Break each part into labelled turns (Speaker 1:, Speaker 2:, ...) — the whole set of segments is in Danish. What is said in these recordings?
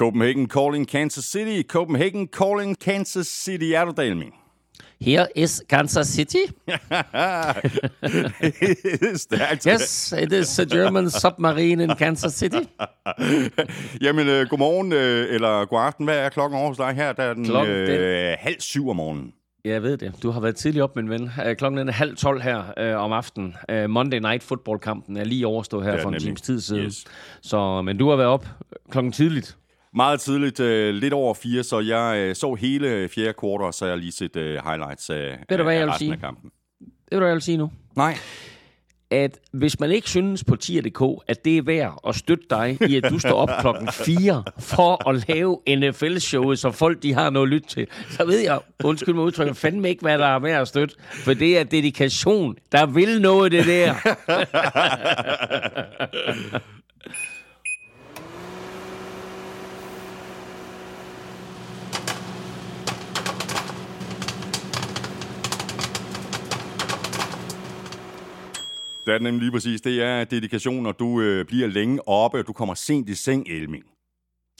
Speaker 1: Copenhagen calling Kansas City. Copenhagen calling Kansas City. Er du der, Elming?
Speaker 2: Here is Kansas City.
Speaker 1: Stærkt.
Speaker 2: Yes, it is a German submarine in Kansas City.
Speaker 1: Jamen, øh, godmorgen, øh, eller god aften. Hvad er klokken over hos dig her? Der er den
Speaker 2: Klokken,
Speaker 1: øh, halv syv om morgenen.
Speaker 2: Jeg ved det. Du har været tidlig op, min ven. Øh, Klokken er halv tolv her øh, om aftenen. Øh, Monday Night Football-kampen er lige overstået her
Speaker 1: Ja,
Speaker 2: for en times tid siden.
Speaker 1: Yes.
Speaker 2: Så, men du har været op klokken tidligt.
Speaker 1: Meget tidligt, øh, lidt over fire, så jeg øh, så hele fjerde kvartal, og så har jeg lige set øh, highlights af,
Speaker 2: Ved du, hvad
Speaker 1: af
Speaker 2: jeg vil
Speaker 1: resten
Speaker 2: sige?
Speaker 1: af kampen.
Speaker 2: Det vil du, jeg vil sige nu.
Speaker 1: Nej.
Speaker 2: At hvis man ikke synes på tier.dk, at det er værd at støtte dig i, at du står op klokken 4 for at lave NFL-showet, så folk de har noget at lytte til, så ved jeg, undskyld mig udtrykker, fandme ikke, hvad der er værd at støtte. For det er dedikation. Der vil noget, det der.
Speaker 1: Det er nemlig lige præcis. Det er dedikation, og du øh, bliver længe oppe, og du kommer sent i seng, Elming.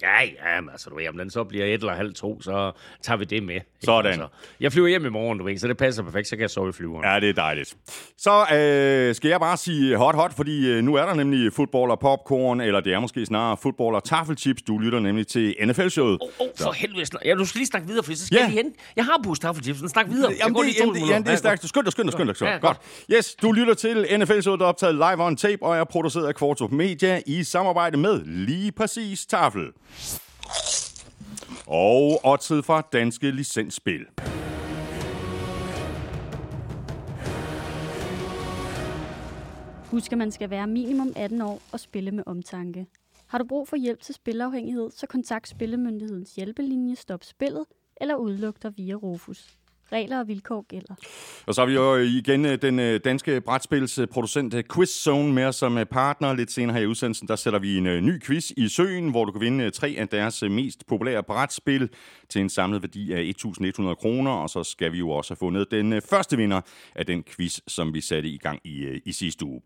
Speaker 2: Ja, ja, men altså, du ved, om den så bliver et eller halv to, så tager vi det med. ikke?
Speaker 1: Sådan.
Speaker 2: Altså, jeg flyver hjem i morgen, du ved, så det passer perfekt, så kan jeg sove i flyveren.
Speaker 1: Ja, det er dejligt. Så øh, skal jeg bare sige hot hot, fordi øh, nu er der nemlig fodbold og popcorn, eller det er måske snarere fodbold og taffelchips. Du lytter nemlig til NFL-showet.
Speaker 2: Åh, oh, for helvede. Ja, du skal lige snakke videre, for så skal
Speaker 1: Ja.
Speaker 2: lige hen. Jeg har boost taffelchips, så snak videre. Jeg
Speaker 1: Jamen,
Speaker 2: går
Speaker 1: det, jamen, det, jamen, det er stærkt. Skynd dig, skynd dig. skynd dig.
Speaker 2: Ja,
Speaker 1: Godt. Yes, du lytter til NFL-showet, der er optaget live on tape, og er produceret af Kvartrup Media i samarbejde med lige præcis Tafel. Og oddset fra Danske Licensspil.
Speaker 3: Husk, at man skal være minimum 18 år og spille med omtanke. Har du brug for hjælp til spilafhængighed, så kontakt Spillemyndighedens hjælpelinje Stop Spillet eller udluk dig via Rufus. Regler og vilkår gælder.
Speaker 1: Og så har vi jo igen øh, den øh, danske brætspilsproducent øh, Quiz Quizzone med os som partner. Lidt senere her i udsendelsen, der sætter vi en ny quiz i søen, hvor du kan vinde tre af deres mest populære brætspil til en samlet værdi af 1.100 kroner. Og så skal vi jo også have fundet den første vinder af den quiz, som vi satte i gang i, i sidste uge.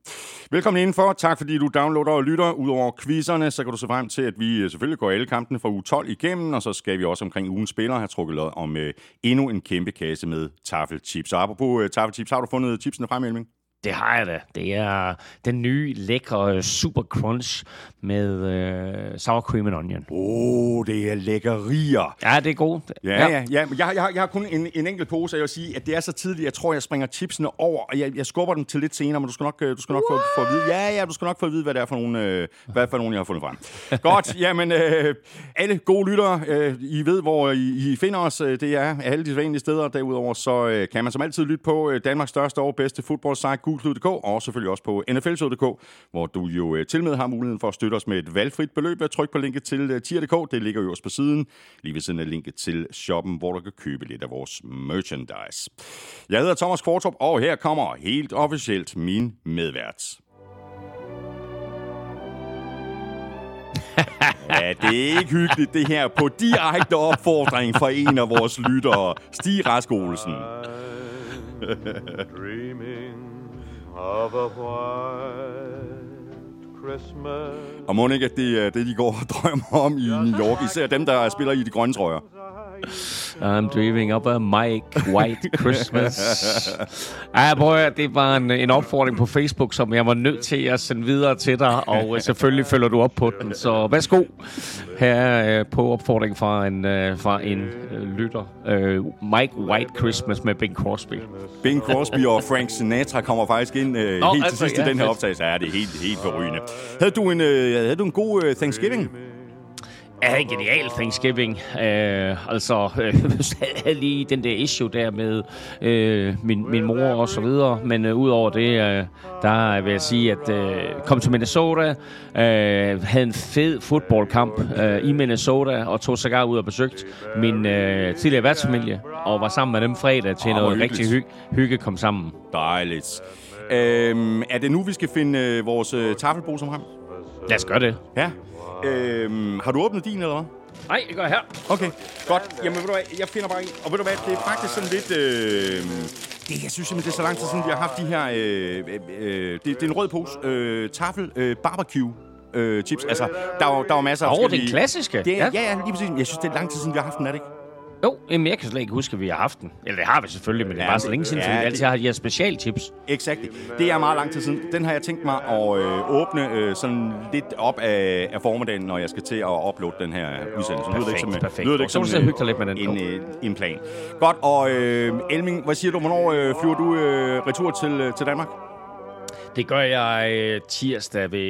Speaker 1: Velkommen indenfor. Tak fordi du downloader og lytter. Udover quizzerne, så kan du se frem til, at vi selvfølgelig går alle kampene fra uge 12 igennem, og så skal vi også omkring ugens spiller have trukket lod om endnu en kæmpe kasse med taffelchips. Og apropos øh, taffelchips, har du fundet chipsene frem, Elming?
Speaker 2: Det har jeg da. Det er den nye, lækre Super Crunch med øh, sour cream and onion.
Speaker 1: Åh, oh, det er lækkerier.
Speaker 2: Ja, det er godt.
Speaker 1: Ja, ja. ja, ja. men Jeg, jeg, jeg har kun en, en enkelt pose, og jeg vil sige, at det er så tidligt, jeg tror, jeg springer chipsene over, og jeg, jeg skubber dem til lidt senere, men du skal nok, øh, du skal nok få, få at vide, ja, ja, du skal nok få at vide, hvad det er for nogle, øh, hvad for nogle jeg har fundet frem. Godt, jamen, øh, alle gode lyttere, øh, I ved, hvor I, I finder os, øh, det er alle de vanlige steder, derudover så øh, kan man som altid lytte på øh, Danmarks største og bedste fodboldsite, gulklud.dk, og selvfølgelig også på nflshow.dk, hvor du jo øh, til med har muligheden for at støtte os med et valgfrit beløb. ved Tryk på linket til tier.dk, det ligger jo også på siden, lige ved siden af linket til shoppen, hvor du kan købe lidt af vores merchandise. Jeg hedder Thomas Kvartrup, og her kommer helt officielt min medvært. Ja, det er ikke hyggeligt det her på direkte opfordring fra en af vores lyttere, Stig Rask Olsen.
Speaker 4: dreaming of a white Christmas.
Speaker 1: Og må ikke, at det er det, de går og drømmer om i New York, især dem, der spiller i de grønne trøjer.
Speaker 2: I'm dreaming of a Mike White Christmas. Ej, prøv at det var en, en opfordring på Facebook, som jeg var nødt til at sende videre til dig, og øh, selvfølgelig følger du op på den. Så værsgo her øh, på opfordring fra en, øh, fra en øh, lytter. Øh, Mike White Christmas med Bing Crosby.
Speaker 1: Bing Crosby og Frank Sinatra kommer faktisk ind øh,
Speaker 2: Nå,
Speaker 1: helt til
Speaker 2: altså,
Speaker 1: sidst i
Speaker 2: ja,
Speaker 1: den her optagelse. Ja, det er helt, helt forrygende. Havde du en, øh, havde du en god øh, Thanksgiving?
Speaker 2: Jeg havde en genial Thanksgiving. Øh, altså, øh, jeg havde lige den der issue der med øh, min, min mor og så videre. Men øh, udover det, øh, der vil jeg sige, at øh, kom til Minnesota, øh, havde en fed fodboldkamp øh, i Minnesota, og tog sågar ud og besøgte min øh, tidligere værtsfamilie, og var sammen med dem fredag til oh, noget
Speaker 1: hyggeligt.
Speaker 2: rigtig hy- hygge kom sammen.
Speaker 1: Dejligt. Øhm, er det nu, vi skal finde øh, vores øh, taffelbruser frem?
Speaker 2: Lad os gøre det.
Speaker 1: Ja. Øhm, har du åbnet din, eller hvad?
Speaker 2: Nej, det gør jeg her.
Speaker 1: Okay, godt. Jamen, ved du hvad, jeg finder bare en. Og ved du hvad, det er faktisk sådan lidt... Øh, det, jeg synes simpelthen, det er så lang tid siden, vi har haft de her... Øh, øh, øh, det, det er en rød pose. Øh, tafel øh, barbecue øh, chips. Altså, der er jo, der er jo masser af
Speaker 2: Åh,
Speaker 1: forskellige-
Speaker 2: den klassiske.
Speaker 1: Det er,
Speaker 2: Ja.
Speaker 1: ja. ja, lige præcis. Jeg synes, det er lang tid siden, vi har haft den, er det ikke?
Speaker 2: Jo, jamen, jeg kan slet ikke huske, at vi har haft den. Eller det har vi selvfølgelig, men det er
Speaker 1: Ja,
Speaker 2: bare så længe siden,
Speaker 1: ja,
Speaker 2: ja, vi altid har de her specialtips.
Speaker 1: Exakt. Det er meget lang tid siden. Den har jeg tænkt mig at øh, åbne øh, sådan lidt op af, af formiddagen, når jeg skal til at uploade den her udsendelse. Lyder det ikke som,
Speaker 2: Perfekt, perfekt.
Speaker 1: Lyder det ikke
Speaker 2: så må
Speaker 1: som
Speaker 2: du dig lidt med den.
Speaker 1: En, øh, en plan. Godt, og øh, Elming, hvad siger du? Hvornår øh, flyver du øh, retur til, øh, til Danmark?
Speaker 2: Det gør jeg øh, tirsdag, ved,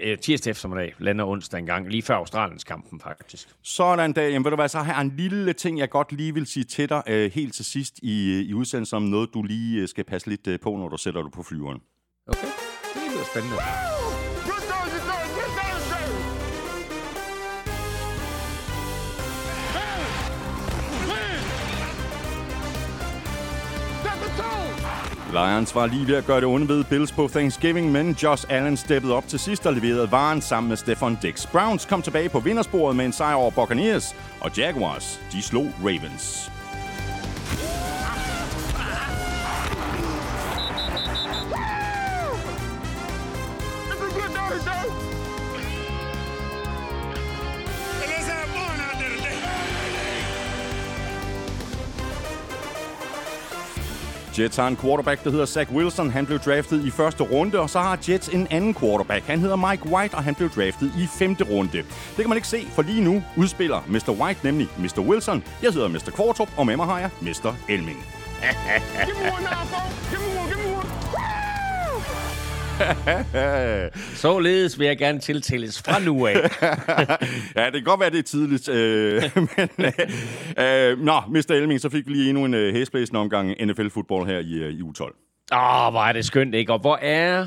Speaker 2: øh, tirsdag eftermiddag, lander onsdag engang, lige før Australiens kampen faktisk.
Speaker 1: Sådan da. Jamen ved du hvad, så har jeg en lille ting, jeg godt lige vil sige til dig øh, helt til sidst i, i udsendelsen om noget, du lige skal passe lidt på, når du sætter dig på flyveren.
Speaker 2: Okay, det lyder spændende.
Speaker 1: Lions var lige ved at gøre det onde ved Bills på Thanksgiving, men Josh Allen steppede op til sidst og leverede varen sammen med Stefan Dix. Browns kom tilbage på vindersporet med en sejr over Buccaneers, og Jaguars, de slog Ravens. Jets har en quarterback, der hedder Zach Wilson. Han blev draftet i første runde, og så har Jets en anden quarterback. Han hedder Mike White, og han blev draftet i femte runde. Det kan man ikke se, for lige nu udspiller Mr. White nemlig Mr. Wilson. Jeg hedder Mr. Kvartrup, og med mig har jeg Mr. Elming.
Speaker 2: Således vil jeg gerne tiltales fra nu af.
Speaker 1: ja, det kan godt være, det er tidligt. Øh, men, øh, øh, nå, Mr. Elming, så fik vi lige endnu en øh, hæsblæsende omgang NFL-fodbold her i, øh, i U12.
Speaker 2: Åh, hvor er det skønt, ikke? Og hvor er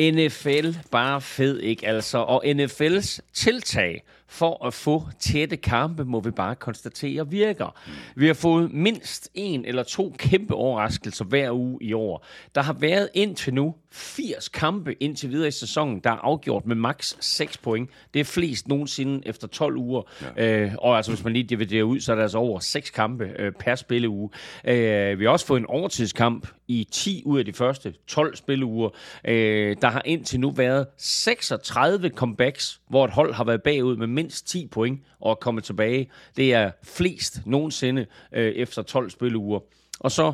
Speaker 2: NFL bare fed, ikke? Altså, og NFL's tiltag for at få tætte kampe, må vi bare konstatere, virker. Vi har fået mindst en eller to kæmpe overraskelser hver uge i år. Der har været indtil nu 80 kampe indtil videre i sæsonen, der er afgjort med maks 6 point. Det er flest nogensinde efter 12 uger. Ja. Øh, og altså, hvis man lige dividerer ud, så er der altså over 6 kampe øh, per spilleuge. Øh, vi har også fået en overtidskamp i 10 ud af de første 12 spilleuger. Øh, der har indtil nu været 36 comebacks, hvor et hold har været bagud med mindst 10 point og er kommet tilbage. Det er flest nogensinde øh, efter 12 spilleuger. Og så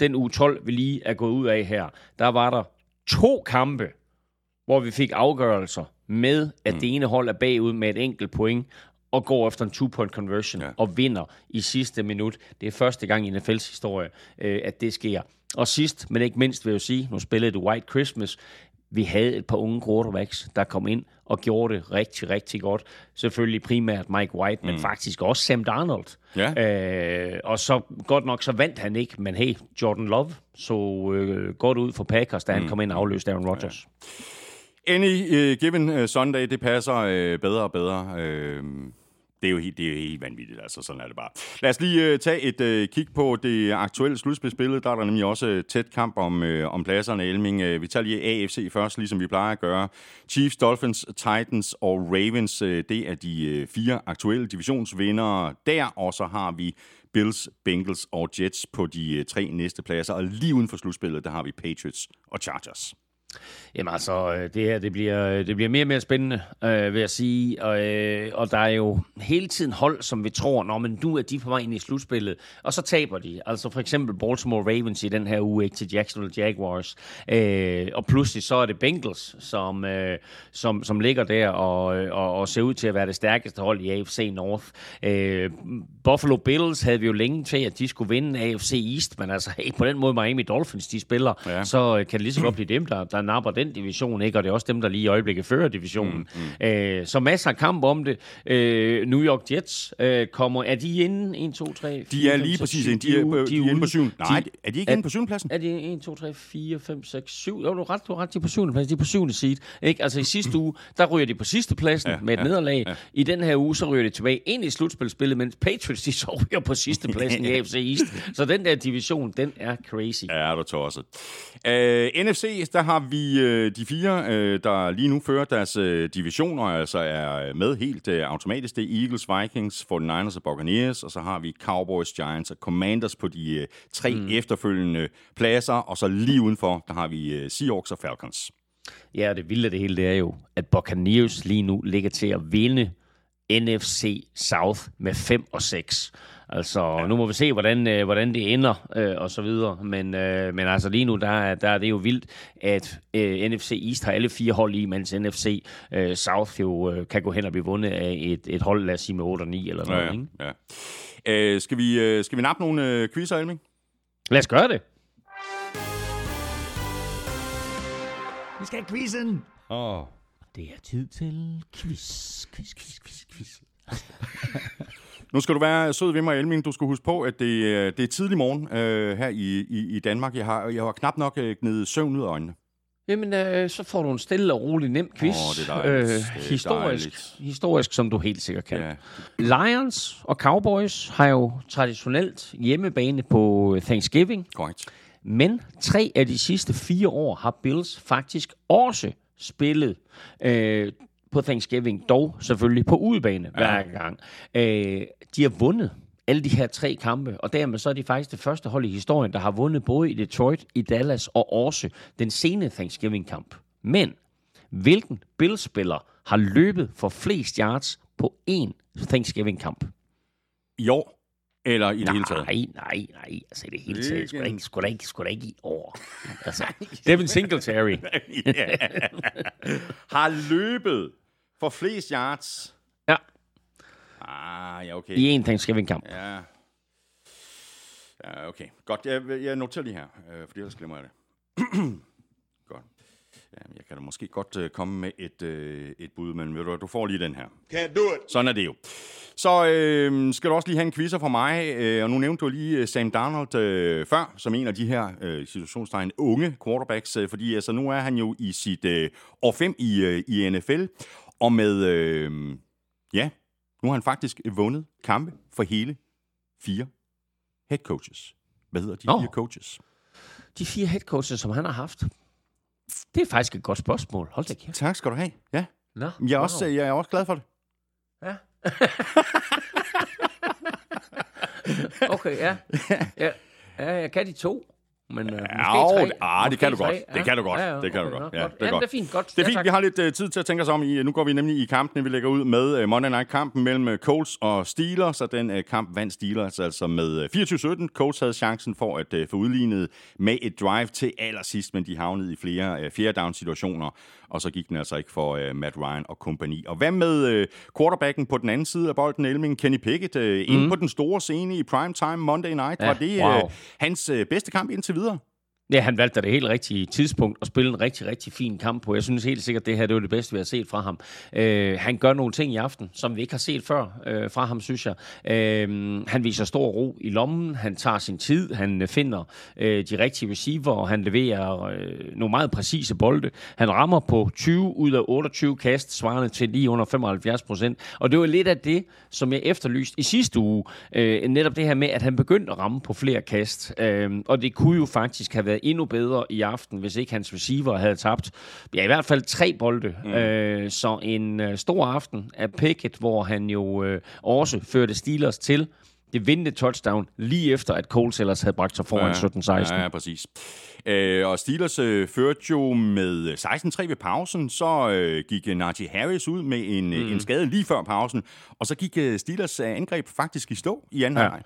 Speaker 2: den uge 12, vi lige er gået ud af her, der var der to kampe, hvor vi fik afgørelser med, at mm. det ene hold er bagud med et enkelt point, og går efter en two-point conversion
Speaker 1: Ja.
Speaker 2: og vinder i sidste minut. Det er første gang i NFL's historie, øh, at det sker. Og sidst, men ikke mindst vil jeg jo sige, nu spillede det White Christmas. Vi havde et par unge quarterbacks, der kom ind og gjorde det rigtig, rigtig godt. Selvfølgelig primært Mike White, mm. men faktisk også Sam Darnold.
Speaker 1: Ja.
Speaker 2: Øh, og så godt nok, så vandt han ikke, men hey, Jordan Love så øh, godt ud for Packers, da han kom ind og afløste Aaron Rodgers.
Speaker 1: Any uh, given uh, Sunday, det passer uh, bedre og bedre. Uh, det er, jo helt, det er jo helt vanvittigt, altså sådan er det bare. Lad os lige uh, tage et uh, kig på det aktuelle slutspilsbillede. Der er der nemlig også øh, tæt kamp om, uh, om pladserne, Elming. Uh, vi tager lige AFC først, ligesom vi plejer at gøre. Chiefs, Dolphins, Titans og Ravens, uh, det er de uh, fire aktuelle divisionsvindere der. Og så har vi Bills, Bengals og Jets på de uh, tre næste pladser. Og lige uden for slutspillet, der har vi Patriots og Chargers.
Speaker 2: Jamen altså, øh, det her det bliver, det bliver mere og mere spændende, øh, vil jeg sige. Og, øh, og der er jo hele tiden hold, som vi tror, Nå, men nu er de på vej ind i slutspillet, og så taber de. Altså for eksempel Baltimore Ravens i den her uge ikke, til Jacksonville Jaguars. Øh, og pludselig så er det Bengals, som, øh, som, som ligger der og, og, og ser ud til at være det stærkeste hold i AFC North. Øh, Buffalo Bills havde vi jo længe til, at de skulle vinde AFC East, men altså hey, på den måde Miami Dolphins, de spiller,
Speaker 1: Ja.
Speaker 2: så øh, kan det lige så godt blive dem, der, der napper den division, ikke? og det er også dem, der lige i øjeblikket fører divisionen. Mm, mm. Øh, så masser af kamp om det. Øh, New York Jets øh, kommer, er de inde? 1, 2, 3, 4,
Speaker 1: De er
Speaker 2: 5,
Speaker 1: lige
Speaker 2: 6,
Speaker 1: præcis
Speaker 2: 7,
Speaker 1: inde. De er, på, de er inde på syvende. Nej,
Speaker 2: De-
Speaker 1: er de ikke
Speaker 2: er-
Speaker 1: inde på syvende pladsen?
Speaker 2: er det 1, 2, 3, 4, 5, 6, 7? Jo, du er ret, du er ret. De er på syvende plads. De er på syvende seed. Ikke? Altså i sidste uge, der ryger de på sidste pladsen
Speaker 1: Ja,
Speaker 2: med et
Speaker 1: ja,
Speaker 2: nederlag.
Speaker 1: ja.
Speaker 2: I den her uge, så ryger de tilbage ind i slutspilspillet, mens Patriots, de så ryger på sidste pladsen i AFC East. Så den der division, den er crazy.
Speaker 1: Ja, du tosset. Uh, NFC, der har vi uh, de fire, uh, der lige nu fører deres uh, divisioner, altså er med helt automatisk. Det er Eagles, Vikings, 49ers og Buccaneers, og så har vi Cowboys, Giants og Commanders på de tre mm. efterfølgende pladser, og så lige udenfor, der har vi Seahawks og Falcons.
Speaker 2: Ja, og det vilde af det hele, det er jo, at Buccaneers lige nu ligger til at vinde NFC South med 5 og 6. Altså, ja. nu må vi se, hvordan, øh, hvordan det ender, øh, og så videre. Men, øh, men altså lige nu, der, er- der er det jo vildt, at øh, NFC East har alle fire hold i, mens NFC øh, South jo øh, kan gå hen og blive vundet af et, et hold, lad os sige med 8 og 9 eller noget.
Speaker 1: Ja,
Speaker 2: Ikke?
Speaker 1: ja. Øh, skal, vi, øh, skal vi nappe nogle øh, quizzer, Elming?
Speaker 2: Lad os gøre det.
Speaker 5: Vi skal have quizzen.
Speaker 1: Åh. Oh.
Speaker 2: Det er tid til quiz, quiz, quiz, quiz, quiz.
Speaker 1: Nu skal du være sød ved mig, Elming. Du skal huske på, at det, øh, det er tidlig morgen øh, her i, i, i Danmark. Jeg har, jeg har knap nok øh, gnedet søvn ud af øjnene.
Speaker 2: Jamen, øh, så får du en stille og rolig nem quiz.
Speaker 1: Åh, det er dejligt. Det er
Speaker 2: historisk,
Speaker 1: dejligt.
Speaker 2: historisk, som du helt sikkert kan.
Speaker 1: Ja.
Speaker 2: Lions og Cowboys har jo traditionelt hjemmebane på Thanksgiving,
Speaker 1: Korrekt.
Speaker 2: men tre af de sidste fire år har Bills faktisk også spillet øh, på Thanksgiving, dog selvfølgelig på udebane ja. hver gang. Øh, de har vundet alle de her tre kampe, og dermed så er de faktisk det første hold i historien, der har vundet både i Detroit, i Dallas og også den sene Thanksgiving-kamp. Men hvilken Bills-spiller har løbet for flest yards på én Thanksgiving-kamp?
Speaker 1: I år? Eller i det hele taget?
Speaker 2: Nej, nej, nej. Altså i det hele taget. Da
Speaker 1: Hvilken?
Speaker 2: ikke, sgu da ikke, da ikke i år. Altså, Devin Singletary.
Speaker 1: Har løbet for flest yards.
Speaker 2: Ja,
Speaker 1: Ah, ja, okay.
Speaker 2: i en Thanksgiving-kamp.
Speaker 1: Ja. Ja, okay. Godt, jeg, jeg noterer lige her, øh, for ellers glemmer jeg det. godt. Ja, jeg kan da måske godt øh, komme med et, øh, et bud, men ved du, du får lige den her.
Speaker 6: Can't do it.
Speaker 1: Sådan er det jo. Så øh, skal du også lige have en quizzer fra mig, øh, og nu nævnte du lige øh, Sam Darnold øh, før, som en af de her øh, situationstegn unge quarterbacks, øh, fordi altså, nu er han jo i sit øh, år 5 i, øh, i NFL, og med, øh, ja, nu har han faktisk vundet kampe for hele fire head coaches. Hvad hedder de
Speaker 2: Nå.
Speaker 1: fire coaches?
Speaker 2: De fire head coaches, som han har haft. Det er faktisk et godt spørgsmål. Hold da kæft.
Speaker 1: Tak skal du have. Ja,
Speaker 2: Nå,
Speaker 1: jeg er, også, jeg er også glad for det.
Speaker 2: Ja. okay, ja. ja. Ja, jeg kan de to. Men måske
Speaker 1: Ja,
Speaker 2: tre.
Speaker 1: det- ah, det
Speaker 2: Måske
Speaker 1: kan du godt.
Speaker 2: tre.
Speaker 1: Det kan du godt.
Speaker 2: Ja, ja,
Speaker 1: Det kan du godt. Ja, det er godt.
Speaker 2: det er fint. Godt.
Speaker 1: Det er
Speaker 2: Ja,
Speaker 1: fint,
Speaker 2: tak.
Speaker 1: vi har lidt uh, tid til at tænke os om. i. Nu går vi nemlig i kampen. Vi lægger ud med uh, Monday Night-kampen mellem uh, Colts og Steelers, og den uh, kamp vandt Steelers altså med uh, 24-17. Colts havde chancen for at uh, få udlignet med et drive til allersidst, men de havnede i flere uh, fjerde down-situationer, og så gik den altså ikke for uh, Matt Ryan og kompagni. Og hvad med uh, quarterbacken på den anden side af bolden, Elming, Kenny Pickett, uh, mm. inde på den store scene i primetime Monday Night?
Speaker 2: Ja,
Speaker 1: Var det uh,
Speaker 2: wow.
Speaker 1: hans uh, bedste kamp indtil videre?
Speaker 2: Ja, han valgte det helt rigtige tidspunkt og spille en rigtig, rigtig fin kamp på. Jeg synes helt sikkert, at det her det var det bedste, vi har set fra ham. Øh, han gør nogle ting i aften, som vi ikke har set før øh, fra ham, synes jeg. Øh, han viser stor ro i lommen, han tager sin tid, han finder øh, de rigtige receiver, og han leverer øh, nogle meget præcise bolde. Han rammer på 20 ud af 28 kast, svarende til lige under 75 procent. Og det var lidt af det, som jeg efterlyste i sidste uge. Øh, netop det her med, at han begyndte at ramme på flere kast. Øh, og det kunne jo faktisk have været endnu bedre i aften, hvis ikke hans receiver havde tabt. Ja, i hvert fald tre bolde. Mm. Øh, så en øh, stor aften af Pickett, hvor han jo øh, også førte Steelers til det vindende touchdown, lige efter at Coles ellers havde bragt sig foran 17-16.
Speaker 1: Ja, ja, præcis. Øh, og Steelers øh, førte jo med 16-3 ved pausen, så øh, gik øh, Najee Harris ud med en, mm. en skade lige før pausen, og så gik øh, Steelers øh, angreb faktisk i stå i anden
Speaker 2: Ja.
Speaker 1: ja. halvleg.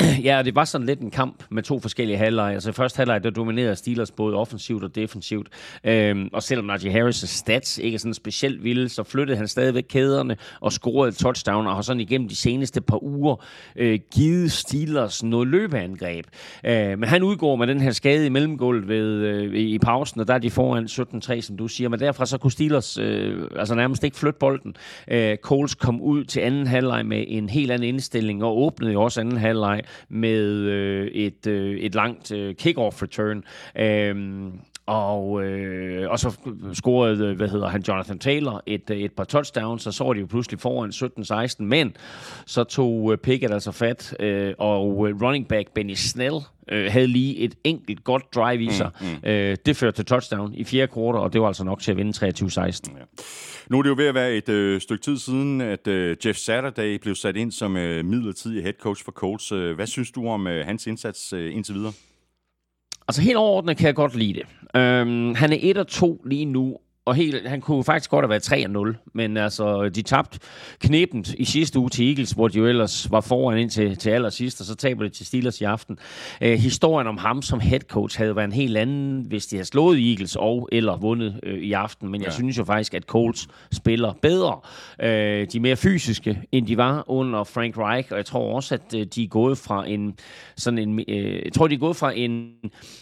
Speaker 2: Ja, og det var sådan lidt en kamp med to forskellige halvleje. Altså første halvleg, der dominerede Steelers både offensivt og defensivt. Øhm, og selvom Najee Harris' stats ikke er sådan specielt vilde, så flyttede han stadigvæk kæderne og scorede et touchdown, og har sådan igennem de seneste par uger øh, givet Steelers noget løbeangreb. Øh, men han udgår med den her skade i mellemgulvet ved, øh, i i pausen, og der er de foran 17-3, som du siger. Men derfra så kunne Steelers øh, altså nærmest ikke flytte bolden. Øh, Coles kom ud til anden halvleg med en helt anden indstilling, og åbnede jo også anden halvleg med øh, et, øh, et langt øh, kick-off return. Øh, og, øh, og så scorede, øh, hvad hedder han, Jonathan Taylor et, øh, et par touchdowns, og så var de jo pludselig foran 17-16, men så tog øh, Pickett altså fat, øh, og running back Benny Snell øh, havde lige et enkelt godt drive i sig. Mm, mm. Øh, det førte til touchdown i fjerde kvartal, og det var altså nok til at vinde 23-16.
Speaker 1: Nu er det jo ved at være et øh, stykke tid siden, at øh, Jeff Saturday blev sat ind som øh, midlertidig head coach for Colts. Hvad synes du om øh, hans indsats øh, indtil videre?
Speaker 2: Altså helt overordnet kan jeg godt lide det. Øhm, han er 1 og 2 lige nu, og helt, han kunne faktisk godt have været 3-0, men altså, de tabte knepent i sidste uge til Eagles, hvor de jo ellers var foran ind til, til allersidst, og så taber de til Steelers i aften. Øh, historien om ham som head coach havde været en helt anden, hvis de havde slået Eagles og eller vundet øh, i aften, men ja. jeg synes jo faktisk, at Colts spiller bedre. Øh, de er mere fysiske, end de var under Frank Reich, og jeg tror også, at øh, de er gået fra en sådan en, øh, jeg tror, de er gået fra en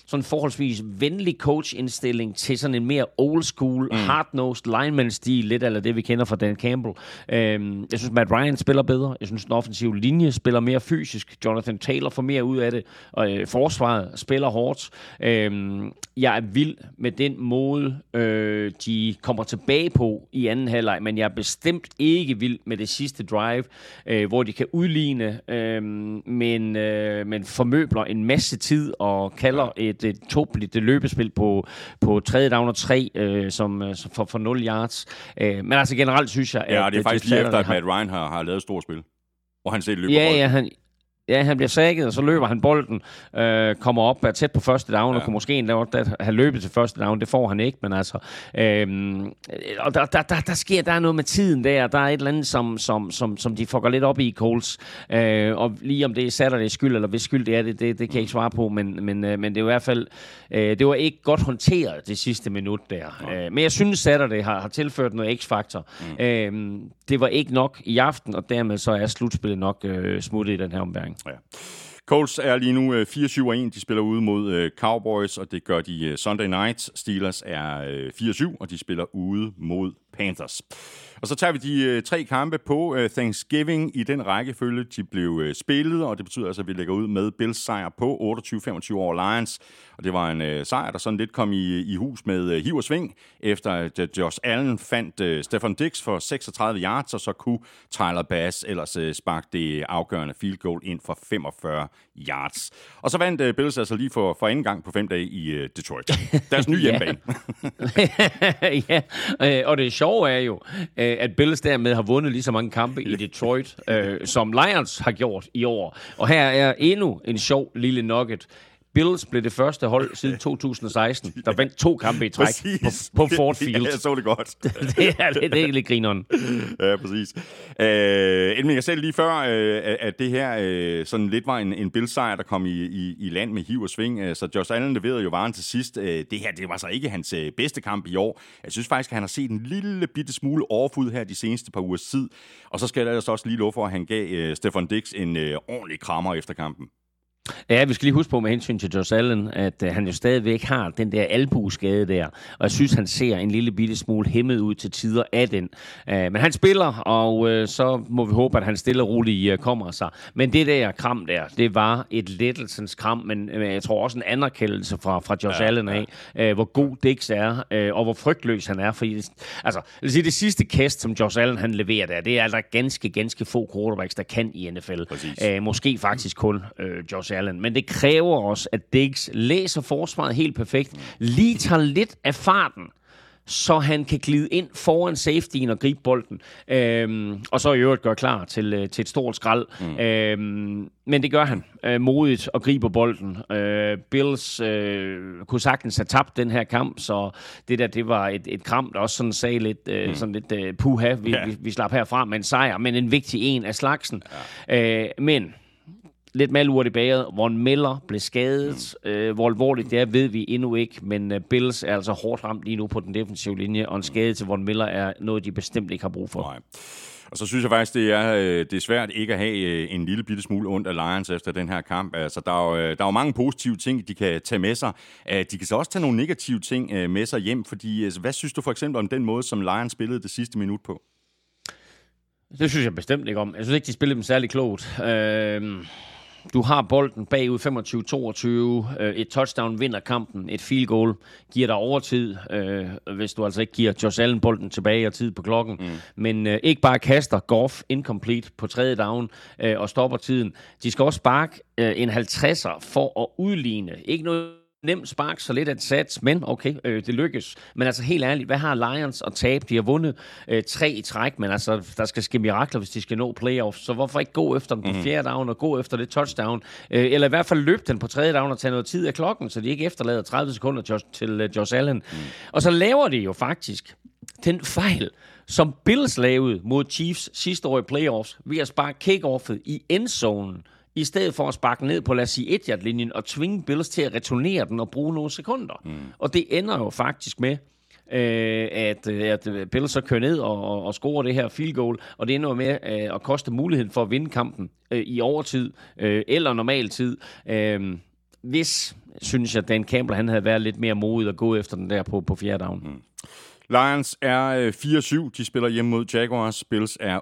Speaker 2: sådan forholdsvis venlig coach-indstilling til sådan en mere old school mm. hard-nosed lineman-stil, lidt eller det, vi kender fra Dan Campbell. Øhm, jeg synes, Matt Ryan spiller bedre. Jeg synes, den offensive linje spiller mere fysisk. Jonathan Taylor får mere ud af det. Og øh, forsvaret spiller hårdt. Øhm, jeg er vild med den måde, øh, de kommer tilbage på i anden halvleg, men jeg er bestemt ikke vild med det sidste drive, øh, hvor de kan udligne, øh, men, øh, men formøbler en masse tid og kalder et, et tåbeligt løbespil på, på tredje down og tre, øh, som, øh, for, for 0 yards. Øh, men altså generelt synes jeg,
Speaker 1: Ja,
Speaker 2: at...
Speaker 1: det er faktisk lige efter, at Matt Ryan har, har lavet et stort spil. Hvor han selv løber
Speaker 2: Ja, ja, han, ja, han bliver sækket, og så løber han bolden, øh, kommer op, er tæt på første down, ja. og kunne måske endda have løbet til første down. Det får han ikke, men altså... Øh, og der, der, der, der sker der er noget med tiden der. Der er et eller andet, som, som, som, som de fucker lidt op i, Coles. Øh, og lige om det er Saturdays skyld, eller hvis skyld det er det, det, det kan jeg ikke svare på, men, men, øh, men det er i hvert fald... Øh, det var ikke godt håndteret det sidste minut der. Øh, men jeg synes, Saturday har, har tilført noget x-faktor. Mm. Øh, det var ikke nok i aften, og dermed så er slutspillet nok øh, smuttet i den her omgang.
Speaker 1: Ja. Colts er lige nu øh, 4-7-1. De spiller ude mod øh, Cowboys, og det gør de øh, Sunday night. Steelers er 4-7, og de spiller ude mod Panthers. Og så tager vi de øh, tre kampe på øh, Thanksgiving i den rækkefølge, de blev øh, spillet, og det betyder altså, at vi lægger ud med Bills sejr på 28-25 over Lions. Og det var en øh, sejr, der sådan lidt kom i, i hus med øh, hiv og sving, efter at øh, Josh Allen fandt øh, Stefan Dix for 36 yards, og så kunne Tyler Bass ellers øh, sparke det afgørende field goal ind for 45 yards. Og så vandt øh, Bills altså lige for, for anden gang på fem dage i øh, Detroit. Deres nye hjemmebane.
Speaker 2: ja, øh, og det sjove er jo, øh, at Bills dermed har vundet lige så mange kampe i Detroit, øh, som Lions har gjort i år. Og her er endnu en sjov lille nugget. Bills blev det første hold siden 2016, der vandt to kampe i træk på, på Ford Field.
Speaker 1: Ja, jeg så det godt.
Speaker 2: det er det er lidt grineren.
Speaker 1: ja, præcis. Øh, Elming, jeg selv lige før, øh, at- det her øh, sådan lidt var en, en bildsejr, der kom i, i, i land med hiv og sving. Øh, Så Josh Allen leverede jo varen til sidst. Øh, det her, det var så ikke hans øh, bedste kamp i år. Jeg synes faktisk, at han har set en lille bitte smule overfud her de seneste par ugers tid. Og så skal jeg ellers også lige love for, at han gav øh, Stefan Dix en øh, ordentlig krammer efter kampen.
Speaker 2: Ja, vi skal lige huske på med hensyn til Josh Allen, at øh, han jo stadigvæk har den der albueskade der, og jeg synes, han ser en lille bitte smule hæmmet ud til tider af den. Uh, men han spiller, og uh, så må vi håbe, at han stille og roligt uh, kommer sig. Men det der kram der, det var et lettelsens kram, men jeg tror også en anerkendelse fra, fra Josh ja, Allen af, uh, hvor god Dix er, og hvor frygtløs han er. Fordi, altså, jeg vil sige, det sidste kast, som Josh Allen han leverer der, det er der ganske, ganske få quarterbacks, der kan i NFL.
Speaker 1: Præcis.
Speaker 2: Måske faktisk kun Josh Allen. Men det kræver også, at Diggs læser forsvaret helt perfekt, lige tager lidt af farten, så han kan glide ind foran safetyen og gribe bolden. Øhm, og så i øvrigt gøre klar til, øh, til et stort skrald. Mm. Øhm, men det gør han øh, modigt og griber bolden. Øh, Bills øh, kunne sagtens have tabt den her kamp, så det der, det var et, et kram, der også sådan sagde lidt, øh, mm. sådan lidt øh, puha, vi,
Speaker 1: Ja.
Speaker 2: ja. vi, vi slap herfra med en sejr, men en vigtig en af slagsen. Ja. Øh, men lidt malurt i bageret. Von Miller blev skadet. Øh, hvor alvorligt det er, ved vi endnu ikke, men uh, Bills er altså hårdt ramt lige nu på den defensive linje, og en skade til Von Miller er noget, de bestemt ikke har brug for.
Speaker 1: Nej. Og så synes jeg faktisk, det er, øh, det er svært ikke at have øh, en lille bitte smule ondt af Lions efter den her kamp. Altså, der er jo, øh, der er jo mange positive ting, de kan tage med sig. Øh, De kan så også tage nogle negative ting øh, med sig hjem, fordi altså, hvad synes du for eksempel om den måde, som Lions spillede det sidste minut på?
Speaker 2: Det synes jeg bestemt ikke om. Jeg synes ikke, de spillede dem særlig klogt. Øh, du har bolden bagud 25-22. Øh, et touchdown vinder kampen. Et field goal giver dig overtid, øh, hvis du altså ikke giver Josh Allen bolden tilbage og tid på klokken. Mm. Men øh, ikke bare kaster Goff incomplete på tredje down øh, og stopper tiden. De skal også sparke øh, en 50'er for at udligne. Ikke noget nemt spark, så lidt at sats, men okay, øh, det lykkes. Men altså helt ærligt, hvad har Lions at tabe? De har vundet øh, tre i træk, men altså, der skal ske mirakler, hvis de skal nå playoffs. Så hvorfor ikke gå efter den på fjerde down og gå efter det touchdown? Øh, eller i hvert fald løbe den på tredje down og tage noget tid af klokken, så de ikke efterlader 30 sekunder Josh, til øh, Josh Allen. Mm. Og så laver de jo faktisk den fejl, som Bills lavede mod Chiefs sidste år i playoffs, ved at sparke kickoffet i endzonen, i stedet for at sparke ned på, lad os sige, et linjen og tvinge Bills til at returnere den og bruge nogle sekunder. Mm. Og det ender jo faktisk med, øh, at, øh, at Bills så kører ned og, og, og scorer det her field goal, og det ender jo med øh, at koste muligheden for at vinde kampen øh, i overtid øh, eller normal tid. Øh, hvis, synes jeg, Dan Campbell han havde været lidt mere modig at gå efter den der på, på fjerde down. Mm.
Speaker 1: Lions er øh, 4-7. De spiller hjemme mod Jaguars. Bills er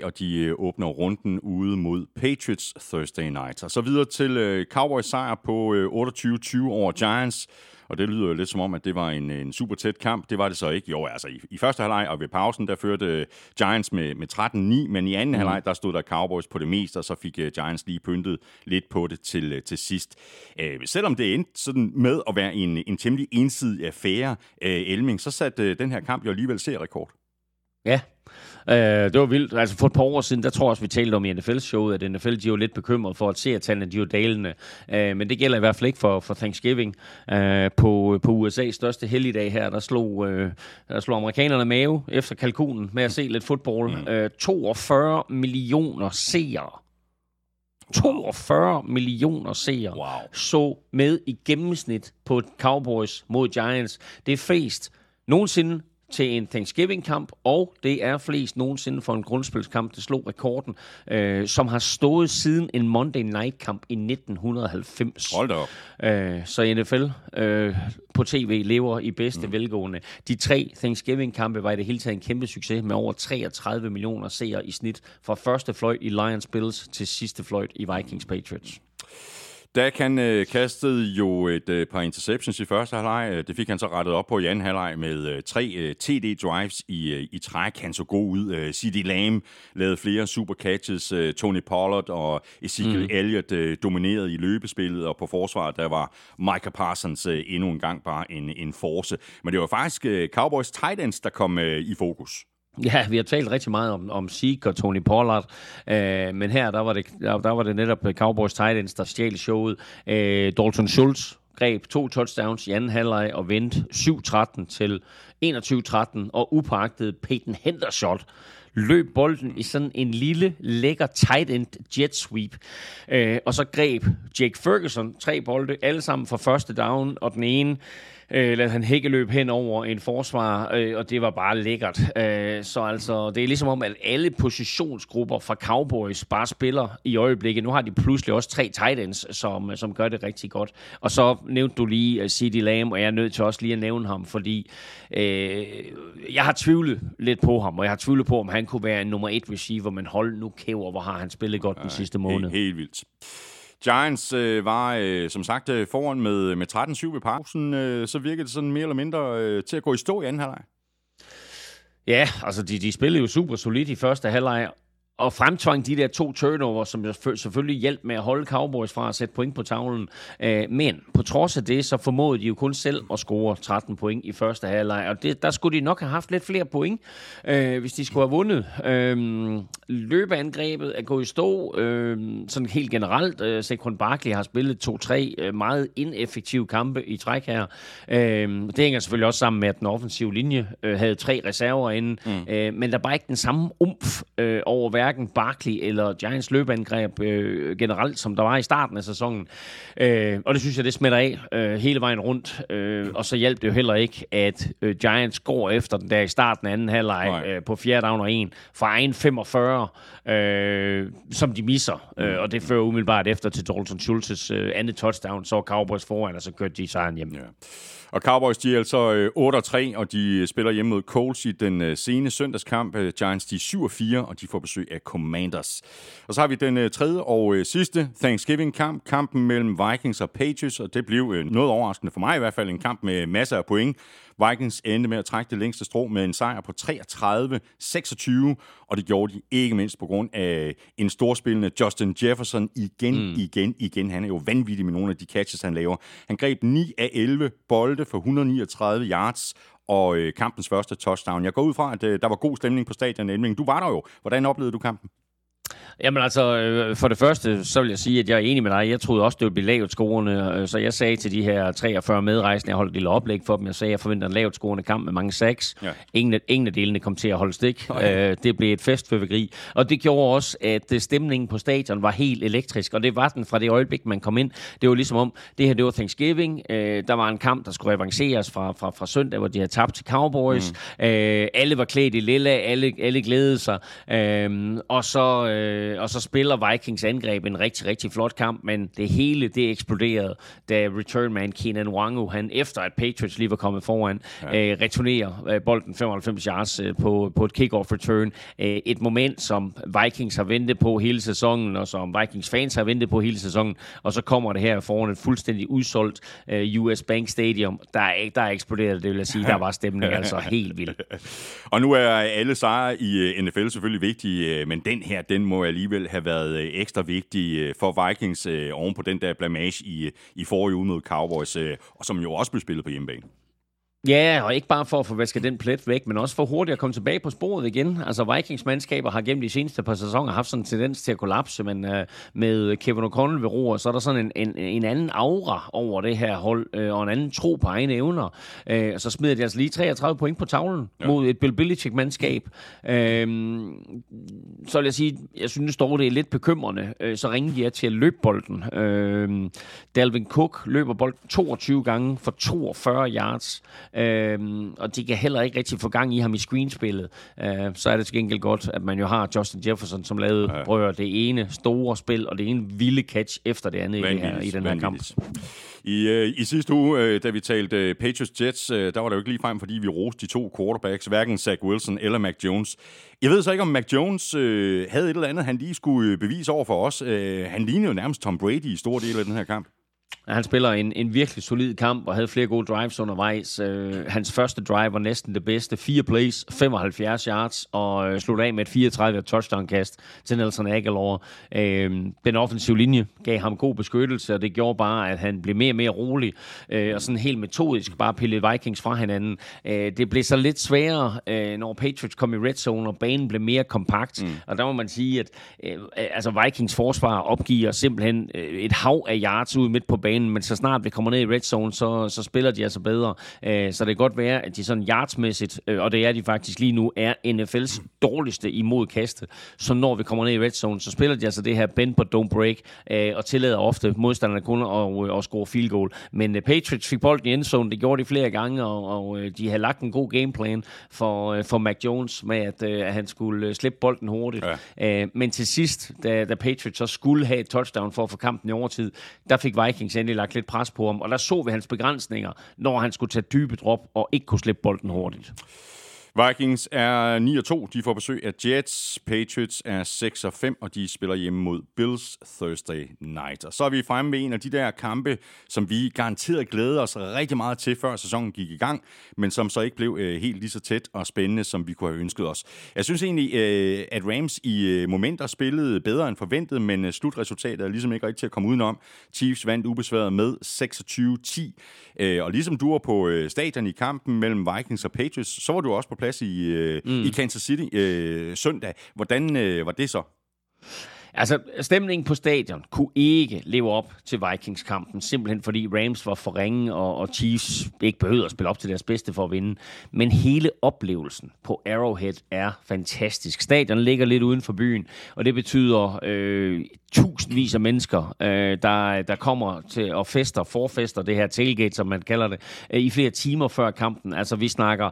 Speaker 1: 8-3, og de øh, åbner runden ude mod Patriots Thursday night. Og så videre til øh, Cowboys sejr på 28-20 over Giants. Og det lyder jo lidt som om, at det var en, en super tæt kamp. Det var det så ikke. Jo, altså i, i første halvleg og ved pausen, der førte Giants med, med 13-9, men i anden mm. halvleg, der stod der Cowboys på det meste, og så fik uh, Giants lige pyntet lidt på det til, uh, til sidst. Uh, selvom det endte sådan med at være en, en temmelig ensidig affære, uh, Elming, så satte uh, den her kamp jo alligevel rekord.
Speaker 2: Ja, Øh, det var vildt. Altså for et par år siden, der tror jeg også, vi talte om i NFL-showet, at NFL de jo lidt bekymret for at se, at tallene de jo dalende. Øh, men det gælder i hvert fald ikke for, for Thanksgiving. Øh, på, på USA's største helligdag her, der slog, øh, der slog amerikanerne mave efter kalkunen med at se lidt fodbold. Mm. Øh, 42 millioner seere 42 millioner seere wow. så med i gennemsnit på Cowboys mod Giants. Det er flest nogensinde til en Thanksgiving-kamp, og det er flest nogensinde for en grundspilskamp, der slog rekorden, øh, som har stået siden en Monday Night-kamp i 1990.
Speaker 1: Hold da op.
Speaker 2: Øh, så NFL øh, på tv lever i bedste mm. velgående. De tre Thanksgiving-kampe var i det hele taget en kæmpe succes med over 33 millioner seere i snit fra første fløjt i Lions Bills til sidste fløjt i Vikings Patriots.
Speaker 1: Dak han øh, kastede jo et øh, par interceptions i første halvleg. Det fik han så rettet op på i anden halvleg med øh, tre øh, TD-drives i, øh, i træk. Han så god ud. Øh, C.D. Lamb lavede flere super catches. Øh, Tony Pollard og Ezekiel mm. Elliott øh, dominerede i løbespillet, og på forsvaret der var Micah Parsons øh, endnu en gang bare en, en force. Men det var faktisk øh, Cowboys tight ends, der kom øh, i fokus.
Speaker 2: Ja, vi har talt rigtig meget om, om Zeke og Tony Pollard, øh, men her der var, det, der, der var det netop øh, Cowboys Titans, der stjal showet. Øh, Dalton Schultz greb to touchdowns i anden halvleg og vendte 7-13 til 21-13, og upagtet Peyton Hendershot løb bolden i sådan en lille, lækker tight end jet sweep. Øh, og så greb Jake Ferguson tre bolde, alle sammen for første down, og den ene øh, lade han hækkeløb hen over en forsvar, øh, og det var bare lækkert. Øh, så altså, det er ligesom om, at alle positionsgrupper fra Cowboys bare spiller i øjeblikket. Nu har de pludselig også tre tight ends, som, som gør det rigtig godt. Og så nævnte du lige øh, C.D. Lamb, og jeg er nødt til også lige at nævne ham, fordi øh, jeg har tvivlet lidt på ham, og jeg har tvivlet på, om han kunne være en nummer et receiver, men hold nu kæver, hvor har han spillet godt den sidste måned.
Speaker 1: Helt, helt vildt. Giants øh, var øh, som sagt øh, foran med, med 13-7 ved pausen, øh, så virkede det sådan mere eller mindre øh, til at gå i stå i anden halvleg.
Speaker 2: Ja, altså de, de spillede jo super solidt i første halvleg, og fremtvang de der to turnover, som selvfølgelig hjalp med at holde Cowboys fra at sætte point på tavlen. Øh, men på trods af det, så formåede de jo kun selv at score 13 point i første halvleg, og det, der skulle de nok have haft lidt flere point, øh, hvis de skulle have vundet. Øh, løbeangrebet er gået i stå, øh, sådan helt generelt. Øh, Saquon Barkley har spillet 2-3 øh, meget ineffektive kampe i træk her. Øh, det hænger selvfølgelig også sammen med, at den offensive linje øh, havde tre reserver inden, mm. øh, men der er bare ikke den samme umf øh, over hver hverken Barkley eller Giants løbeangreb øh, generelt, som der var i starten af sæsonen. Øh, og det synes jeg, det smitter af øh, hele vejen rundt. Øh, og så hjælper det jo heller ikke, at øh, Giants går efter den der i starten af anden halvleg øh, på fjerde down og en fra egen 45, øh, som de misser. Øh, og det fører umiddelbart efter til Dalton Schultz's øh, andet touchdown, så Cowboys foran, og så kørte de sejren hjem. Ja.
Speaker 1: Og Cowboys, de er altså øh, 8-3, og de øh, spiller hjemme mod Colts i den øh, sene søndagskamp. Giants, de er 7-4, og de får besøg af Commanders. Og så har vi den tredje og sidste Thanksgiving-kamp, kampen mellem Vikings og Patriots, og det blev noget overraskende for mig i hvert fald, en kamp med masser af point. Vikings endte med at trække det længste strå med en sejr på 33-26, og det gjorde de ikke mindst på grund af en storspillende Justin Jefferson igen, mm. igen, igen. Han er jo vanvittig med nogle af de catches, han laver. Han greb 9 af 11 bolde for 139 yards, og øh, kampens første touchdown. Jeg går ud fra, at øh, der var god stemning på stadion. Elming. Du var der jo. Hvordan oplevede du kampen?
Speaker 2: Jamen altså, øh, for det første, så vil jeg sige, at jeg er enig med dig. Jeg troede også, det ville blive lavt scorende, øh, så jeg sagde til de her 43 medrejsende, jeg holdt et lille oplæg for dem, jeg sagde, at jeg forventer en lavt scorende kamp med mange sacks. Ja. Ingen, ingen af delene kom til at holde stik. Øh, det blev et festføvegri, og det gjorde også, at stemningen på stadion var helt elektrisk, og det var den fra det øjeblik, man kom ind. Det var ligesom om, det her det var Thanksgiving, der var en kamp, der skulle revanceres fra, fra, fra søndag, hvor de havde tabt til Cowboys. Mm. alle var klædt i lilla, alle, alle glædede sig, og så Øh, og så spiller Vikings angreb en rigtig, rigtig flot kamp, men det hele, det eksploderede, da returnman Keenan Wangu, han efter at Patriots lige var kommet foran, ja. øh, returnerer øh, bolden 95 yards øh, på, på et kick-off return. Øh, et moment, som Vikings har ventet på hele sæsonen, og som Vikings fans har ventet på hele sæsonen, og så kommer det her foran et fuldstændig udsolgt øh, US Bank Stadium. Der er, der er eksploderet, det vil jeg sige. Der var stemning altså helt vild.
Speaker 1: og nu er alle sejre i øh, NFL selvfølgelig vigtige, øh, men den her, den må alligevel have været øh, ekstra vigtig øh, for Vikings øh, oven på den der blamage i, i forrige uge mod Cowboys, og som jo også blev spillet på hjemmebane.
Speaker 2: Ja, og ikke bare for at få vasket den plet væk, men også for hurtigt at komme tilbage på sporet igen. Altså Vikings mandskaber har gennem de seneste par sæsoner haft sådan en tendens til at kollapse, men uh, med Kevin O'Connell ved roer, så er der sådan en, en, en anden aura over det her hold, uh, og en anden tro på egne evner. Uh, så smider de altså lige 33 point på tavlen ja. mod et Bill Belichick-mandskab. Uh, så vil jeg sige, jeg synes dog, det er lidt bekymrende. Uh, så ringer de til at løbe bolden. Uh, Dalvin Cook løber bolden 22 gange for 42 yards. Øhm, og de kan heller ikke rigtig få gang i ham i screenspillet. Øh, så er det til gengæld godt, at man jo har Justin Jefferson, som lavede ja. rør det ene store spil, og det ene vilde catch efter det andet i, det her, i den her kamp.
Speaker 1: I, øh, I sidste uge, øh, da vi talte øh, Patriots Jets, øh, der var det jo ikke lige frem, fordi vi roste de to quarterbacks, hverken Zach Wilson eller Mac Jones. Jeg ved så ikke, om Mac Jones øh, havde et eller andet, han lige skulle øh, bevise over for os. Øh, han lignede jo nærmest Tom Brady i stor del af den her kamp.
Speaker 2: Han spiller en, en virkelig solid kamp og havde flere gode drives undervejs. Uh, hans første drive var næsten det bedste. Fire plays, 75 yards og uh, sluttede af med et 34 touchdown-kast til Nelson Aguilar. Uh, den offensive linje gav ham god beskyttelse, og det gjorde bare, at han blev mere og mere rolig uh, og sådan helt metodisk bare pillede Vikings fra hinanden. Uh, det blev så lidt sværere, uh, når Patriots kom i red zone, og banen blev mere kompakt. Mm. Og der må man sige, at uh, altså Vikings forsvar opgiver simpelthen uh, et hav af yards ud midt på banen, men så snart vi kommer ned i red zone, så, så spiller de altså bedre. Øh, så det kan godt være, at de sådan yardsmæssigt, øh, og det er de faktisk lige nu, er NFL's dårligste imod kastet. Så når vi kommer ned i red zone, så spiller de altså det her bend but don't break, øh, og tillader ofte modstanderne kun at, at score field goal. Men Patriots fik bolden i endzone, det gjorde de flere gange, og, og de har lagt en god gameplan for, for Mac Jones med, at, at han skulle slippe bolden hurtigt. Ja. Men til sidst, da, da Patriots så skulle have et touchdown for at få kampen i overtid, der fik Vikings endelig lagt lidt pres på ham, og der så vi hans begrænsninger, når han skulle tage dybe drop og ikke kunne slippe bolden hurtigt.
Speaker 1: Vikings er 9 og 2. De får besøg af Jets. Patriots er 6 og 5, og de spiller hjemme mod Bills Thursday night. Og så er vi fremme med en af de der kampe, som vi garanteret glæder os rigtig meget til, før sæsonen gik i gang, men som så ikke blev øh, helt lige så tæt og spændende, som vi kunne have ønsket os. Jeg synes egentlig, øh, at Rams i øh, momenter spillede bedre end forventet, men øh, slutresultatet er ligesom ikke rigtig til at komme udenom. Chiefs vandt ubesværet med 26-10. Øh, og ligesom du var på øh, stadion i kampen mellem Vikings og Patriots, så var du også på plads plads i, øh, mm. i Kansas City øh, søndag. Hvordan øh, var det så?
Speaker 2: Altså, stemningen på stadion kunne ikke leve op til Vikings-kampen, simpelthen fordi Rams var for ringe, og, og Chiefs ikke behøvede at spille op til deres bedste for at vinde. Men hele oplevelsen på Arrowhead er fantastisk. Stadion ligger lidt uden for byen, og det betyder øh, tusindvis af mennesker, øh, der, der kommer til at fester, forfester det her tailgate, som man kalder det, øh, i flere timer før kampen. Altså, vi snakker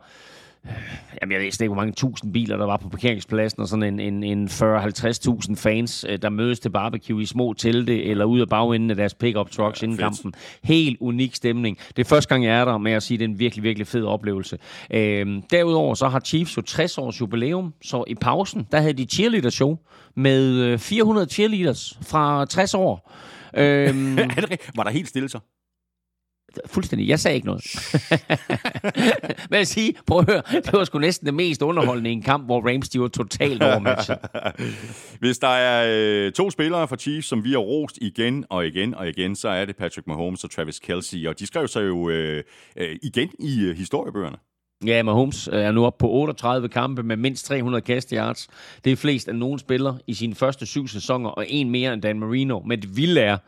Speaker 2: Jamen, jeg ved ikke, hvor mange tusind biler, der var på parkeringspladsen, og sådan en, en, en 40-50.000 fans, øh, der mødes til barbecue i små telte, eller ud af bagenden af deres pickup trucks ja, inden
Speaker 1: fedt.
Speaker 2: kampen. Helt unik stemning. Det er første gang, jeg er der, med at sige, det er en virkelig, virkelig fed oplevelse. Øhm, derudover så har Chiefs jo 60 års jubilæum, så i pausen, der havde de cheerleader-show med øh, 400 cheerleaders fra 60 år. Øhm?
Speaker 1: Var der helt stille så?
Speaker 2: Fuldstændig. Jeg sagde ikke noget. Men jeg sige, prøv at høre, det var sgu næsten det mest underholdende i en kamp, hvor Rams de var totalt overmatchet.
Speaker 1: Hvis der er øh, to spillere for Chiefs, som vi har rost igen og igen og igen, så er det Patrick Mahomes og Travis Kelsey. Og de skrev sig jo øh, øh, igen i øh, historiebøgerne.
Speaker 2: Ja, Mahomes øh, er nu oppe på 38 kampe med mindst 300 kast yards. Det er flest af nogen spiller i sine første syv sæsoner, og en mere end Dan Marino. Men det vilde er,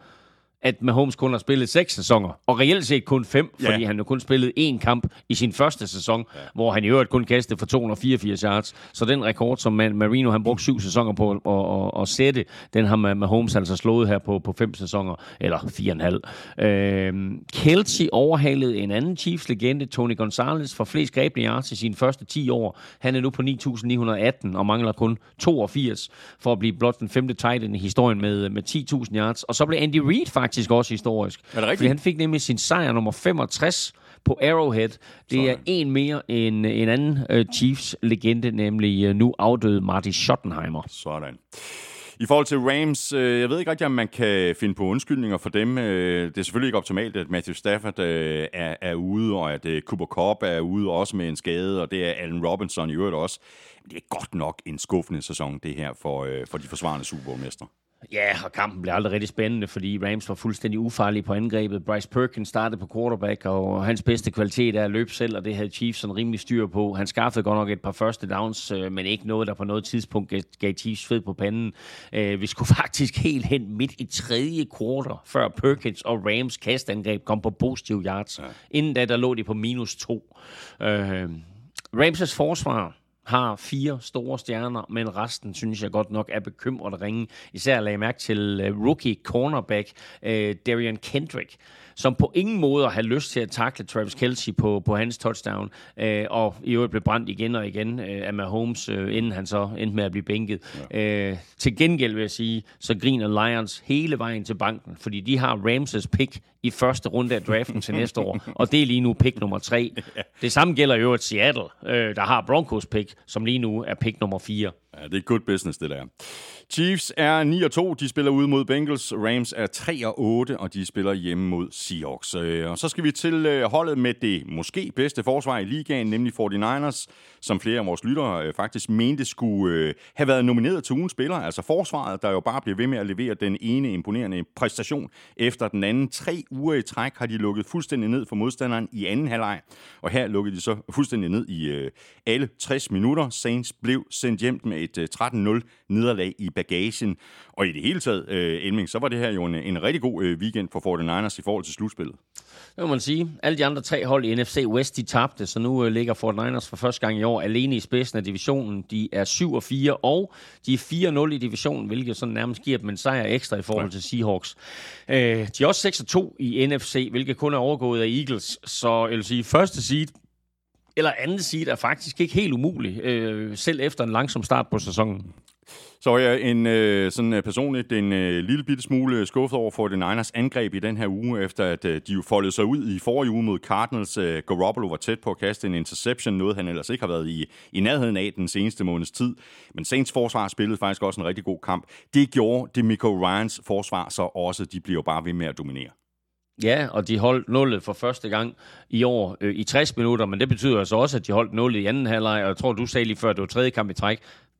Speaker 2: at Mahomes kun har spillet seks sæsoner, og reelt set kun fem,
Speaker 1: Ja.
Speaker 2: fordi han jo kun spillet én kamp i sin første sæson, ja. hvor han i øvrigt kun kastede for 284 yards. Så den rekord, som Ma- Marino han brugte syv sæsoner på at, at, at sætte, den har Ma- Mahomes altså slået her på, på fem sæsoner, eller fire og en halv. Øhm, Kelsey overhalede en anden Chiefs-legende, Tony Gonzalez, for flest grebne yards i sine første 10 år. Han er nu på 9.918 og mangler kun 82 for at blive blot den femte tight end i historien med, med 10.000 yards. Og så blev Andy Reid faktisk også historisk.
Speaker 1: Er det rigtigt?
Speaker 2: Fordi han fik nemlig sin sejr nummer 65 på Arrowhead. Det er
Speaker 1: Sådan.
Speaker 2: en mere end en anden uh, Chiefs-legende, nemlig uh, nu afdøde Marty Schottenheimer.
Speaker 1: Sådan. I forhold til Rams, øh, jeg ved ikke rigtig, om man kan finde på undskyldninger for dem. Øh, det er selvfølgelig ikke optimalt, at Matthew Stafford øh, er, er ude, og at øh, Cooper Cup er ude også med en skade, og det er Allen Robinson i øvrigt også. Men det er godt nok en skuffende sæson, det her, for, øh, for de forsvarende Super Bowl-mestre.
Speaker 2: Ja, og kampen blev aldrig rigtig spændende, fordi Rams var fuldstændig ufarlige på angrebet. Bryce Perkins startede på quarterback, og hans bedste kvalitet er at løbe selv, og det havde Chiefs sådan rimelig styr på. Han skaffede godt nok et par første downs, øh, men ikke noget, der på noget tidspunkt gav- Chiefs fed på panden. Øh, Vi skulle faktisk helt hen midt i tredje quarter, før Perkins og Rams kastangreb kom på positive yards. Ja. Inden da, der lå de på minus to. Øh, Rams' forsvar har fire store stjerner, men resten synes jeg godt nok er bekymret at ringe. Især lagde jeg mærke til øh, rookie cornerback øh, Darian Kendrick, som på ingen måde har lyst til at takle Travis Kelsey på, på hans touchdown, uh, og i øvrigt blev brændt igen og igen uh, af Mahomes, uh, inden han så endte med at blive bænket. Ja. Uh, til gengæld vil jeg sige, så griner Lions hele vejen til banken, fordi de har Ramses pick i første runde af draften til næste år, og det er lige nu pick nummer tre. Det samme gælder i øvrigt Seattle, øh, der har Broncos pick, som lige nu er pick nummer 4.
Speaker 1: Ja, det er good business, det der. Chiefs er 9 og 2, de spiller ude mod Bengals. Rams er 3 og 8, og de spiller hjemme mod Seahawks. Øh, og så skal vi til øh, holdet med det måske bedste forsvar i ligaen, nemlig 49ers, som flere af vores lyttere øh, faktisk mente skulle have været nomineret til ugens spiller. Altså forsvaret, der jo bare bliver ved med at levere den ene imponerende præstation efter den anden. Tre uger i træk har de lukket fuldstændig ned for modstanderen i anden halvleg, og her lukkede de så fuldstændig ned i alle 60 minutter. Saints blev sendt hjem med et 13-0 nederlag i bagagen. Og i det hele taget, øh, Elming, så var det her jo en, en rigtig god øh, weekend for 49ers i forhold til slutspillet.
Speaker 2: Det må man sige. Alle de andre tre hold i NFC West, de tabte, så nu øh, ligger 49ers for første gang i år alene i spidsen af divisionen. De er 7 og 4, og de er 4-0 i divisionen, hvilket sådan nærmest giver dem en sejr ekstra i forhold til Seahawks. Øh, de er også 6 og 2 i NFC, hvilket kun er overgået af Eagles. Så jeg vil sige, første seed eller anden seed er faktisk ikke helt umuligt, øh, selv efter en langsom start på sæsonen.
Speaker 1: Så er jeg en, øh, sådan øh, personligt en øh, lille bitte smule skuffet over for den Niners angreb i den her uge, efter at øh, de jo foldede sig ud i forrige uge mod Cardinals. Øh, Garoppolo var tæt på at kaste en interception, noget han ellers ikke har været i, i nærheden af den seneste måneds tid. Men Saints forsvar spillede faktisk også en rigtig god kamp. Det gjorde Demico Ryans forsvar så også. De bliver jo bare ved med at dominere.
Speaker 2: Ja, og de holdt nullet for første gang i år øh, i 60 minutter, men det betyder altså også, at de holdt nullet i anden halvleg, og jeg tror, du sagde lige før, at det var tredje kamp i træk.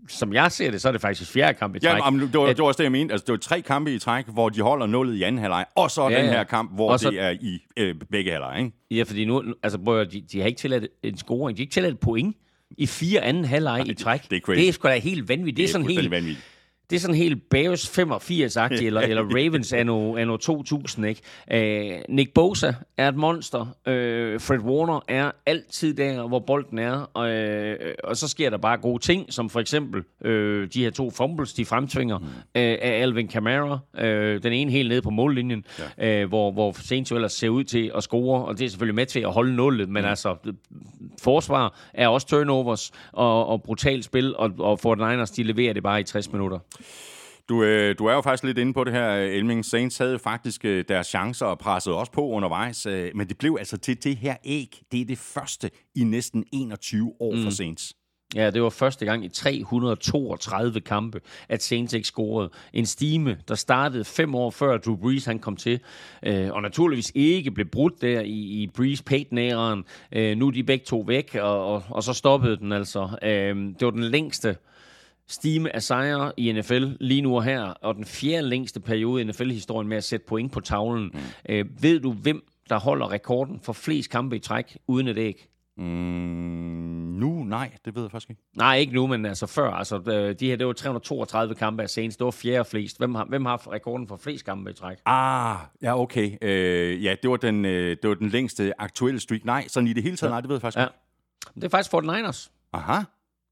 Speaker 2: Som jeg ser det, så er det faktisk fjerde kamp i træk.
Speaker 1: Ja, men det, var,
Speaker 2: At-
Speaker 1: det var også det, jeg mente. Altså, det var tre kampe i træk, hvor de holder nullet i anden halvleg, og så
Speaker 2: Ja,
Speaker 1: den her kamp, hvor
Speaker 2: så-
Speaker 1: det er i øh, begge halvleg, ikke?
Speaker 2: Ja, fordi nu, altså, prøv, de, de har ikke tilladt en scoring, de har ikke tilladt et point i fire anden halvleg i træk.
Speaker 1: det er crazy.
Speaker 2: Det er sgu da helt vanvittigt. Det,
Speaker 1: Det
Speaker 2: er sådan helt,
Speaker 1: vanvittigt.
Speaker 2: Det er sådan helt Bears 85-agtigt, eller, eller Ravens anno, anno 2000, ikke? Øh, Nick Bosa er et monster. Øh, Fred Warner er altid der, hvor bolden er. Og, øh, og så sker der bare gode ting, som for eksempel øh, de her to fumbles, de fremtvinger mm. øh, af Alvin Kamara. Øh, den ene helt nede på mållinjen, ja. øh, hvor, hvor Saints ellers ser ud til at score, og det er selvfølgelig med til at holde nullet, men mm. altså, forsvar er også turnovers og, og brutalt spil, og, og 49ers, de leverer det bare i 60 minutter.
Speaker 1: Du, øh, du er jo faktisk lidt inde på det her, Elming. Saints havde faktisk øh, deres chancer og pressede også på undervejs, øh, men det blev altså til det her æg. Det er det første i næsten 21 år mm. for Saints.
Speaker 2: Ja, det var første gang i 332 kampe, at Saints ikke scorede. En stime, der startede fem år før Drew Brees han kom til, øh, og naturligvis ikke blev brudt der i, i Brees Payton-æren. Øh, nu er de begge to væk, og, og, og så stoppede den altså. Øh, det var den længste stime af sejre i NFL lige nu og her, og den fjerde længste periode i NFL-historien med at sætte point på tavlen. Mm. Øh, ved du, hvem der holder rekorden for flest kampe i træk uden et æg?
Speaker 1: Mm, nu? Nej, det ved jeg faktisk ikke.
Speaker 2: Nej, ikke nu, men altså før. Altså, de her, det var 332 kampe af Saints. Det var fjerde flest. Hvem har, hvem har rekorden for flest kampe i træk?
Speaker 1: Ah, ja, okay. Øh, ja, det var, den, øh, det var den længste aktuelle streak. Nej, sådan i det hele taget, ja. nej, det ved jeg faktisk ja. ikke.
Speaker 2: Det er faktisk 49ers.
Speaker 1: Aha.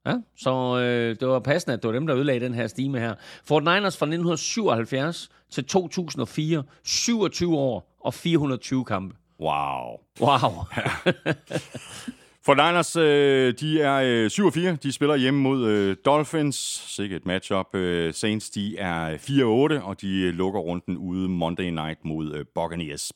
Speaker 2: Ja, så øh, det var passende, at det var dem, der udlagde den her stime her. Fort Niners fra 1977 til 2004, 27 år og 420 kampe.
Speaker 1: Wow.
Speaker 2: Wow.
Speaker 1: Ja. For Niners, øh, de er øh, 7 4. De spiller hjemme mod øh, Dolphins. Sikkert matchup. Øh, Saints, de er 4 8, og de lukker runden ude Monday night mod øh, Buccaneers.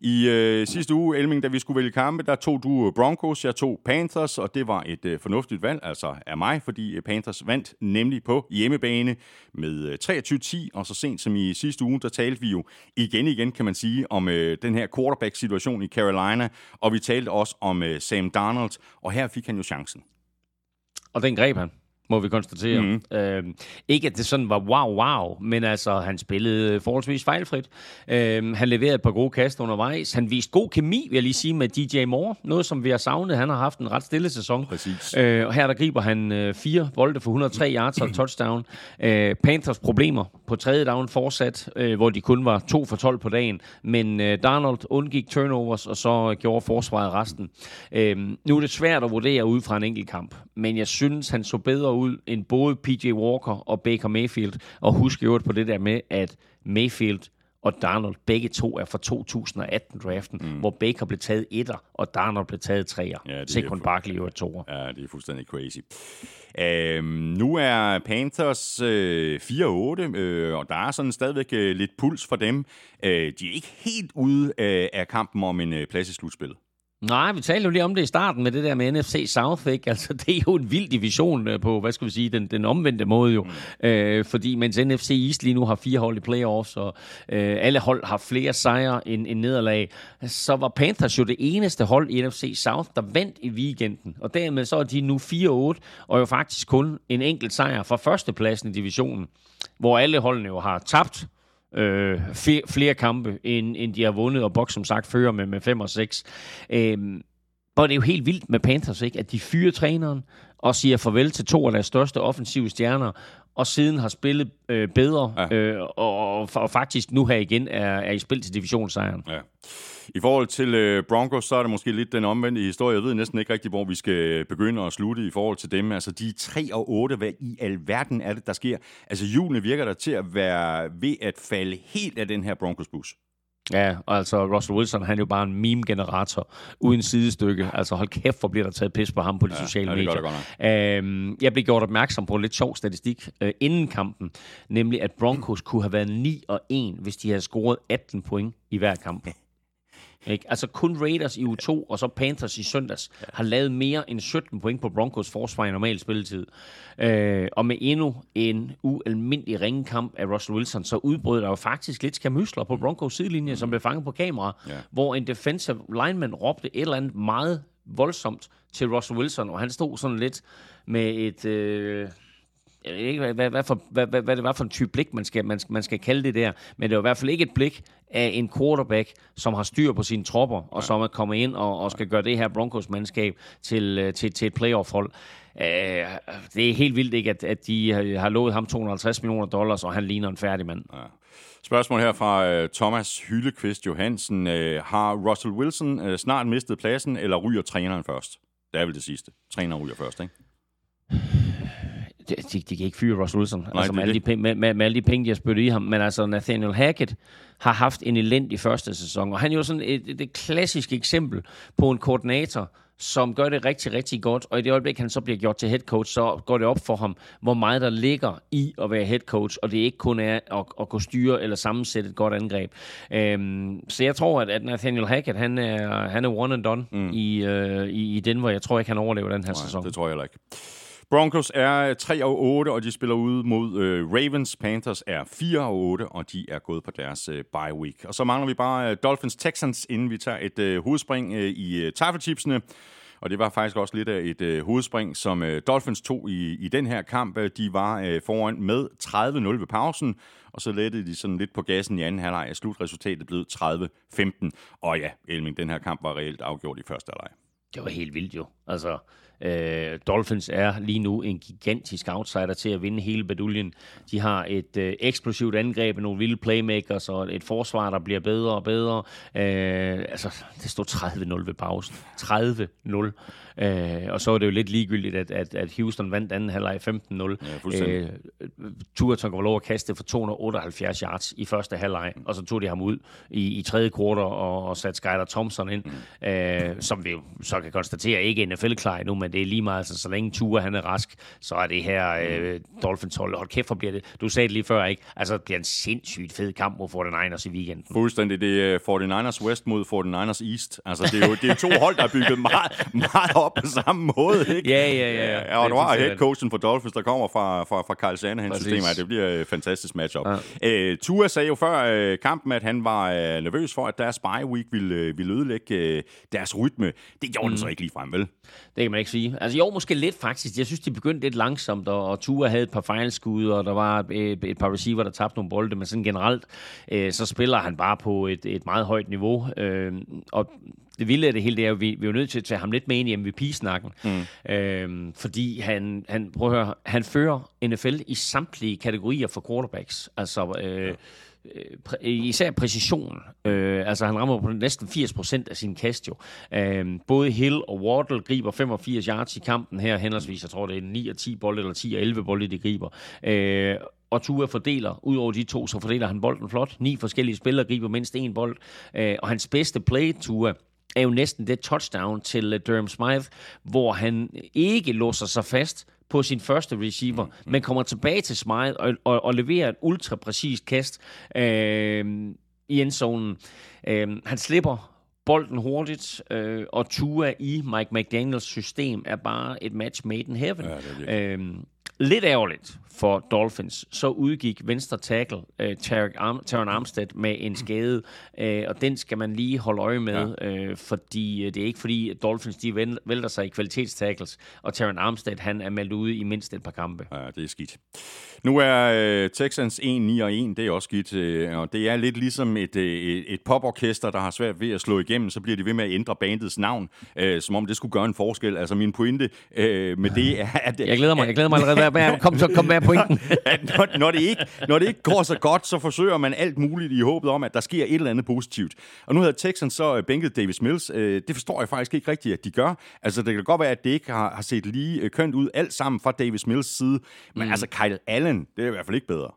Speaker 1: I øh, sidste uge, Elming, da vi skulle vælge kampe, der tog du øh, Broncos, jeg tog Panthers, og det var et øh, fornuftigt valg, altså af mig, fordi øh, Panthers vandt nemlig på hjemmebane med øh, 23-10, og så sent som i sidste uge, der talte vi jo igen igen, kan man sige, om øh, den her quarterback-situation i Carolina, og vi talte også om øh, Sam Darnold, og her fik han jo chancen.
Speaker 2: Og den greb han må vi konstatere. Mm. Øh, ikke at det sådan var wow, wow, men altså, han spillede forholdsvis fejlfrit. Øh, han leverede et par gode kast undervejs. Han viste god kemi, vil jeg lige sige, med DJ Moore. Noget, som vi har savnet. Han har haft en ret stille sæson.
Speaker 1: Præcis.
Speaker 2: Øh, og her der griber han øh, fire bolde for 103 yards og touchdown. Øh, Panthers problemer på tredje down fortsat, øh, hvor de kun var to for 12 på dagen. Men øh, Darnold undgik turnovers, og så gjorde forsvaret resten. Øh, nu er det svært at vurdere ud fra en enkelt kamp, men jeg synes, han så bedre ud end både PJ Walker og Baker Mayfield. Og husk jo på det der med, at Mayfield og Darnold begge to er fra 2018-draften, mm. hvor Baker blev taget etter, og Darnold blev taget treer. Ja, Sekund Barkley jo er toer.
Speaker 1: Ja, det er fuldstændig crazy. Øhm, nu er Panthers øh, 4-8, øh, og der er sådan stadigvæk øh, lidt puls for dem. Øh, de er ikke helt ude øh, af kampen om en øh, plads i slutspillet.
Speaker 2: Nej, vi talte jo lige om det i starten med det der med NFC South, ikke? Altså, det er jo en vild division øh, på, hvad skal vi sige, den, den omvendte måde jo. Mm. Øh, fordi mens NFC East lige nu har fire hold i playoffs, og øh, alle hold har flere sejre end, end nederlag, så var Panthers jo det eneste hold i NFC South, der vandt i weekenden. Og dermed så er de nu 4-8, og jo faktisk kun en enkelt sejr fra førstepladsen i divisionen, hvor alle holdene jo har tabt øh, flere flere kampe, end, end de har vundet, og Boks som sagt fører med, med 5 og 6. Øh, og det er jo helt vildt med Panthers, ikke? at de fyrer træneren og siger farvel til to af deres største offensive stjerner, og siden har spillet øh, bedre, ja. øh, og, og, og faktisk nu her igen er, er i spil til divisionssejren.
Speaker 1: Ja. I forhold til øh, Broncos, så er det måske lidt den omvendte historie. Jeg ved næsten ikke rigtig, hvor vi skal begynde at slutte i forhold til dem. Altså, de er 3 og 8. Hvad i alverden er det, der sker? Altså, julen virker der til at være ved at falde helt af den her Broncos-bus.
Speaker 2: Ja, altså Russell Wilson, han er jo bare en meme-generator uden sidestykke. Altså hold kæft, hvor bliver der taget pis på ham på de ja, sociale ja, medier. Det øhm, jeg blev gjort opmærksom på en lidt sjov statistik øh, inden kampen, nemlig at Broncos kunne have været 9 og 1, hvis de havde scoret 18 point i hver kamp. Ikke? Altså kun Raiders i U2 og så Panthers i søndags ja. har lavet mere end 17 point på Broncos forsvar i normal spilletid. Øh, og med endnu en ualmindelig ringekamp af Russell Wilson, så udbrød der jo faktisk lidt skamysler på Broncos sidelinje, mm. som blev fanget på kamera, ja. hvor en defensive lineman råbte et eller andet meget voldsomt til Russell Wilson, og han stod sådan lidt med et... Øh, jeg ved ikke, hvad, hvad, for, hvad, hvad, hvad det var for en type blik, man skal, man, man skal kalde det der. Men det var i hvert fald ikke et blik af en quarterback, som har styr på sine tropper, og ja. som er kommet ind og, og skal gøre det her Broncos-mandskab til, øh, til, til et playoff-hold. det er helt vildt ikke, at, at de har lovet ham 250 millioner dollars, og han ligner en færdig mand. Ja.
Speaker 1: Spørgsmål her fra uh, Thomas Hyllekvist Johansen. Uh, har Russell Wilson snart mistet pladsen, eller ryger træneren først? Det er vel det sidste. Træneren ryger først, ikke?
Speaker 2: de, de, kan ikke fyre Russell Wilson, Nej, altså med, alle de penge, med, med, med alle de penge, de har spyttet i ham. Men altså, Nathaniel Hackett har haft en elendig første sæson, og han er jo sådan et, et, et klassisk eksempel på en koordinator, som gør det rigtig, rigtig godt, og i det øjeblik, han så bliver gjort til head coach, så går det op for ham, hvor meget der ligger i at være head coach, og det ikke kun er at, at kunne styre eller sammensætte et godt angreb. Øhm, så jeg tror, at, at Nathaniel Hackett, han er, han er one and done mm. i, øh, i, i Denver. Jeg tror ikke, han overlever den her Nej, sæson.
Speaker 1: det tror jeg heller ikke. Broncos er øh, 3 og 8, og de spiller ud mod øh, Ravens. Panthers er 4 og 8, og de er gået på deres øh, bye week. Og så mangler vi bare øh, Dolphins Texans, inden vi tager et øh, hovedspring øh, i øh, taffelchipsene. Og det var faktisk også lidt af et øh, hovedspring, som øh, Dolphins tog i, i den her kamp. Øh, de var øh, foran med 30-0 ved pausen, og så lettede de sådan lidt på gassen i anden halvleg. Slutresultatet blev 30-15. Og ja, Elming, den her kamp var reelt afgjort i første halvleg.
Speaker 2: Det var helt vildt jo. Altså, Øh, Dolphins er lige nu en gigantisk outsider til at vinde hele beduljen. De har et øh, eksplosivt angreb, nogle vilde playmakers og et forsvar, der bliver bedre og bedre. Øh, altså, det står 30-0 ved pausen. 30-0. Øh, og så er det jo lidt ligegyldigt, at, at, at Houston vandt anden halvleg 15-0. Ja, øh, Tua Tagovailoa kastede for 278 yards i første halvleg, mm. og så tog de ham ud i, i tredje kvartal og, og satte Skyler Thompson ind, mm. øh, som vi jo så kan konstatere ikke er NFL-klar endnu, men det er lige meget, altså, så længe Tua han er rask, så er det her øh, Dolphins hold. Hold kæft, hvor bliver det, du sagde det lige før, ikke? Altså, det bliver en sindssygt fed kamp mod 49ers i weekenden.
Speaker 1: Fuldstændig. Det er 49ers West mod 49ers East. Altså, det er jo det er to hold, der er bygget meget, meget op på samme måde, ikke?
Speaker 2: Ja, ja, ja.
Speaker 1: ja og du har head coachen for Dolphins, der kommer fra, fra, fra Carl Shanahan's system, at det bliver et fantastisk matchup. Ja. Uh, Tua sagde jo før uh, kampen, at han var uh, nervøs for, at deres bye week ville, uh, ville ødelægge uh, deres rytme. Det gjorde mm. den så ikke lige frem, vel?
Speaker 2: Det kan man ikke sige. Altså jo, måske lidt faktisk. Jeg synes, de begyndte lidt langsomt, og, og Tua havde et par fejlskud, og der var et, et par receiver, der tabte nogle bolde, men sådan generelt, øh, så spiller han bare på et, et meget højt niveau. Øh, og det vilde af det hele, det er at vi, vi er nødt til at tage ham lidt med ind i MVP-snakken. Mm. Øhm, fordi han, han, prøv at høre, han fører NFL i samtlige kategorier for quarterbacks. Altså, øh, øh, især præcision. Øh, altså han rammer på næsten 80% af sin kast jo. Øh, både Hill og Wardle griber 85 yards i kampen her, henholdsvis, jeg tror det er 9 og 10 bolde, eller 10 og 11 bolde, de griber. Øh, og Tua fordeler, ud over de to, så fordeler han bolden flot. Ni forskellige spillere griber mindst en bold. Øh, og hans bedste play, Tua, er jo næsten det touchdown til uh, Durham Smythe, hvor han ikke låser sig fast på sin første receiver, mm. men kommer tilbage til Smythe og, og, og leverer et ultra præcist kast øh, i endzonen. Øh, han slipper bolden hurtigt, øh, og Tua i Mike McDaniels system er bare et match made in heaven. Ja, det er øh, lidt ærgerligt for Dolphins, så udgik venstre tackle Arm, Taron Armstead med en skade, uh, og den skal man lige holde øje med, ja. uh, fordi uh, det er ikke fordi at Dolphins de vælter sig i kvalitetstackles, og Taron Armstead han er meldt ude i mindst et par kampe.
Speaker 1: Ja, det er skidt. Nu er uh, Texans 1-9 og 1, det er også skidt, uh, og det er lidt ligesom et, uh, et poporkester, der har svært ved at slå igennem, så bliver de ved med at ændre bandets navn, uh, som om det skulle gøre en forskel. Altså min pointe uh, med det er, at...
Speaker 2: Jeg glæder mig, jeg glæder mig allerede. Kom så, kom pointen.
Speaker 1: når, når, det ikke, når det ikke går så godt, så forsøger man alt muligt i håbet om, at der sker et eller andet positivt. Og nu havde Texans så bænket Davis Mills. Det forstår jeg faktisk ikke rigtigt, at de gør. Altså, det kan godt være, at det ikke har, har set lige kønt ud alt sammen fra Davis Mills side. Men mm. altså, Kyle Allen, det er i hvert fald ikke bedre.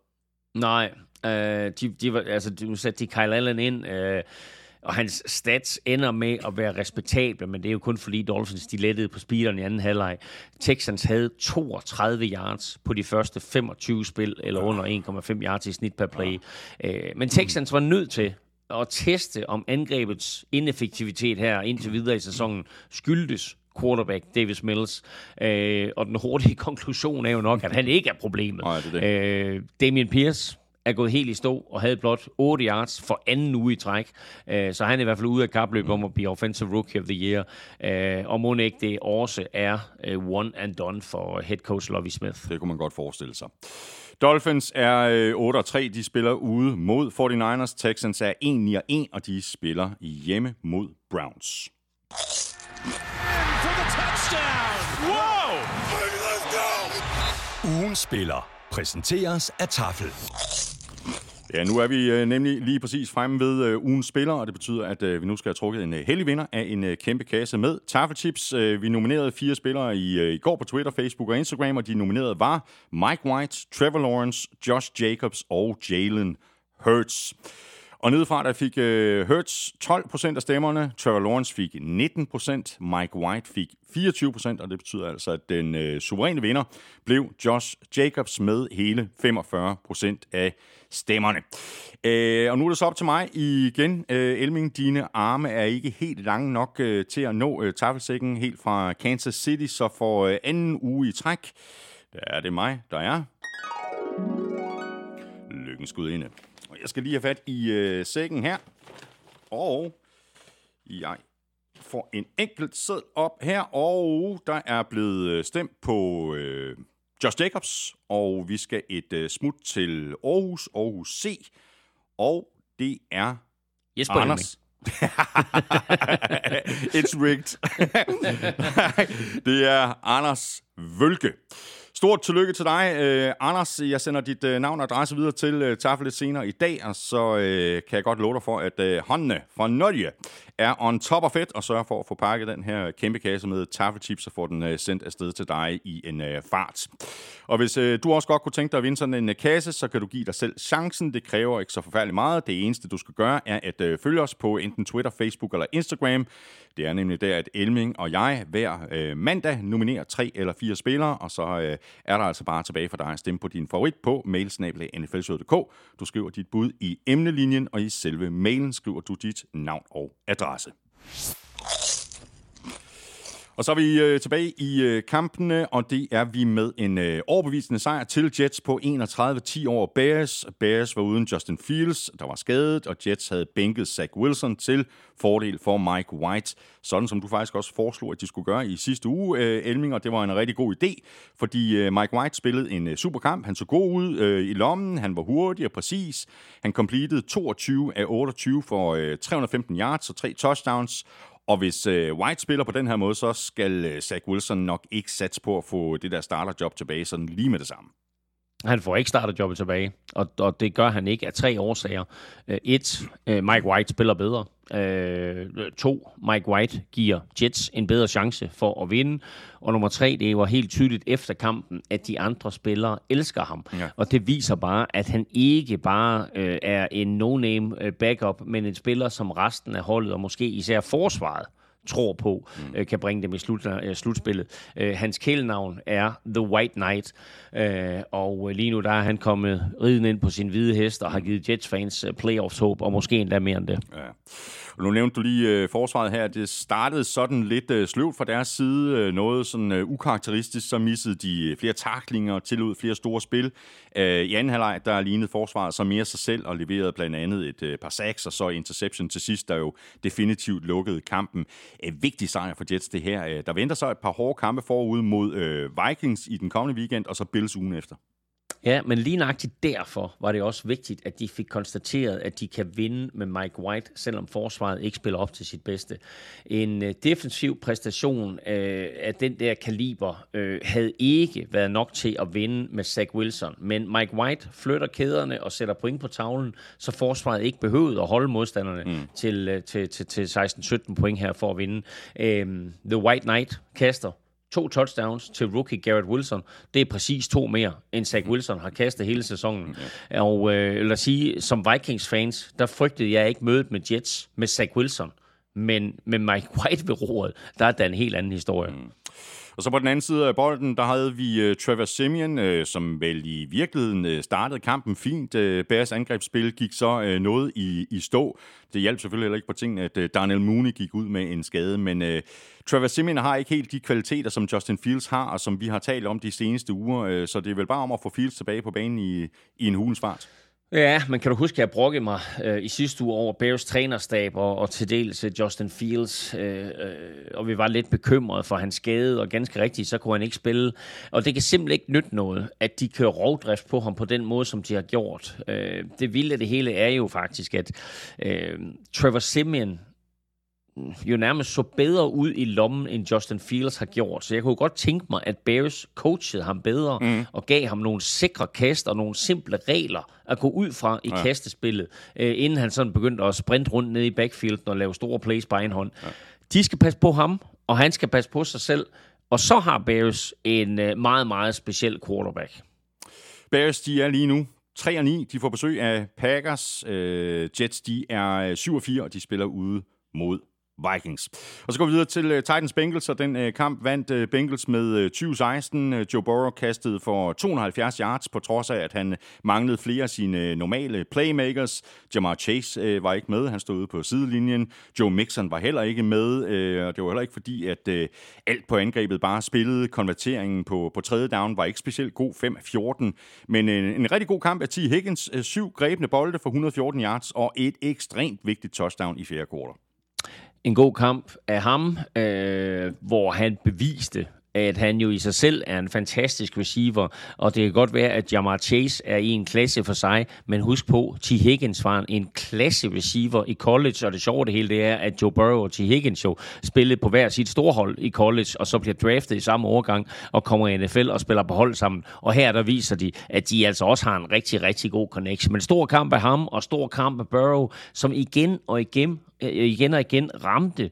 Speaker 2: Nej, øh, de, de, var, altså, nu satte de Kyle Allen ind... Øh, og hans stats ender med at være respektable, men det er jo kun fordi Dolphins de lettede på speederen i anden halvleg. Texans havde 32 yards på de første 25 spil, eller under 1,5 yards i snit per play. Ja. Men Texans var nødt til at teste, om angrebets ineffektivitet her indtil videre i sæsonen skyldtes quarterback Davis Mills. Øh, og den hurtige konklusion er jo nok, at han ikke er problemet. Nej, det er det. Øh, Damian Pierce er gået helt i stå og havde blot 8 yards for anden uge i træk. Uh, så han er i hvert fald ude af kapløbet om at blive Offensive Rookie of the Year. Uh, og må ikke det også er uh, one and done for head coach Lovie Smith.
Speaker 1: Det kunne man godt forestille sig. Dolphins er 8-3, de spiller ude mod 49ers. Texans er 1-1, og de spiller hjemme mod Browns. Wow!
Speaker 6: Ugens spiller præsenteres af Tafel.
Speaker 1: Ja, nu er vi øh, nemlig lige præcis fremme ved øh, ugens spiller, og det betyder, at øh, vi nu skal have trukket en øh, heldig vinder af en øh, kæmpe kasse med taffelchips. Øh, vi nominerede fire spillere i, øh, i går på Twitter, Facebook og Instagram, og de nominerede var Mike White, Trevor Lawrence, Josh Jacobs og Jalen Hurts. Og nedefra der fik øh, Hurts 12% af stemmerne, Trevor Lawrence fik 19%, Mike White fik 24%, og det betyder altså, at den øh, suveræne vinder blev Josh Jacobs med hele 45% af stemmerne. Øh, og nu er det så op til mig igen. Øh, Elming, dine arme er ikke helt lange nok øh, til at nå øh, taffelsækken helt fra Kansas City, så for øh, anden uge i træk, der er det mig, der er lykkens gudinde. Og jeg skal lige have fat i øh, sækken her. Og jeg får en enkelt sæd op her, og der er blevet øh, stemt på øh, Josh Jacobs, og vi skal et øh, smut til Aarhus, Aarhus C, og det er
Speaker 2: Jesper
Speaker 1: Anders. It's rigged. det er Anders Vølke. Stort tillykke til dig, øh, Anders. Jeg sender dit øh, navn og adresse videre til øh, Tafel lidt senere i dag, og så øh, kan jeg godt love dig for, at øh, håndene fra Norge er on top of it, og sørger for at få pakket den her kæmpe kasse med taffelchips, og få den øh, sendt afsted til dig i en øh, fart. Og hvis øh, du også godt kunne tænke dig at vinde sådan en øh, kasse, så kan du give dig selv chancen. Det kræver ikke så forfærdeligt meget. Det eneste, du skal gøre, er at øh, følge os på enten Twitter, Facebook eller Instagram. Det er nemlig der, at Elming og jeg hver øh, mandag nominerer tre eller fire spillere, og så øh, er der altså bare tilbage for dig at stemme på din favorit på mailsnabelag.nflshow.dk. Du skriver dit bud i emnelinjen, og i selve mailen skriver du dit navn og adresse. Og så er vi øh, tilbage i øh, kampene, og det er vi med en øh, overbevisende sejr til Jets på 31-10 over Bears. Bears var uden Justin Fields, der var skadet, og Jets havde bænket Zach Wilson til fordel for Mike White. Sådan som du faktisk også foreslog, at de skulle gøre i sidste uge, øh, Elming, og det var en rigtig god idé, fordi øh, Mike White spillede en øh, superkamp. Han så god ud øh, i lommen, han var hurtig og præcis. Han completed 22 af 28 for øh, 315 yards og tre touchdowns, og hvis øh, White spiller på den her måde, så skal øh, Zach Wilson nok ikke satse på at få det der starterjob tilbage sådan lige med det samme.
Speaker 2: Han får ikke starterjobbet tilbage, og, og det gør han ikke af tre årsager. Uh, et, uh, Mike White spiller bedre. Uh, to, Mike White giver Jets en bedre chance for at vinde. Og nummer tre, det var helt tydeligt efter kampen, at de andre spillere elsker ham.
Speaker 1: Ja.
Speaker 2: Og det viser bare, at han ikke bare uh, er en no-name backup, men en spiller, som resten af holdet, og måske især forsvaret, tror på, mm. øh, kan bringe dem i slut, øh, slutspillet. Øh, hans kælenavn er The White Knight, øh, og lige nu der er han kommet riden ind på sin hvide hest og har givet Jets-fans øh, playoffs håb, og måske endda mere end det.
Speaker 1: Ja. Og nu nævnte du lige øh, forsvaret her. Det startede sådan lidt øh, sløvt fra deres side. Øh, noget sådan øh, ukarakteristisk. Så missede de øh, flere taklinger og tillod flere store spil. Øh, I anden halvleg, der lignede forsvaret så mere sig selv og leverede blandt andet et øh, par sacks og så interception til sidst, der jo definitivt lukkede kampen. Øh, vigtig sejr for Jets det her. Øh, der venter så et par hårde kampe forud mod øh, Vikings i den kommende weekend, og så Bills ugen efter.
Speaker 2: Ja, men lige nøjagtigt derfor var det også vigtigt, at de fik konstateret, at de kan vinde med Mike White, selvom forsvaret ikke spiller op til sit bedste. En øh, defensiv præstation øh, af den der kaliber øh, havde ikke været nok til at vinde med Zach Wilson, men Mike White flytter kæderne og sætter point på tavlen, så forsvaret ikke behøvede at holde modstanderne mm. til, øh, til, til, til 16-17 point her for at vinde. Øh, The White Knight kaster to touchdowns til rookie Garrett Wilson. Det er præcis to mere, end Zach Wilson har kastet hele sæsonen. Okay. Og øh, lad os sige, som Vikings-fans, der frygtede jeg ikke mødet med Jets med Zach Wilson. Men med Mike White ved roret, der er der en helt anden historie. Mm.
Speaker 1: Og så på den anden side af bolden, der havde vi uh, Trevor Simeon, uh, som vel i virkeligheden uh, startede kampen fint. Uh, Bears angrebsspil gik så uh, noget i, i stå. Det hjalp selvfølgelig heller ikke på ting, at uh, Daniel Mooney gik ud med en skade, men uh, Trevor Simeon har ikke helt de kvaliteter, som Justin Fields har, og som vi har talt om de seneste uger, uh, så det er vel bare om at få Fields tilbage på banen i, i en hulens fart.
Speaker 2: Ja, men kan du huske, at jeg brokkede mig øh, i sidste uge over Bears trænerstab og, og til dels øh, Justin Fields, øh, øh, og vi var lidt bekymrede for hans skade, og ganske rigtigt, så kunne han ikke spille. Og det kan simpelthen ikke nytte noget, at de kører rovdrift på ham på den måde, som de har gjort. Øh, det vilde af det hele er jo faktisk, at øh, Trevor Simeon jo nærmest så bedre ud i lommen, end Justin Fields har gjort. Så jeg kunne godt tænke mig, at Bears coachede ham bedre mm. og gav ham nogle sikre kast og nogle simple regler at gå ud fra i ja. kastespillet, øh, inden han sådan begyndte at sprinte rundt ned i backfielden og lave store plays på egen hånd. Ja. De skal passe på ham, og han skal passe på sig selv. Og så har Bears en øh, meget, meget speciel quarterback.
Speaker 1: Bears, de er lige nu 3 og 9. De får besøg af Packers. Øh, Jets, de er 7 og 4, og de spiller ude mod Vikings. Og så går vi videre til øh, Titans Bengals, og den øh, kamp vandt øh, Bengals med 20-16. Joe Burrow kastede for 270 yards, på trods af, at han manglede flere af sine normale playmakers. Jamar Chase var ikke med, han stod ude på sidelinjen. Joe Mixon var heller ikke med, og det var heller ikke fordi, at alt på angrebet bare spillede. Konverteringen på, på tredje down var ikke specielt god, 5-14. Men en, en rigtig god kamp af T. Higgins. Syv grebne bolde for 114 yards, og et ekstremt vigtigt touchdown i fjerde kvartal
Speaker 2: en god kamp af ham, øh, hvor han beviste, at han jo i sig selv er en fantastisk receiver, og det kan godt være, at Jamar Chase er i en klasse for sig, men husk på, T. Higgins var en klasse receiver i college, og det sjove det hele, det er, at Joe Burrow og T. Higgins jo spillede på hver sit storhold i college, og så bliver draftet i samme overgang, og kommer i NFL og spiller på hold sammen. Og her der viser de, at de altså også har en rigtig, rigtig god connection. Men stor kamp af ham, og stor kamp af Burrow, som igen og igen, øh, igen og igen ramte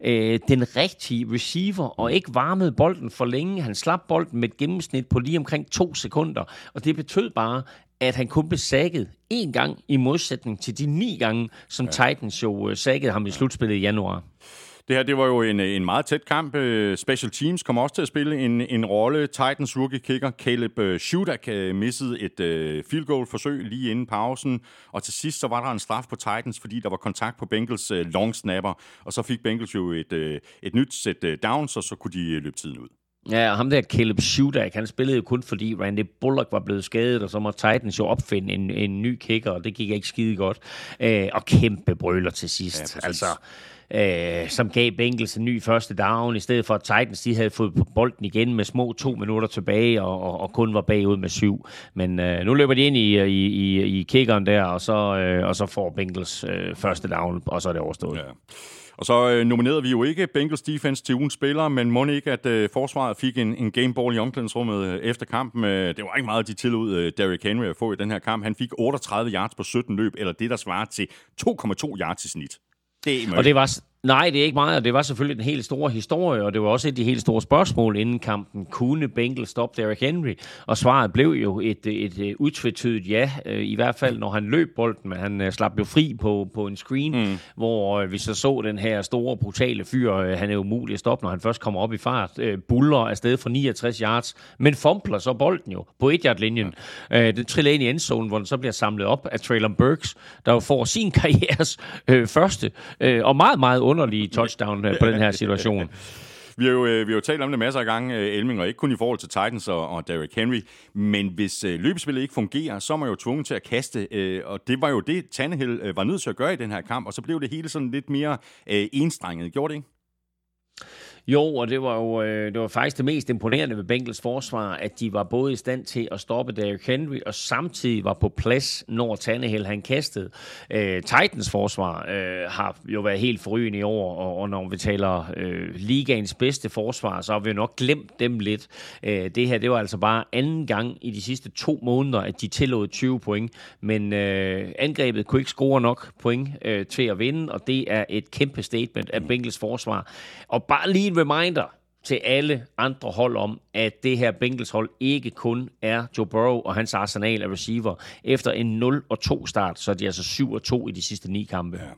Speaker 2: øh, den rigtige receiver, og ikke varmede bolden for længe. Han slap bolden med et gennemsnit på lige omkring to sekunder, og det betød bare, at han kun blev sækket én gang i modsætning til de ni gange, som ja. Titans jo øh, sækkede ham i slutspillet i januar.
Speaker 1: Det her, det var jo en, en meget tæt kamp. Øh, Special Teams kommer også til at spille en, en rolle. Titans rookie kicker Caleb øh, Shudak missede et uh, field goal forsøg lige inden pausen. Og til sidst så var der en straf på Titans, fordi der var kontakt på Bengals uh, long snapper. Og så fik Bengals jo et, uh, et nyt sæt uh, downs, og så kunne de løbe tiden ud.
Speaker 2: Ja, og ham der Caleb Shudak, han spillede jo kun fordi Randy Bullock var blevet skadet, og så må Titans jo opfinde en, en ny kicker, og det gik ikke skide godt. Uh, og kæmpe brøler til sidst. Ja, altså, øh, som gav Bengels en ny første down, i stedet for at Titans de havde fået bolden igen med små to minutter tilbage, og, og, og kun var bagud med syv. Men øh, nu løber de ind i, i, i, i kickeren der, og så, øh, og så får Bengels øh, første down, og så er det overstået. Ja.
Speaker 1: Og så øh, nominerede vi jo ikke Bengals defense til ugens spiller, men må ikke, at øh, forsvaret fik en, en gameball i omklædningsrummet øh, efter kampen. Øh, det var ikke meget, de tillod øh, Derrick Henry at få i den her kamp. Han fik 38 yards på 17 løb, eller det, der svarer til 2,2 yards i snit.
Speaker 2: Det er og det var, Nej, det er ikke meget, og det var selvfølgelig den helt store historie, og det var også et af de helt store spørgsmål inden kampen. Kunne Bengals stoppe Derrick Henry? Og svaret blev jo et, et, et utvetydigt ja, øh, i hvert fald når han løb bolden, men han øh, slap jo fri på, på en screen, mm. hvor øh, vi så så den her store, brutale fyr, han er umulig at stoppe, når han først kommer op i fart, buller afsted for 69 yards, men fumbler så bolden jo på et yard linjen Ja. Den triller ind i endzone, hvor den så bliver samlet op af Traylon Burks, der jo får sin karrieres øh, første og meget, meget underlige touchdown øh, på den her situation.
Speaker 1: Vi har, jo, øh, vi har jo talt om det masser af gange, øh, Elming, og ikke kun i forhold til Titans og, og Derrick Henry. Men hvis øh, løbespillet ikke fungerer, så er man jo tvunget til at kaste. Øh, og det var jo det, Tannehill øh, var nødt til at gøre i den her kamp. Og så blev det hele sådan lidt mere øh, enstrenget. Gjorde det ikke?
Speaker 2: Jo, og det var jo øh, det var faktisk det mest imponerende ved Bengals forsvar, at de var både i stand til at stoppe Derrick Henry, og samtidig var på plads, når Tannehill han kastede. Øh, Titans forsvar øh, har jo været helt forrygende i år, og, og når vi taler øh, ligaens bedste forsvar, så har vi jo nok glemt dem lidt. Øh, det her, det var altså bare anden gang i de sidste to måneder, at de tillod 20 point, men øh, angrebet kunne ikke score nok point øh, til at vinde, og det er et kæmpe statement af Bengals forsvar. Og bare lige en reminder til alle andre hold om, at det her Bengals hold ikke kun er Joe Burrow og hans arsenal af receiver. Efter en 0-2 start, så er de altså 7-2 i de sidste ni kampe. Ja.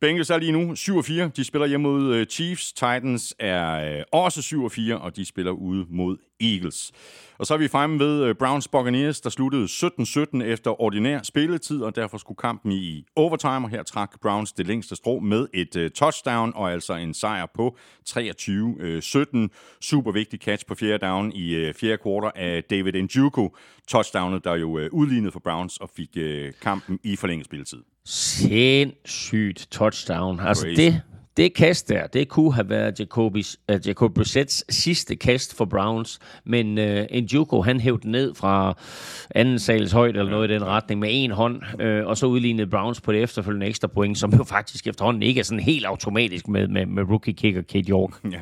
Speaker 1: Bengals er lige nu 7-4. De spiller hjemme mod øh, Chiefs. Titans er øh, også 7-4, og de spiller ude mod Eagles. Og så er vi fremme ved øh, Browns Buccaneers, der sluttede 17-17 efter ordinær spilletid, og derfor skulle kampen i overtime, og her trak Browns det længste strå med et touchdown, og altså en sejr på 23-17. Super vigtig catch på fjerde down i fjerde kvartal af David Njoku. Touchdownet, der jo udlignede for Browns og fik kampen i forlænget spilletid.
Speaker 2: Sindssygt touchdown. Altså det, det kast der, det kunne have været Jacobis, uh, Jacob Brissett's sidste kast for Browns, men uh, Njoku, han hævde ned fra anden sales højde eller noget i den retning med en hånd, uh, og så udlignede Browns på det efterfølgende ekstra point, som jo faktisk efterhånden ikke er sådan helt automatisk med, med, med rookie kicker Kate York.
Speaker 1: Ja.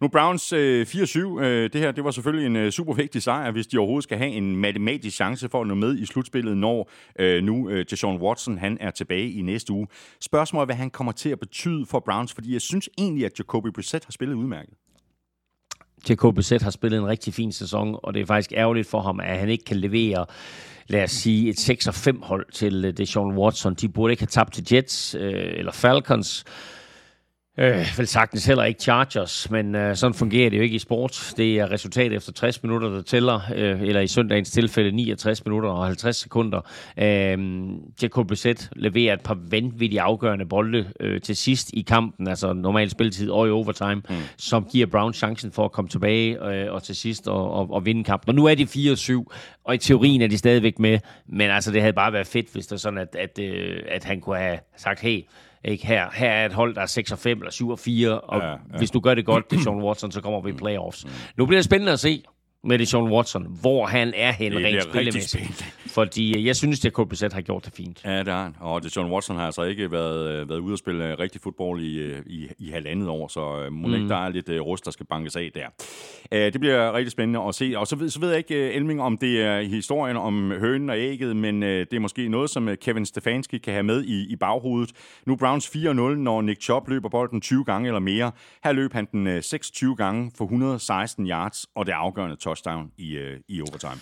Speaker 1: Nu Browns øh, 4-7. Øh, det her det var selvfølgelig en øh, super vigtig sejr, hvis de overhovedet skal have en matematisk chance for at nå med i slutspillet, når øh, nu øh, Deshaun Watson han er tilbage i næste uge. Spørgsmålet er, hvad han kommer til at betyde for Browns, fordi jeg synes egentlig, at Jacoby Brissett har spillet udmærket.
Speaker 2: Jacob Brissett har spillet en rigtig fin sæson, og det er faktisk ærgerligt for ham, at han ikke kan levere lad os sige, et 6-5 hold til øh, Deshaun Watson. De burde ikke have tabt til Jets øh, eller Falcons. Øh, vel sagtens heller ikke Chargers, men øh, sådan fungerer det jo ikke i sport. Det er resultat efter 60 minutter, der tæller, øh, eller i søndagens tilfælde 69 minutter og 50 sekunder. Øh, Jacob Brissett leverer et par vanvittige afgørende bolde øh, til sidst i kampen, altså normal spilletid og i overtime, mm. som giver Brown chancen for at komme tilbage øh, og til sidst og, og, og vinde kampen. Og nu er de 4-7, og i teorien er de stadigvæk med, men altså det havde bare været fedt, hvis det sådan, at, at, øh, at han kunne have sagt, hey, ikke? Her, her er et hold, der er 6 og 5 eller 7 og 4, og ja, ja. hvis du gør det godt, det Sean Watson, så kommer vi i playoffs. Mm. Nu bliver det spændende at se, med det Sean Watson, hvor han er hen det rent spillemæssigt. Fordi øh, jeg synes, at Brissett har gjort det fint.
Speaker 1: Ja, det har han. Og det Sean Watson har altså ikke været, øh, været ude at spille øh, rigtig fodbold i, i, i halvandet år, så må mm. ikke, der er lidt rust, der skal bankes af der. Det bliver rigtig spændende at se. Og så ved, så ved jeg ikke, Elming, om det er historien om hønen og ægget, men det er måske noget, som Kevin Stefanski kan have med i, i baghovedet. Nu Browns 4-0, når Nick Chubb løber bolden 20 gange eller mere. Her løb han den 26 gange for 116 yards, og det afgørende touchdown i, øh, i overtime.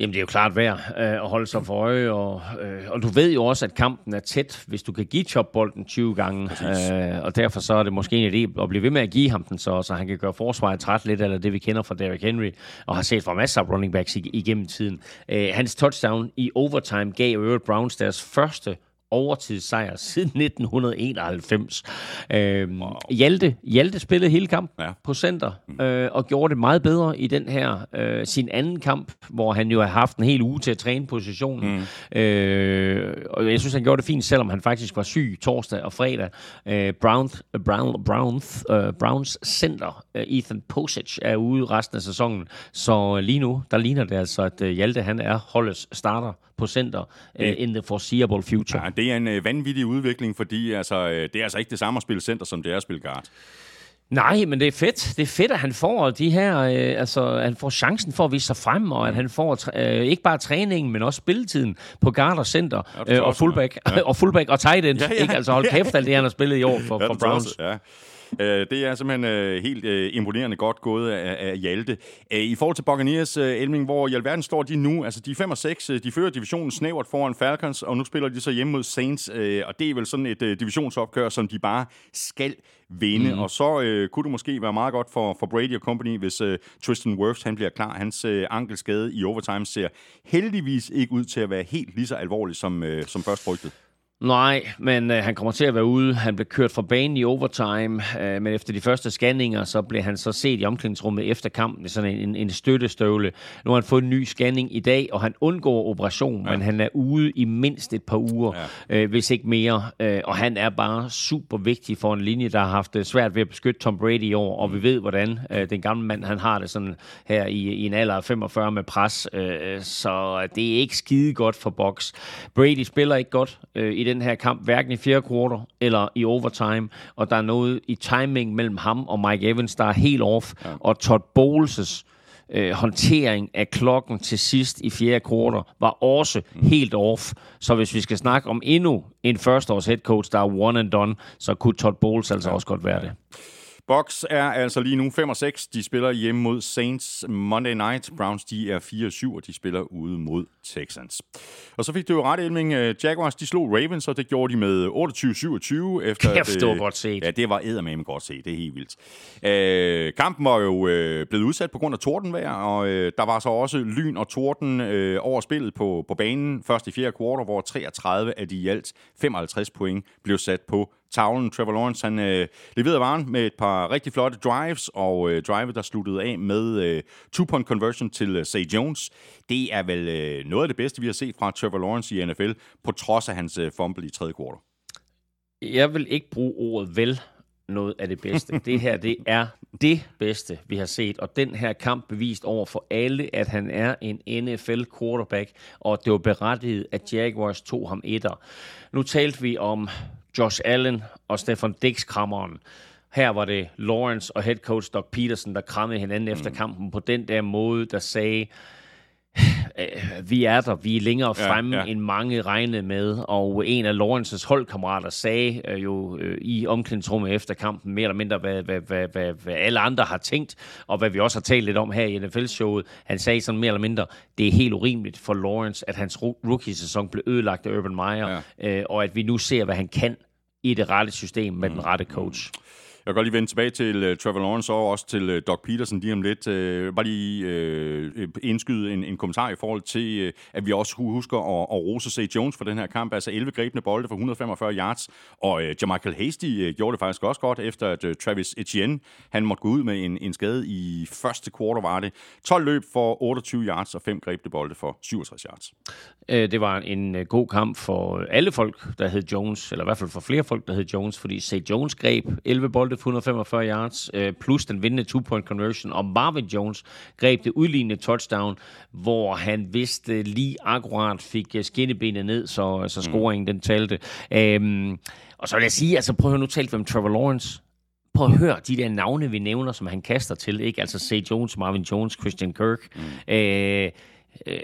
Speaker 2: Jamen, det er jo klart værd øh, at holde sig for øje, og, øh, og du ved jo også, at kampen er tæt, hvis du kan give bolden 20 gange, øh, og derfor så er det måske en idé at blive ved med at give ham den, så, så han kan gøre forsvaret træt lidt, eller det vi kender fra Derrick Henry, og har set fra masser af running backs igennem tiden. Øh, hans touchdown i overtime gav Earl Browns deres første overtidssejr siden 1991. Øh, wow. Hjalte, Hjalte spillede hele kampen ja. på center, mm. øh, og gjorde det meget bedre i den her, øh, sin anden kamp, hvor han jo har haft en hel uge til at træne positionen. Mm. Øh, og jeg synes, han gjorde det fint, selvom han faktisk var syg torsdag og fredag. Øh, Brown, Brown, Browns, øh, Browns center, øh, Ethan Posich, er ude resten af sæsonen, så lige nu, der ligner det altså, at øh, Hjalte han er holdets starter på center uh, in the foreseeable future.
Speaker 1: Ja, det er en uh, vanvittig udvikling, fordi altså, uh, det er altså ikke det samme at spille center, som det er at spille guard.
Speaker 2: Nej, men det er fedt. Det er fedt, at han får de her, øh, altså, han får chancen for at vise sig frem, og at han får øh, ikke bare træningen, men også spilletiden på guard og center, ja, øh, og fullback, ja. og fullback og tight end. Ja, ja. Ikke? Altså hold kæft, alt det han har spillet i år for, ja, for Browns.
Speaker 1: Ja. Øh, det er simpelthen øh, helt øh, imponerende godt gået af, af Hjalte. I forhold til Buccaneers, Elming, hvor i alverden står de nu? Altså, de er 5 og 6. De fører divisionen snævert foran Falcons, og nu spiller de så hjemme mod Saints. Og det er vel sådan et divisionsopgør, som de bare skal vinde. Mm. Og så øh, kunne det måske være meget godt for, for Brady og company, hvis øh, Tristan Wirfs han bliver klar. Hans øh, ankelskade i overtime ser heldigvis ikke ud til at være helt lige så alvorlig som, øh, som først frygtet.
Speaker 2: Nej, men øh, han kommer til at være ude. Han blev kørt fra banen i overtime, øh, men efter de første scanninger, så blev han så set i omklædningsrummet efter kampen i sådan en, en støttestøvle. Nu har han fået en ny scanning i dag, og han undgår operation, ja. men han er ude i mindst et par uger, ja. øh, hvis ikke mere. Øh, og han er bare super vigtig for en linje, der har haft det svært ved at beskytte Tom Brady i år, og vi ved, hvordan øh, den gamle mand, han har det sådan her i, i en alder af 45 med pres. Øh, så det er ikke skide godt for Box. Brady spiller ikke godt øh, i den her kamp, hverken i fjerde kvartal eller i overtime, og der er noget i timing mellem ham og Mike Evans, der er helt off, ja. og Todd Bowles' øh, håndtering af klokken til sidst i fjerde kvartal var også mm. helt off. Så hvis vi skal snakke om endnu en førsteårs head coach, der er one and done, så kunne Todd Bowles altså ja. også godt være det.
Speaker 1: Box er altså lige nu 5 og 6. De spiller hjemme mod Saints Monday Night. Browns de er 4 og 7, og de spiller ude mod Texans. Og så fik du jo ret, Elming. Øh, Jaguars de slog Ravens, og det gjorde de med 28-27. Efter
Speaker 2: Kæft, det var godt set.
Speaker 1: Ja, det var eddermame godt set. Det er helt vildt. Øh, kampen var jo øh, blevet udsat på grund af tordenvejr, og øh, der var så også lyn og torden øh, over spillet på, på banen. Først i fjerde kvartal, hvor 33 af de i alt 55 point blev sat på tavlen. Trevor Lawrence, han øh, leverede varen med et par rigtig flotte drives, og øh, drive, der sluttede af med øh, two-point conversion til øh, Say Jones. Det er vel øh, noget af det bedste, vi har set fra Trevor Lawrence i NFL, på trods af hans øh, fumble i tredje kvartal.
Speaker 2: Jeg vil ikke bruge ordet vel, noget af det bedste. Det her, det er det bedste, vi har set. Og den her kamp bevist over for alle, at han er en NFL quarterback, og det var berettiget, at Jaguars tog ham etter. Nu talte vi om Josh Allen og Stefan Dix krammeren. Her var det Lawrence og head coach Doc Peterson, der krammede hinanden mm. efter kampen på den der måde, der sagde, øh, vi er der, vi er længere fremme, ja, ja. end mange regnede med, og en af Lawrences holdkammerater sagde øh, jo øh, i omklædningsrummet efter kampen mere eller mindre, hvad, hvad, hvad, hvad, hvad alle andre har tænkt, og hvad vi også har talt lidt om her i NFL-showet. Han sagde sådan mere eller mindre, det er helt urimeligt for Lawrence, at hans rookie-sæson blev ødelagt af Urban Meyer, ja. øh, og at vi nu ser, hvad han kan i det rette system med mm. den rette coach.
Speaker 1: Jeg kan godt lige vende tilbage til uh, Trevor Lawrence og også til uh, Doc Peterson lige om lidt. Uh, bare lige uh, indskyde en, en kommentar i forhold til, uh, at vi også husker at, at rose C. Jones for den her kamp. Altså 11 grebne bolde for 145 yards, og uh, Jamichael Hasty uh, gjorde det faktisk også godt, efter at uh, Travis Etienne han måtte gå ud med en, en skade i første kvartal var det. 12 løb for 28 yards og 5 grebne bolde for 67 yards.
Speaker 2: Det var en god kamp for alle folk, der hed Jones, eller i hvert fald for flere folk, der hed Jones, fordi C. Jones greb 11 bolde 145 yards, øh, plus den vindende two-point conversion, og Marvin Jones greb det udlignende touchdown, hvor han vidste lige akkurat fik øh, skinnebenet ned, så, så mm. scoringen den talte. Øhm, og så vil jeg sige, altså prøv at høre, nu talte vi om Trevor Lawrence, prøv at høre de der navne, vi nævner, som han kaster til, ikke? Altså Say Jones, Marvin Jones, Christian Kirk, mm. øh, Øh,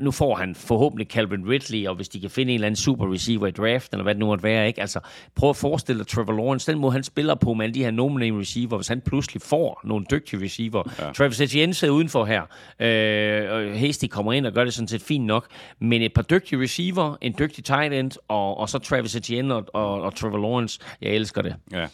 Speaker 2: nu får han forhåbentlig Calvin Ridley, og hvis de kan finde en eller anden super receiver i draften, eller hvad det nu måtte være, ikke? Altså, prøv at forestille dig Trevor Lawrence, den måde han spiller på med alle de her no-name receiver, hvis han pludselig får nogle dygtige receiver. Ja. Travis Etienne sidder udenfor her, øh, og Hasty kommer ind og gør det sådan set fint nok, men et par dygtige receiver, en dygtig tight end, og, og så Travis Etienne og, og, og Trevor Lawrence, jeg elsker det.
Speaker 1: Ja.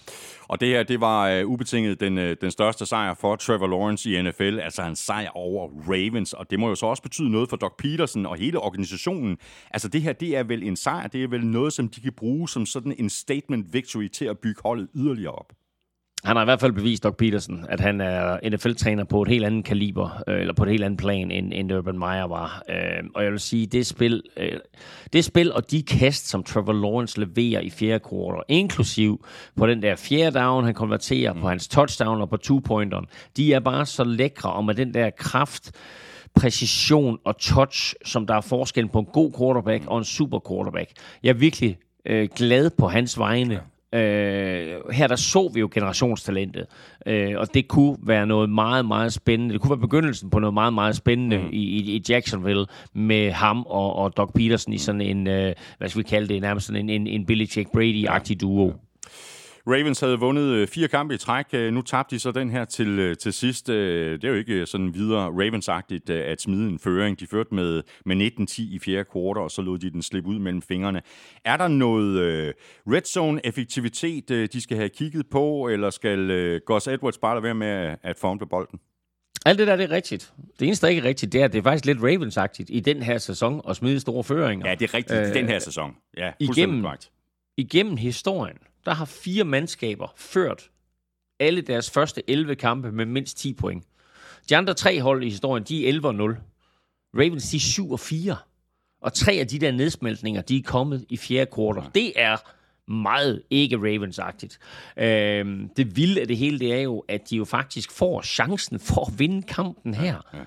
Speaker 1: Og det her, det var øh, ubetinget den, øh, den største sejr for Trevor Lawrence i NFL, altså en sejr over Ravens, og det må jo så også betyde noget for Doc Peterson og hele organisationen. Altså det her, det er vel en sejr, det er vel noget, som de kan bruge som sådan en statement victory til at bygge holdet yderligere op.
Speaker 2: Han har i hvert fald bevist, Doc Peterson, at han er NFL-træner på et helt andet kaliber, øh, eller på et helt andet plan, end, end Urban Meyer var. Øh, og jeg vil sige, det spil, øh, det spil og de kast, som Trevor Lawrence leverer i fjerde kvartal, inklusiv på den der fjerde down, han konverterer mm. på hans touchdown og på two-pointeren, de er bare så lækre, og med den der kraft, præcision og touch, som der er forskel på en god quarterback og en super quarterback. Jeg er virkelig øh, glad på hans vegne. Øh, her der så vi jo generationstalentet, øh, og det kunne være noget meget, meget spændende. Det kunne være begyndelsen på noget meget, meget spændende mm. i, i, i Jacksonville med ham og, og Doc Peterson i sådan en, øh, hvad skal vi kalde det, nærmest sådan en, en, en Billy Jack Brady-agtig duo. Ja.
Speaker 1: Ravens havde vundet øh, fire kampe i træk. Øh, nu tabte de så den her til, øh, til sidst. Det er jo ikke sådan videre Ravens-agtigt at smide en føring. De førte med, med 19-10 i fjerde kvartal, og så lod de den slippe ud mellem fingrene. Er der noget red zone-effektivitet, de skal have kigget på, eller skal Gus Edwards bare være med at fumble bolden?
Speaker 2: Alt det der, det er rigtigt. Det eneste, der ikke er rigtigt, det er, at det er faktisk lidt Ravens-agtigt i den her sæson at smide store føringer.
Speaker 1: Ja, det er rigtigt øh, i den her sæson. Ja,
Speaker 2: igennem, igennem historien, der har fire mandskaber ført alle deres første 11 kampe med mindst 10 point. De andre tre hold i historien, de er 11 og 0. Ravens, de er 7 og 4. Og tre af de der nedsmeltninger, de er kommet i fjerde kvartal. Det er meget ikke Ravens-agtigt. Øhm, det vilde af det hele, det er jo, at de jo faktisk får chancen for at vinde kampen her. Ja, ja.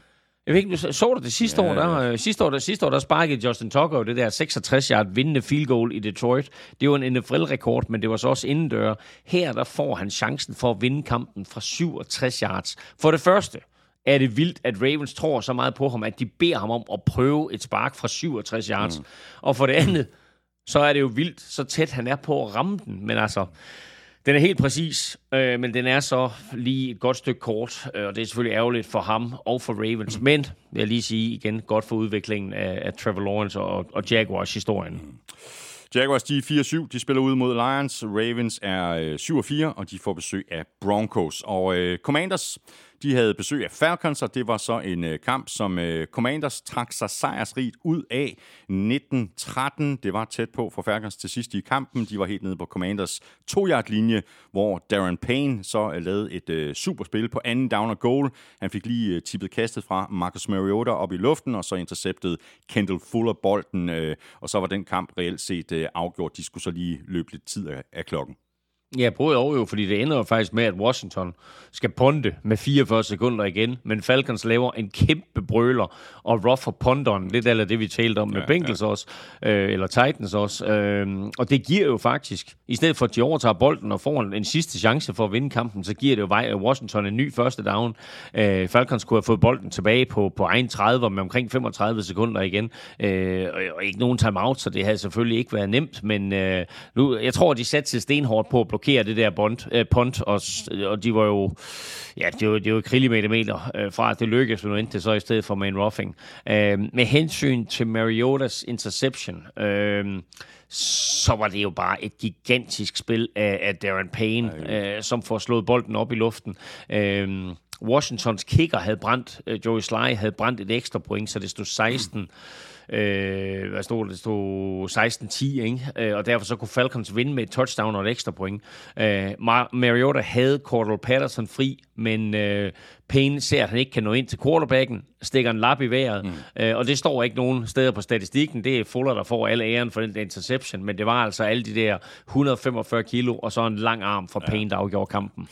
Speaker 2: Jeg ved ikke, så du det sidste ja, år? Der, ja. sidste år, der, sidste år, der sparkede Justin Tucker det der 66 yard vindende field goal i Detroit. Det var en NFL-rekord, men det var så også indendør. Her der får han chancen for at vinde kampen fra 67 yards. For det første er det vildt, at Ravens tror så meget på ham, at de beder ham om at prøve et spark fra 67 yards. Mm. Og for det andet, så er det jo vildt, så tæt han er på at ramme den. Men altså, den er helt præcis, øh, men den er så lige et godt stykke kort, øh, og det er selvfølgelig ærgerligt for ham og for Ravens. Men, vil jeg lige sige igen, godt for udviklingen af, af Trevor Lawrence og, og Jaguars-historien. Mm.
Speaker 1: Jaguars, de er 4-7, de spiller ud mod Lions. Ravens er øh, 7-4, og de får besøg af Broncos. Og øh, Commanders, de havde besøg af Falcons, og det var så en øh, kamp, som øh, Commanders trak sig sejrsrigt ud af 1913. Det var tæt på for Falcons til sidst i kampen. De var helt nede på Commanders to yard linje hvor Darren Payne så øh, lavede et øh, superspil på anden down og goal. Han fik lige øh, tippet kastet fra Marcus Mariota op i luften, og så interceptede Kendall Fuller bolden, øh, og så var den kamp reelt set øh, afgjort. De skulle så lige løbe lidt tid af, af klokken.
Speaker 2: Ja, både og jo, fordi det ender jo faktisk med, at Washington skal ponte med 44 sekunder igen, men Falcons laver en kæmpe brøler, og ruffer ponderen, lidt eller det, vi talte om med ja, Bengals ja. også, øh, eller Titans også. Øh, og det giver jo faktisk, i stedet for at de overtager bolden og får en, en sidste chance for at vinde kampen, så giver det jo Washington en ny første down. Øh, Falcons kunne have fået bolden tilbage på, på egen 30 med omkring 35 sekunder igen, øh, og, og ikke nogen timeout, så det havde selvfølgelig ikke været nemt, men øh, nu, jeg tror, de satte sig stenhårdt på at blokere det der bond, øh, punt, og, og de var jo ja, det var, det var krillimeter øh, fra, at det lykkedes, men nu endte det så i stedet for main roughing. Øh, med hensyn til Mariotas interception, øh, så var det jo bare et gigantisk spil af, af Darren Payne, øh, som får slået bolden op i luften. Øh, Washingtons kicker havde brændt, øh, Joey Sly havde brændt et ekstra point, så det stod 16 mm Øh, hvad stod det? stod 16-10, ikke? Øh, og derfor så kunne Falcons vinde med et touchdown og et ekstra point. Øh, Mar- Mariota havde Cordell Patterson fri, men øh, Payne ser, at han ikke kan nå ind til quarterbacken, stikker en lap i vejret, mm. øh, og det står ikke nogen steder på statistikken. Det er Fuller, der får alle æren for den interception, men det var altså alle de der 145 kilo, og så en lang arm fra Payne, der afgjorde kampen.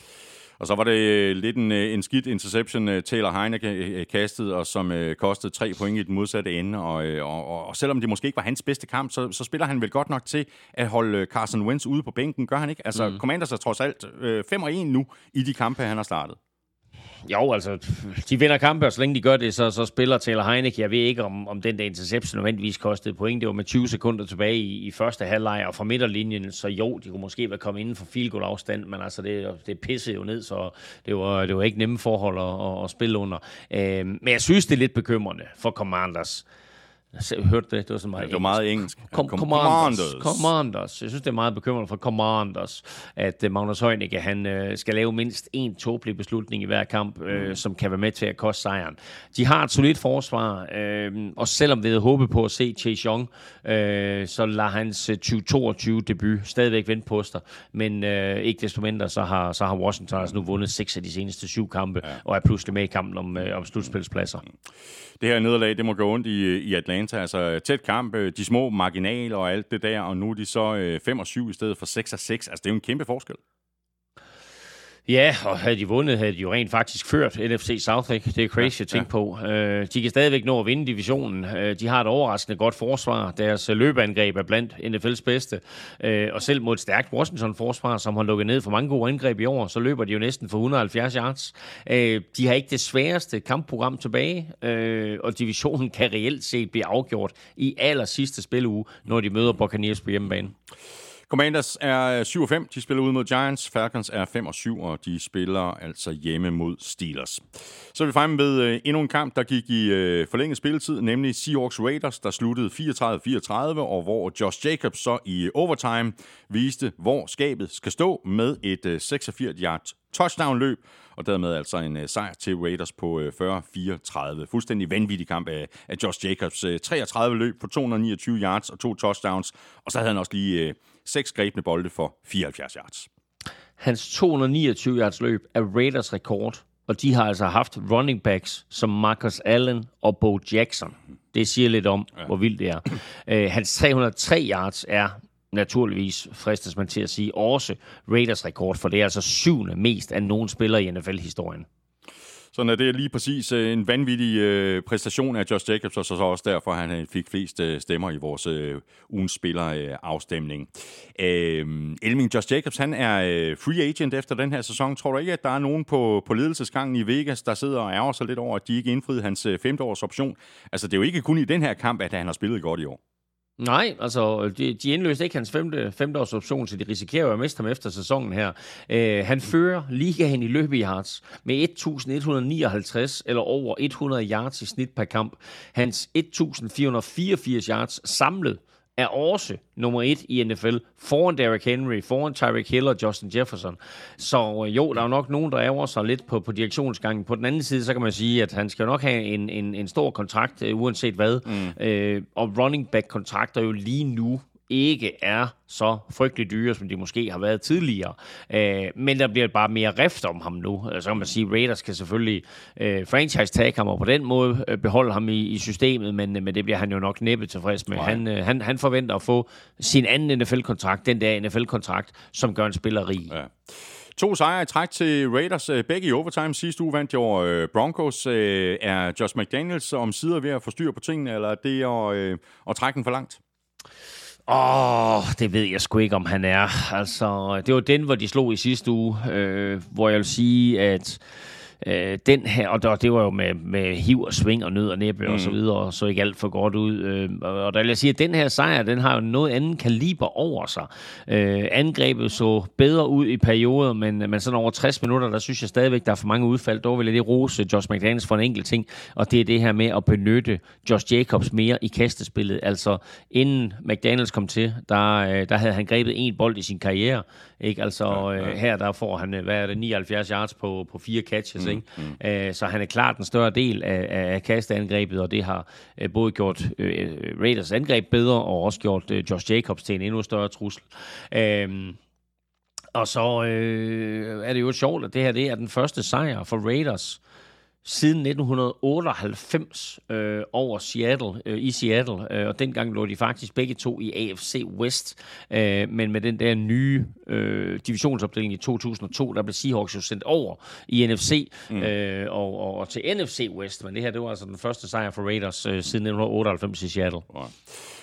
Speaker 1: Og så var det øh, lidt en, øh, en skidt interception, øh, Taylor Heineke kastede, og som kostede tre point i den modsatte ende. Og, og, og selvom det måske ikke var hans bedste kamp, så, så spiller han vel godt nok til at holde Carson Wentz ude på bænken, gør han ikke? Altså, mm. Commanders er trods alt 5 og 1 nu i de kampe, han har startet.
Speaker 2: Jo, altså, de vinder kampe, og så længe de gør det, så, så spiller Taylor Heineke. Jeg ved ikke, om, om den der interception nødvendigvis kostede point. Det var med 20 sekunder tilbage i, i første halvleg, og fra midterlinjen, så jo, de kunne måske være kommet inden for field goal afstand, men altså, det, det pissede jo ned, så det var, det var ikke nemme forhold at, at, at spille under. Øh, men jeg synes, det er lidt bekymrende for Commanders. Jeg hørte det, det var så meget
Speaker 1: ja, Det var meget engelsk.
Speaker 2: Com- commanders. commanders. Jeg synes, det er meget bekymrende for Commanders, at uh, Magnus Heunicke, han uh, skal lave mindst en tåbelig beslutning i hver kamp, uh, mm. som kan være med til at koste sejren. De har et solidt forsvar, uh, og selvom vi havde håbet på at se Chase Young, uh, så lader hans 2022 debut stadigvæk vente på sig. Men uh, ikke desto mindre, så har, så har Washington altså nu vundet seks af de seneste syv kampe, ja. og er pludselig med i kampen om, uh, om slutspilspladser.
Speaker 1: Det her nederlag, det må gå ondt i, i Atlanta. Altså tæt kamp, øh, de små marginaler og alt det der, og nu er de så øh, 5 og 7 i stedet for 6 og 6. Altså det er jo en kæmpe forskel.
Speaker 2: Ja, og havde de vundet, havde de jo rent faktisk ført NFC South, ikke? Det er crazy ja, at tænke ja. på. Uh, de kan stadigvæk nå at vinde divisionen. Uh, de har et overraskende godt forsvar. Deres løbeangreb er blandt NFL's bedste. Uh, og selv mod et stærkt Washington-forsvar, som har lukket ned for mange gode angreb i år, så løber de jo næsten for 170 yards. Uh, de har ikke det sværeste kampprogram tilbage, uh, og divisionen kan reelt set blive afgjort i aller sidste spilleuge, når de møder Buccaneers på hjemmebane.
Speaker 1: Commanders er øh, 7 5, de spiller ud mod Giants. Falcons er 5 og 7, og de spiller altså hjemme mod Steelers. Så er vi fremme ved øh, endnu en kamp, der gik i øh, forlænget spilletid, nemlig Seahawks Raiders, der sluttede 34-34, og hvor Josh Jacobs så i øh, overtime viste, hvor skabet skal stå med et øh, 86-yard touchdown-løb, og dermed altså en sejr til Raiders på 40-34. Fuldstændig vanvittig kamp af, af Josh Jacobs. 33 løb på 229 yards og to touchdowns, og så havde han også lige seks grebne bolde for 74 yards.
Speaker 2: Hans 229 yards løb er Raiders rekord, og de har altså haft running backs som Marcus Allen og Bo Jackson. Det siger lidt om, ja. hvor vildt det er. Uh, hans 303 yards er naturligvis, fristes man til at sige, også Raiders rekord, for det er altså syvende mest af nogen spillere i NFL-historien.
Speaker 1: Sådan er det lige præcis øh, en vanvittig øh, præstation af Josh Jacobs, og så også derfor, at han øh, fik flest øh, stemmer i vores øh, ugens spillerafstemning. Øh, Elming Josh Jacobs, han er øh, free agent efter den her sæson. Tror du ikke, at der er nogen på, på ledelsesgangen i Vegas, der sidder og ærger sig lidt over, at de ikke indfriede hans øh, femte option? Altså, det er jo ikke kun i den her kamp, at han har spillet godt i år.
Speaker 2: Nej, altså, de, de indløste ikke hans femte, femte års option, så de risikerer jo at miste ham efter sæsonen her. Øh, han fører ligaen i løb i yards med 1.159 eller over 100 yards i snit per kamp. Hans 1.484 yards samlet er også nummer et i NFL, foran Derrick Henry, foran Tyreek Hill og Justin Jefferson. Så øh, jo, der er jo nok nogen, der ærger sig lidt på, på direktionsgangen. På den anden side, så kan man sige, at han skal nok have en, en, en stor kontrakt, uh, uanset hvad. Mm. Uh, og running back-kontrakter jo lige nu ikke er så frygtelig dyre, som de måske har været tidligere. Øh, men der bliver bare mere rift om ham nu. Så kan man sige, at Raiders kan selvfølgelig øh, franchise-tag ham og på den måde øh, beholde ham i, i systemet, men, men det bliver han jo nok næppe tilfreds med. Han, øh, han, han forventer at få sin anden NFL-kontrakt, den der NFL-kontrakt, som gør en spiller rig.
Speaker 1: Ja. To sejre i træk til Raiders, øh, begge i overtime. Sidste uge vandt jo øh, Broncos. Øh, er Josh McDaniels om sider ved at få styr på tingene, eller er det at, at trække den for langt?
Speaker 2: Åh, oh, det ved jeg sgu ikke, om han er. Altså, det var den, hvor de slog i sidste uge, øh, hvor jeg vil sige, at Øh, den her, og der, det var jo med, med hiv og sving og nød og næppe mm. og så mm. videre, og så ikke alt for godt ud. Øh, og der vil jeg sige, at den her sejr, den har jo noget andet kaliber over sig. Øh, angrebet så bedre ud i perioder, men, men sådan over 60 minutter, der synes jeg stadigvæk, der er for mange udfald. Dog vil jeg lige rose Josh McDaniels for en enkelt ting, og det er det her med at benytte Josh Jacobs mere i kastespillet. Altså, inden McDaniels kom til, der, øh, der havde han grebet en bold i sin karriere. Ikke? Altså, ja, ja. her der får han, hvad er det, 79 yards på, på fire catches, Mm, mm. Øh, så han er klart en større del af, af kasteangrebet, og det har øh, både gjort øh, Raiders angreb bedre, og også gjort øh, Josh Jacobs til en endnu større trussel. Øh, og så øh, er det jo sjovt, at det her det er den første sejr for Raiders siden 1998 øh, over Seattle, øh, i Seattle, øh, og dengang lå de faktisk begge to i AFC West, øh, men med den der nye øh, divisionsopdeling i 2002, der blev Seahawks jo sendt over i NFC mm. øh, og, og, og til NFC West, men det her det var altså den første sejr for Raiders øh, siden 1998 i Seattle. Ja.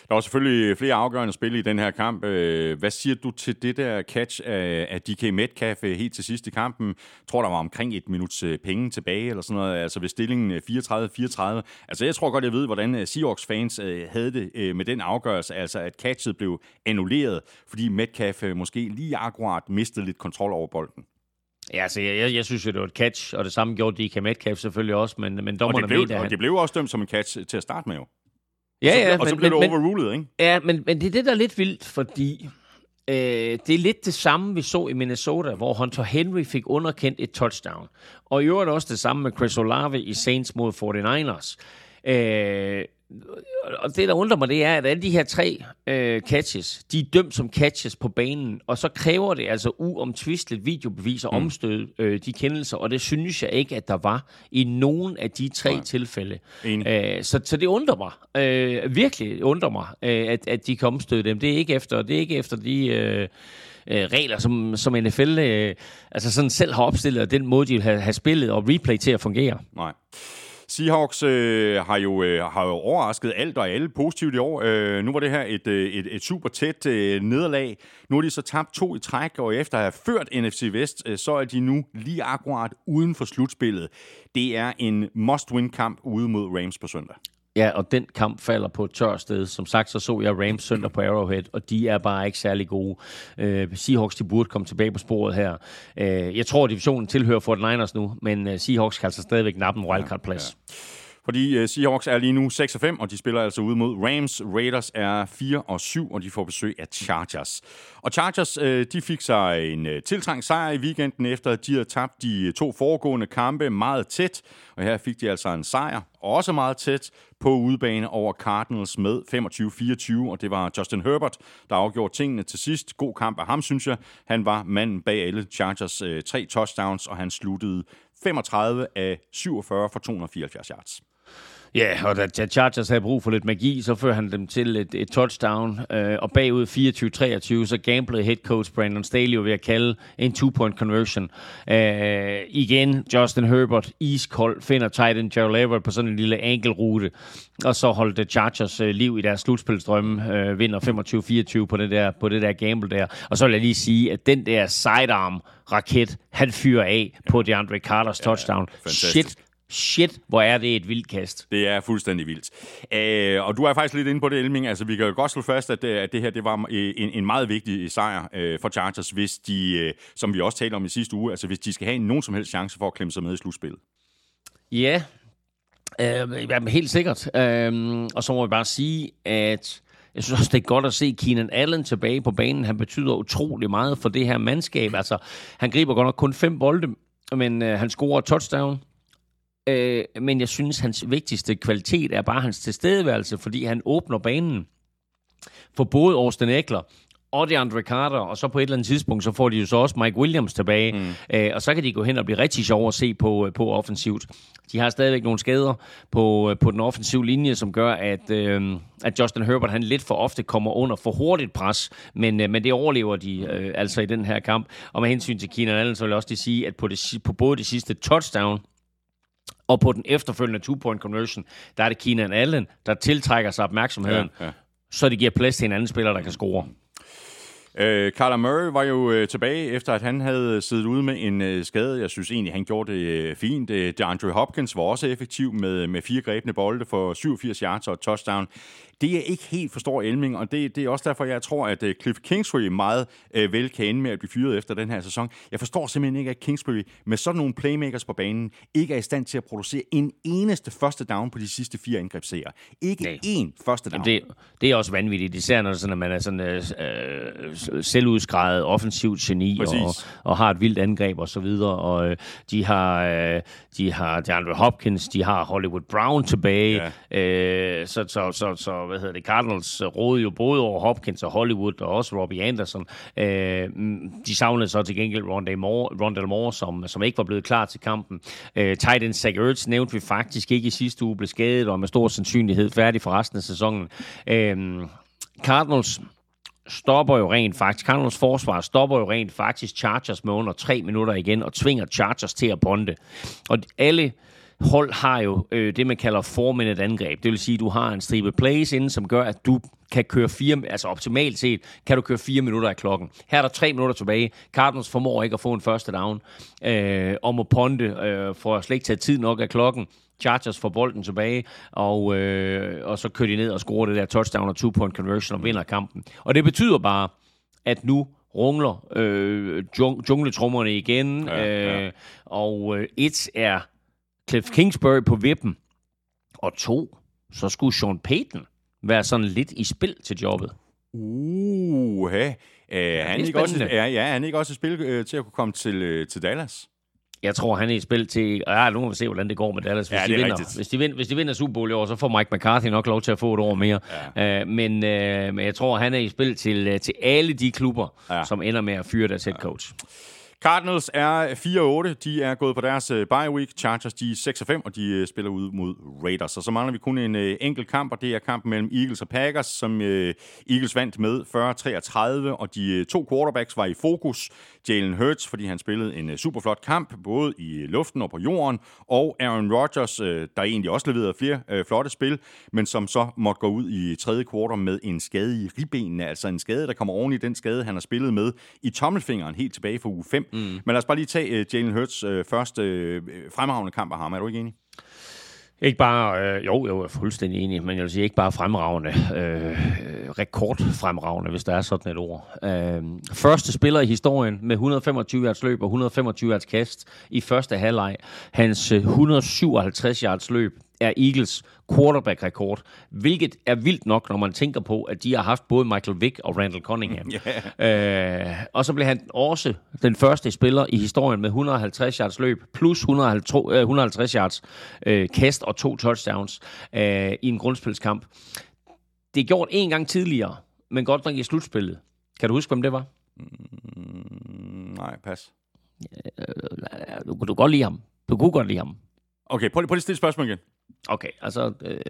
Speaker 1: Der var selvfølgelig flere afgørende spil i den her kamp. Øh, hvad siger du til det der catch af DK Metcalf øh, helt til sidst i kampen? Jeg tror, der var omkring et minuts øh, penge tilbage, eller sådan noget, altså ved stillingen 34-34. Altså, jeg tror godt, jeg ved, hvordan Seahawks-fans havde det med den afgørelse, altså at catchet blev annulleret, fordi Metcalf måske lige akkurat mistede lidt kontrol over bolden.
Speaker 2: Ja, altså, jeg, jeg, jeg synes jo, det var et catch, og det samme gjorde DK Metcalf selvfølgelig også, men, men dommerne
Speaker 1: og det blev,
Speaker 2: mente,
Speaker 1: og han... det blev også dømt som en catch til at starte med jo.
Speaker 2: Ja, ja.
Speaker 1: Og så, og så blev men, det overrulet, ikke?
Speaker 2: Ja, men, men det er det, der er lidt vildt, fordi øh, det er lidt det samme, vi så i Minnesota, hvor Hunter Henry fik underkendt et touchdown. Og i øvrigt også det samme med Chris Olave i Saints mod 49ers. Øh, og det, der undrer mig, det er, at alle de her tre øh, catches, de er dømt som catches på banen, og så kræver det altså uomtvisteligt videobevis og mm. omstød øh, de kendelser, og det synes jeg ikke, at der var i nogen af de tre Nej. tilfælde. Æh, så, så det undrer mig, øh, virkelig undrer mig, øh, at, at de kan omstøde dem. Det er ikke efter, det er ikke efter de... Øh, øh, regler, som, som NFL øh, altså sådan selv har opstillet, og den måde, de vil have, have spillet og replay til at fungere.
Speaker 1: Nej. Seahawks øh, har, jo, øh, har jo overrasket alt og alle positivt i år. Øh, nu var det her et, øh, et, et super tæt øh, nederlag. Nu har de så tabt to i træk, og efter at have ført NFC Vest, øh, så er de nu lige akkurat uden for slutspillet. Det er en must-win-kamp ude mod Rams på søndag.
Speaker 2: Ja, og den kamp falder på et tørt sted. Som sagt, så så jeg Rams søndag på Arrowhead, og de er bare ikke særlig gode. Uh, Seahawks, de burde komme tilbage på sporet her. Uh, jeg tror, at divisionen tilhører Fort Niners nu, men uh, Seahawks kan altså stadigvæk nappe en wildcard-plads. Ja, ja.
Speaker 1: Fordi uh, Seahawks er lige nu 6 og 5, og de spiller altså ude mod Rams. Raiders er 4 og 7, og de får besøg af Chargers. Og Chargers, uh, de fik sig en uh, tiltrængt sejr i weekenden, efter at de havde tabt de to foregående kampe meget tæt. Og her fik de altså en sejr, også meget tæt, på udebane over Cardinals med 25-24, og det var Justin Herbert, der afgjorde tingene til sidst. God kamp af ham, synes jeg. Han var manden bag alle Chargers øh, tre touchdowns, og han sluttede 35 af 47 for 274 yards.
Speaker 2: Ja, og da Chargers havde brug for lidt magi, så fører han dem til et, et touchdown, øh, og bagud 24-23, så gamblede head coach Brandon Staley ved at kalde en two-point conversion. Øh, igen, Justin Herbert, iskold, finder tight end Gerald Everett på sådan en lille enkelrute, og så holdt Chargers øh, liv i deres slutspilsdrømme, øh, vinder 25-24 på det, der, på det der gamble der. Og så vil jeg lige sige, at den der sidearm raket, han fyrer af på DeAndre Carters touchdown. Ja, Shit, Shit, hvor er det et vildt kast.
Speaker 1: Det er fuldstændig vildt. Øh, og du er faktisk lidt inde på det, Elming. Altså, vi kan jo godt slå fast, at det, at det her det var en, en meget vigtig sejr øh, for Chargers, hvis de, øh, som vi også talte om i sidste uge, altså hvis de skal have nogen som helst chance for at klemme sig med i slutspillet.
Speaker 2: Ja, øh, jamen, helt sikkert. Øh, og så må jeg bare sige, at jeg synes også, det er godt at se Keenan Allen tilbage på banen. Han betyder utrolig meget for det her mandskab. Altså, han griber godt nok kun fem bolde, men øh, han scorer touchdown. Øh, men jeg synes, hans vigtigste kvalitet er bare hans tilstedeværelse, fordi han åbner banen for både Austin Eckler og det Andre Carter, og så på et eller andet tidspunkt, så får de jo så også Mike Williams tilbage, mm. øh, og så kan de gå hen og blive rigtig sjove at se på, øh, på offensivt. De har stadigvæk nogle skader på, øh, på den offensive linje, som gør, at, øh, at Justin Herbert han lidt for ofte kommer under for hurtigt pres, men, øh, men det overlever de øh, altså i den her kamp. Og med hensyn til Keenan Allen, så vil jeg også lige sige, at på, det, på både det sidste touchdown, og på den efterfølgende two-point conversion, der er det Keenan Allen, der tiltrækker sig opmærksomheden, ja, ja. så det giver plads til en anden spiller, der kan score.
Speaker 1: Øh, Carter Murray var jo øh, tilbage, efter at han havde siddet ude med en øh, skade. Jeg synes egentlig, han gjorde det øh, fint. Øh, DeAndre Hopkins var også effektiv med, med fire grebne bolde for 87 yards og touchdown. Det er ikke helt for stor elming, og det, det er også derfor, jeg tror, at uh, Cliff Kingsbury meget uh, vel kan ende med at blive fyret efter den her sæson. Jeg forstår simpelthen ikke, at Kingsbury med sådan nogle playmakers på banen ikke er i stand til at producere en eneste første down på de sidste fire angrebsserier. Ikke Nej. én første down.
Speaker 2: Jamen det, det er også vanvittigt, især når sådan, at man er sådan uh, selvudskrevet offensivt geni og, og har et vildt angreb og så videre. Og uh, de har, uh, de har DeAndre Hopkins, de har Hollywood Brown tilbage. Ja. Uh, så, så, så, så hvad hedder det, Cardinals øh, rådede jo både over Hopkins og Hollywood og også Robbie Anderson. Øh, mm, de savnede så til gengæld Rondell Moore, Rondell Moore som, som ikke var blevet klar til kampen. Øh, tight end Zach Ertz nævnte vi faktisk ikke i sidste uge, blev skadet og med stor sandsynlighed færdig for resten af sæsonen. Øh, Cardinals stopper jo rent faktisk, Cardinals forsvar stopper jo rent faktisk Chargers med under tre minutter igen, og tvinger Chargers til at bonde. Og alle hold har jo øh, det, man kalder four-minute angreb. Det vil sige, at du har en stribe plays inden, som gør, at du kan køre fire, altså optimalt set, kan du køre fire minutter af klokken. Her er der tre minutter tilbage. Cardinals formår ikke at få en første down, øh, og må ponde øh, for slet ikke tage tid nok af klokken. Chargers får bolden tilbage, og, øh, og så kører de ned og scorer det der touchdown og two-point conversion og vinder kampen. Og det betyder bare, at nu rungler øh, jungletrummerne igen, ja, ja. Øh, og øh, et er Cliff Kingsbury på vippen. Og to, så skulle Sean Payton være sådan lidt i spil til jobbet.
Speaker 1: Uh, hey. Er, han ikke også, er, ja, er han ikke også i spil øh, til at kunne komme til, øh, til Dallas?
Speaker 2: Jeg tror, han er i spil til... Ja, nu må vi se, hvordan det går med Dallas. Hvis, ja, de, vinder, hvis, de, vinder, hvis de vinder Super Bowl i år, så får Mike McCarthy nok lov til at få et år mere. Ja. Uh, men, uh, men jeg tror, han er i spil til, uh, til alle de klubber, ja. som ender med at fyre deres head coach. Ja.
Speaker 1: Cardinals er 4-8. De er gået på deres øh, bye week. Chargers de er 6-5, og de øh, spiller ud mod Raiders. Og så mangler vi kun en øh, enkelt kamp, og det er kampen mellem Eagles og Packers, som Eagles vandt med 40-33, og de to quarterbacks var i fokus. Jalen Hurts, fordi han spillede en super flot kamp, både i luften og på jorden, og Aaron Rodgers, der egentlig også leverede flere flotte spil, men som så måtte gå ud i tredje kvartal med en skade i ribbenene, altså en skade, der kommer oven i den skade, han har spillet med i tommelfingeren helt tilbage fra uge 5. Mm. Men lad os bare lige tage uh, Jalen Hurts øh, uh, første uh, øh, fremragende kamp af ham. Er du ikke enig?
Speaker 2: Ikke bare, øh, jo, jo, jeg er fuldstændig enig, men jeg vil sige ikke bare fremragende, øh, rekordfremragende, hvis der er sådan et ord. Øh, første spiller i historien med 125 yards løb og 125 yards kast i første halvleg. Hans 157 yards løb er Eagles quarterback-rekord, hvilket er vildt nok, når man tænker på, at de har haft både Michael Vick og Randall Cunningham. Yeah. Øh, og så blev han også den første spiller i historien med 150 yards løb, plus 150, 150 øh, yards øh, kast og to touchdowns øh, i en grundspilskamp. Det er gjort en gang tidligere, men godt nok i slutspillet. Kan du huske, hvem det var?
Speaker 1: Mm, nej, pas.
Speaker 2: Du kunne godt lide ham. Du kunne godt lide ham.
Speaker 1: Okay, prøv, prøv lige at stille spørgsmål igen.
Speaker 2: Okay, altså... Øh,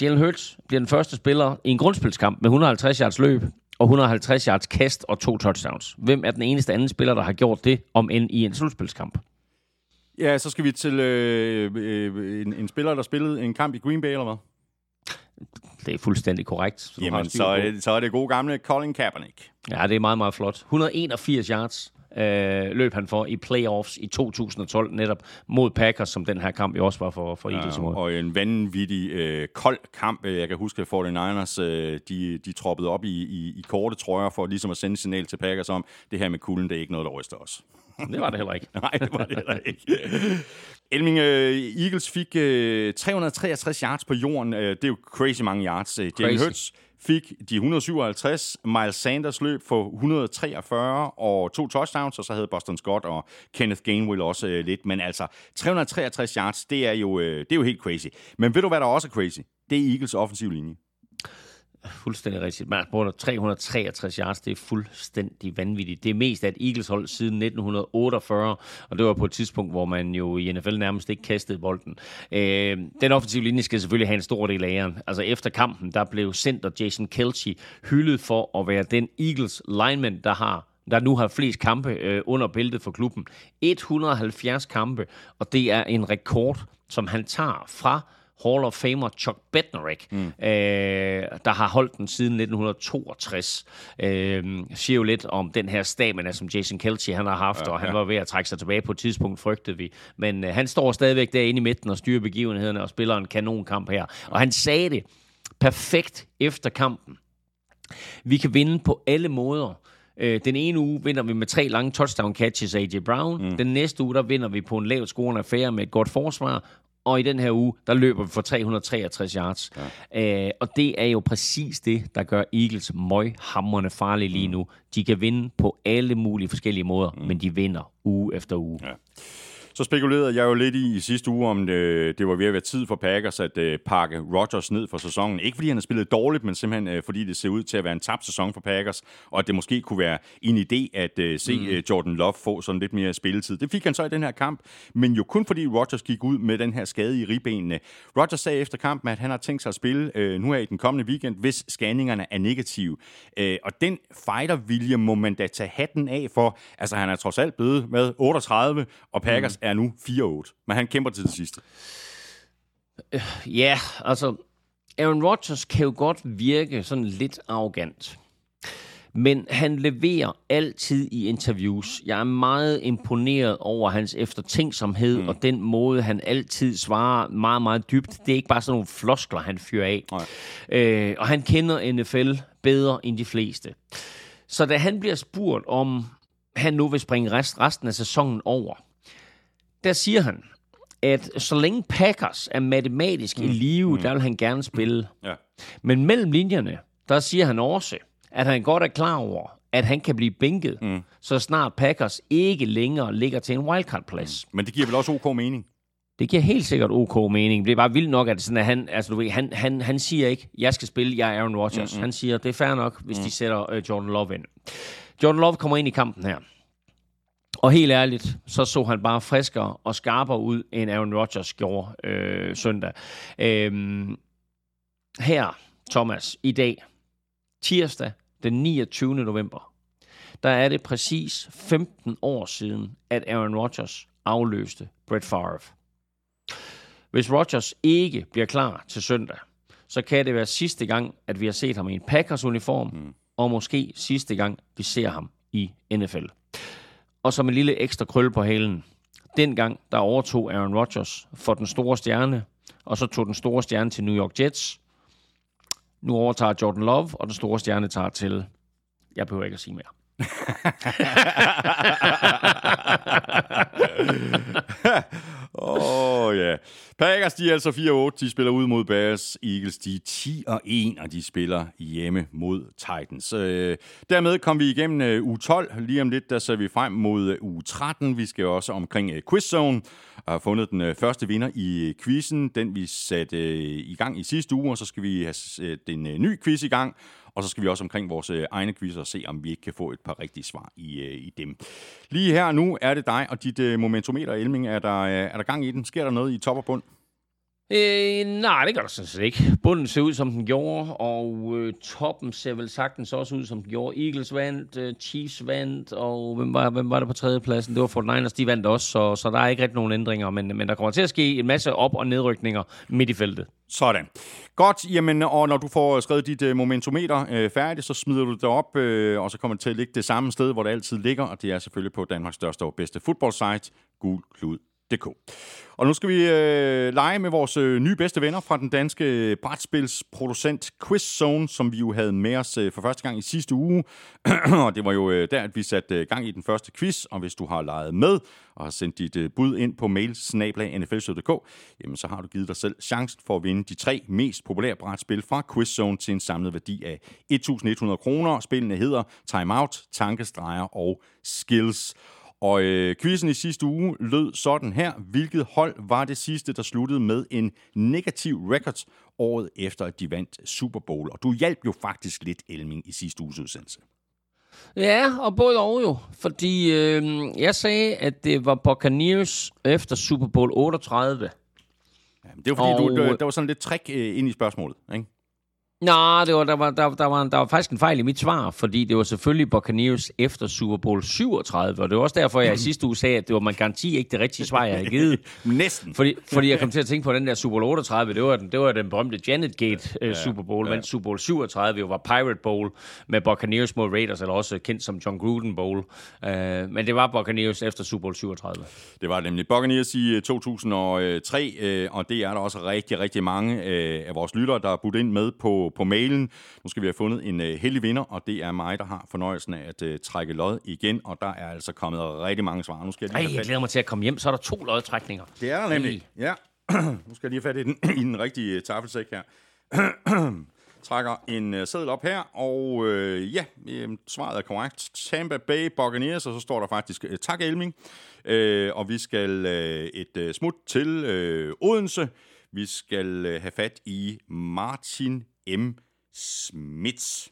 Speaker 2: Jalen Hurts bliver den første spiller i en grundspilskamp med 150 yards løb og 150 yards kast og to touchdowns. Hvem er den eneste anden spiller, der har gjort det, om end i en slutspilskamp?
Speaker 1: Ja, så skal vi til øh, øh, en, en spiller, der spillede en kamp i Green Bay, eller hvad?
Speaker 2: Det er fuldstændig korrekt.
Speaker 1: Så Jamen, så, er, så er det gode gamle Colin Kaepernick.
Speaker 2: Ja, det er meget, meget flot. 181 yards øh, løb han for i playoffs i 2012, netop mod Packers, som den her kamp jo også var for, for Eagles. Ja,
Speaker 1: og en vanvittig øh, kold kamp. Jeg kan huske, at 49ers øh, de, de troppede op i, i, i korte trøjer for ligesom at sende signal til Packers om, det her med kulden, det er ikke noget, der ryster os.
Speaker 2: Det var det heller ikke.
Speaker 1: Nej, det var det heller ikke. Elming, uh, Eagles fik uh, 363 yards på jorden. Det er jo crazy mange yards. Jalen Hurts fik de 157. Miles Sanders løb for 143 og to touchdowns, og så havde Boston Scott og Kenneth Gainwell også øh, lidt. Men altså, 363 yards, det er, jo, øh, det er jo helt crazy. Men ved du, hvad der også er crazy? Det er Eagles offensiv linje.
Speaker 2: Fuldstændig rigtigt. Man bruger 363 yards, det er fuldstændig vanvittigt. Det er mest af et Eagles-hold siden 1948, og det var på et tidspunkt, hvor man jo i NFL nærmest ikke kastede bolden. Øh, den offensive linje skal selvfølgelig have en stor del af æren. Altså efter kampen, der blev center Jason Kelce hyldet for at være den Eagles lineman, der har der nu har flest kampe øh, under bæltet for klubben. 170 kampe, og det er en rekord, som han tager fra Hall of Famer Chuck Bednarik, mm. øh, der har holdt den siden 1962. Øh, siger jo lidt om den her stamina, som Jason Kelce han har haft, ja, og han ja. var ved at trække sig tilbage på et tidspunkt, frygtede vi. Men øh, han står stadigvæk derinde i midten og styrer begivenhederne og spiller en kanonkamp her. Og han sagde det perfekt efter kampen. Vi kan vinde på alle måder. Øh, den ene uge vinder vi med tre lange touchdown catches af AJ Brown. Mm. Den næste uge, der vinder vi på en lavt scorende affære med et godt forsvar og i den her uge, der løber vi for 363 yards. Ja. Øh, og det er jo præcis det, der gør Eagles møghamrende farlige lige mm. nu. De kan vinde på alle mulige forskellige måder, mm. men de vinder uge efter uge. Ja.
Speaker 1: Så spekulerede jeg jo lidt i i sidste uge, om det, det var ved at være tid for Packers at uh, pakke Rodgers ned for sæsonen. Ikke fordi han har spillet dårligt, men simpelthen uh, fordi det ser ud til at være en tabt sæson for Packers, og at det måske kunne være en idé at uh, se mm. uh, Jordan Love få sådan lidt mere spilletid. Det fik han så i den her kamp, men jo kun fordi Rodgers gik ud med den her skade i ribbenene. Rodgers sagde efter kampen, at han har tænkt sig at spille uh, nu her i den kommende weekend, hvis scanningerne er negative. Uh, og den fighter-vilje må man da tage hatten af for. Altså han er trods alt blevet med 38, og Packers mm er nu 4-8, men han kæmper til det sidste.
Speaker 2: Ja, altså, Aaron Rodgers kan jo godt virke sådan lidt arrogant. Men han leverer altid i interviews. Jeg er meget imponeret over hans eftertænksomhed mm. og den måde, han altid svarer meget, meget dybt. Det er ikke bare sådan nogle floskler, han fyrer af. Øh, og han kender NFL bedre end de fleste. Så da han bliver spurgt, om han nu vil springe rest, resten af sæsonen over, der siger han, at så længe Packers er matematisk mm. i live, mm. der vil han gerne spille. Ja. Men mellem linjerne, der siger han også, at han godt er klar over, at han kan blive bænket, mm. så snart Packers ikke længere ligger til en wildcard-plads.
Speaker 1: Mm. Men det giver vel også ok mening?
Speaker 2: Det giver helt sikkert ok mening. Det er bare vildt nok, at, sådan, at han, altså, du ved, han, han, han siger ikke, jeg skal spille, jeg er Aaron Rodgers. Mm-hmm. Han siger, det er fair nok, hvis mm. de sætter uh, Jordan Love ind. Jordan Love kommer ind i kampen her. Og helt ærligt, så så han bare friskere og skarpere ud, end Aaron Rodgers gjorde øh, søndag. Øhm, her, Thomas, i dag, tirsdag den 29. november, der er det præcis 15 år siden, at Aaron Rodgers afløste Brett Favre. Hvis Rodgers ikke bliver klar til søndag, så kan det være sidste gang, at vi har set ham i en Packers-uniform, mm. og måske sidste gang, vi ser ham i NFL og som en lille ekstra krølle på halen. Dengang, der overtog Aaron Rodgers for den store stjerne, og så tog den store stjerne til New York Jets. Nu overtager Jordan Love, og den store stjerne tager til... Jeg behøver ikke at sige mere.
Speaker 1: Åh, oh, ja. Yeah. Packers, de er altså 4-8. De spiller ud mod Bears. Eagles, de er 10-1, og de spiller hjemme mod Titans. Øh, dermed kom vi igennem øh, uge 12. Lige om lidt, der ser vi frem mod øh, uge 13. Vi skal også omkring øh, QuizZone. Og har fundet den øh, første vinder i øh, quizzen. Den vi satte øh, i gang i sidste uge, og så skal vi have øh, den øh, ny quiz i gang. Og så skal vi også omkring vores øh, egne quizzer og se, om vi ikke kan få et par rigtige svar i, øh, i dem. Lige her nu er det dig og dit øh, momentometer, Elming. Er der, er der gang i den? Sker der noget i top og bund?
Speaker 2: Øh, nej, det gør der sådan set ikke. Bunden ser ud, som den gjorde, og øh, toppen ser vel sagtens også ud, som den gjorde. Eagles vandt, øh, Chiefs vandt, og hvem var, hvem var det på tredjepladsen? Det var Fort Niners, de vandt også, så, så der er ikke rigtig nogen ændringer, men, men der kommer til at ske en masse op- og nedrykninger midt i feltet.
Speaker 1: Sådan. Godt, jamen, og når du får skrevet dit øh, momentometer øh, færdigt, så smider du det op, øh, og så kommer det til at ligge det samme sted, hvor det altid ligger, og det er selvfølgelig på Danmarks største og bedste fodboldsite, gulklud.dk. DK. Og nu skal vi øh, lege med vores øh, nye bedste venner fra den danske brætspilsproducent Quizzone, som vi jo havde med os øh, for første gang i sidste uge. og det var jo øh, der, at vi satte øh, gang i den første quiz, og hvis du har leget med og har sendt dit øh, bud ind på mail nflsød.dk, jamen så har du givet dig selv chancen for at vinde de tre mest populære brætspil fra Quizzone til en samlet værdi af 1.100 kroner. Spillene hedder Timeout, Tankestreger og Skills. Og øh, quizzen i sidste uge lød sådan her. Hvilket hold var det sidste, der sluttede med en negativ record året efter, at de vandt Super Bowl? Og du hjalp jo faktisk lidt Elming i sidste uges udsendelse.
Speaker 2: Ja, og både og jo. Fordi øh, jeg sagde, at det var Buccaneers efter Super Bowl 38.
Speaker 1: Jamen, det var fordi,
Speaker 2: Og-
Speaker 1: du, der, var sådan lidt trick øh, ind i spørgsmålet. Ikke?
Speaker 2: Nå, det var, der, var, der, der, var, der var faktisk en fejl i mit svar, fordi det var selvfølgelig Buccaneers efter Super Bowl 37, og det var også derfor, jeg i sidste uge sagde, at det var man garanti ikke det rigtige svar, jeg havde givet.
Speaker 1: Næsten.
Speaker 2: Fordi, fordi jeg kom til at tænke på den der Super Bowl 38, det var den, det var den berømte Janet Gate uh, Super Bowl, ja. mens Super Bowl 37 jo var Pirate Bowl med Buccaneers mod Raiders, eller også kendt som John Gruden Bowl. Uh, men det var Buccaneers efter Super Bowl 37.
Speaker 1: Det var nemlig Buccaneers i øh, 2003, øh, og det er der også rigtig, rigtig mange øh, af vores lyttere, der er budt ind med på, på mailen. Nu skal vi have fundet en øh, heldig vinder, og det er mig, der har fornøjelsen af at øh, trække lod igen, og der er altså kommet rigtig mange svar. Nu skal jeg lige
Speaker 2: Ej,
Speaker 1: have
Speaker 2: jeg glæder mig til at komme hjem, så er der to lodtrækninger.
Speaker 1: Det er der nemlig. Ja. nu skal jeg lige have fat i den, i den rigtige øh, taffelsæk her. Trækker en øh, seddel op her, og øh, ja, øh, svaret er korrekt. Tampa Bay Buccaneers, og så står der faktisk øh, tak Elming. Øh, og vi skal øh, et øh, smut til øh, Odense. Vi skal øh, have fat i Martin M. Smits.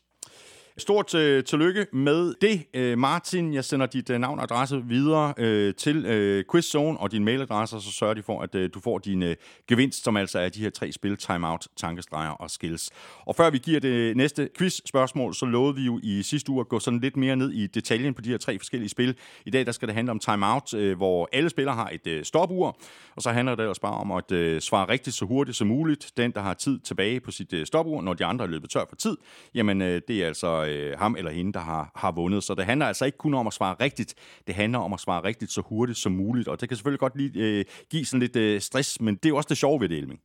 Speaker 1: Stort øh, tillykke med det, øh, Martin. Jeg sender dit øh, navn og adresse videre øh, til øh, QuizZone og din mailadresse, og så sørger de for, at øh, du får din øh, gevinst, som altså er de her tre spil, timeout, tankestreger og skills. Og før vi giver det næste quiz-spørgsmål, så lovede vi jo i sidste uge at gå sådan lidt mere ned i detaljen på de her tre forskellige spil. I dag der skal det handle om timeout, øh, hvor alle spillere har et øh, stopur, og så handler det også bare om at øh, svare rigtigt så hurtigt som muligt. Den, der har tid tilbage på sit øh, stopur, når de andre er løbet tør for tid, jamen øh, det er altså øh, ham eller hende, der har, har vundet. Så det handler altså ikke kun om at svare rigtigt, det handler om at svare rigtigt så hurtigt som muligt, og det kan selvfølgelig godt lige øh, give sådan lidt øh, stress, men det er jo også det sjove ved det, Elming.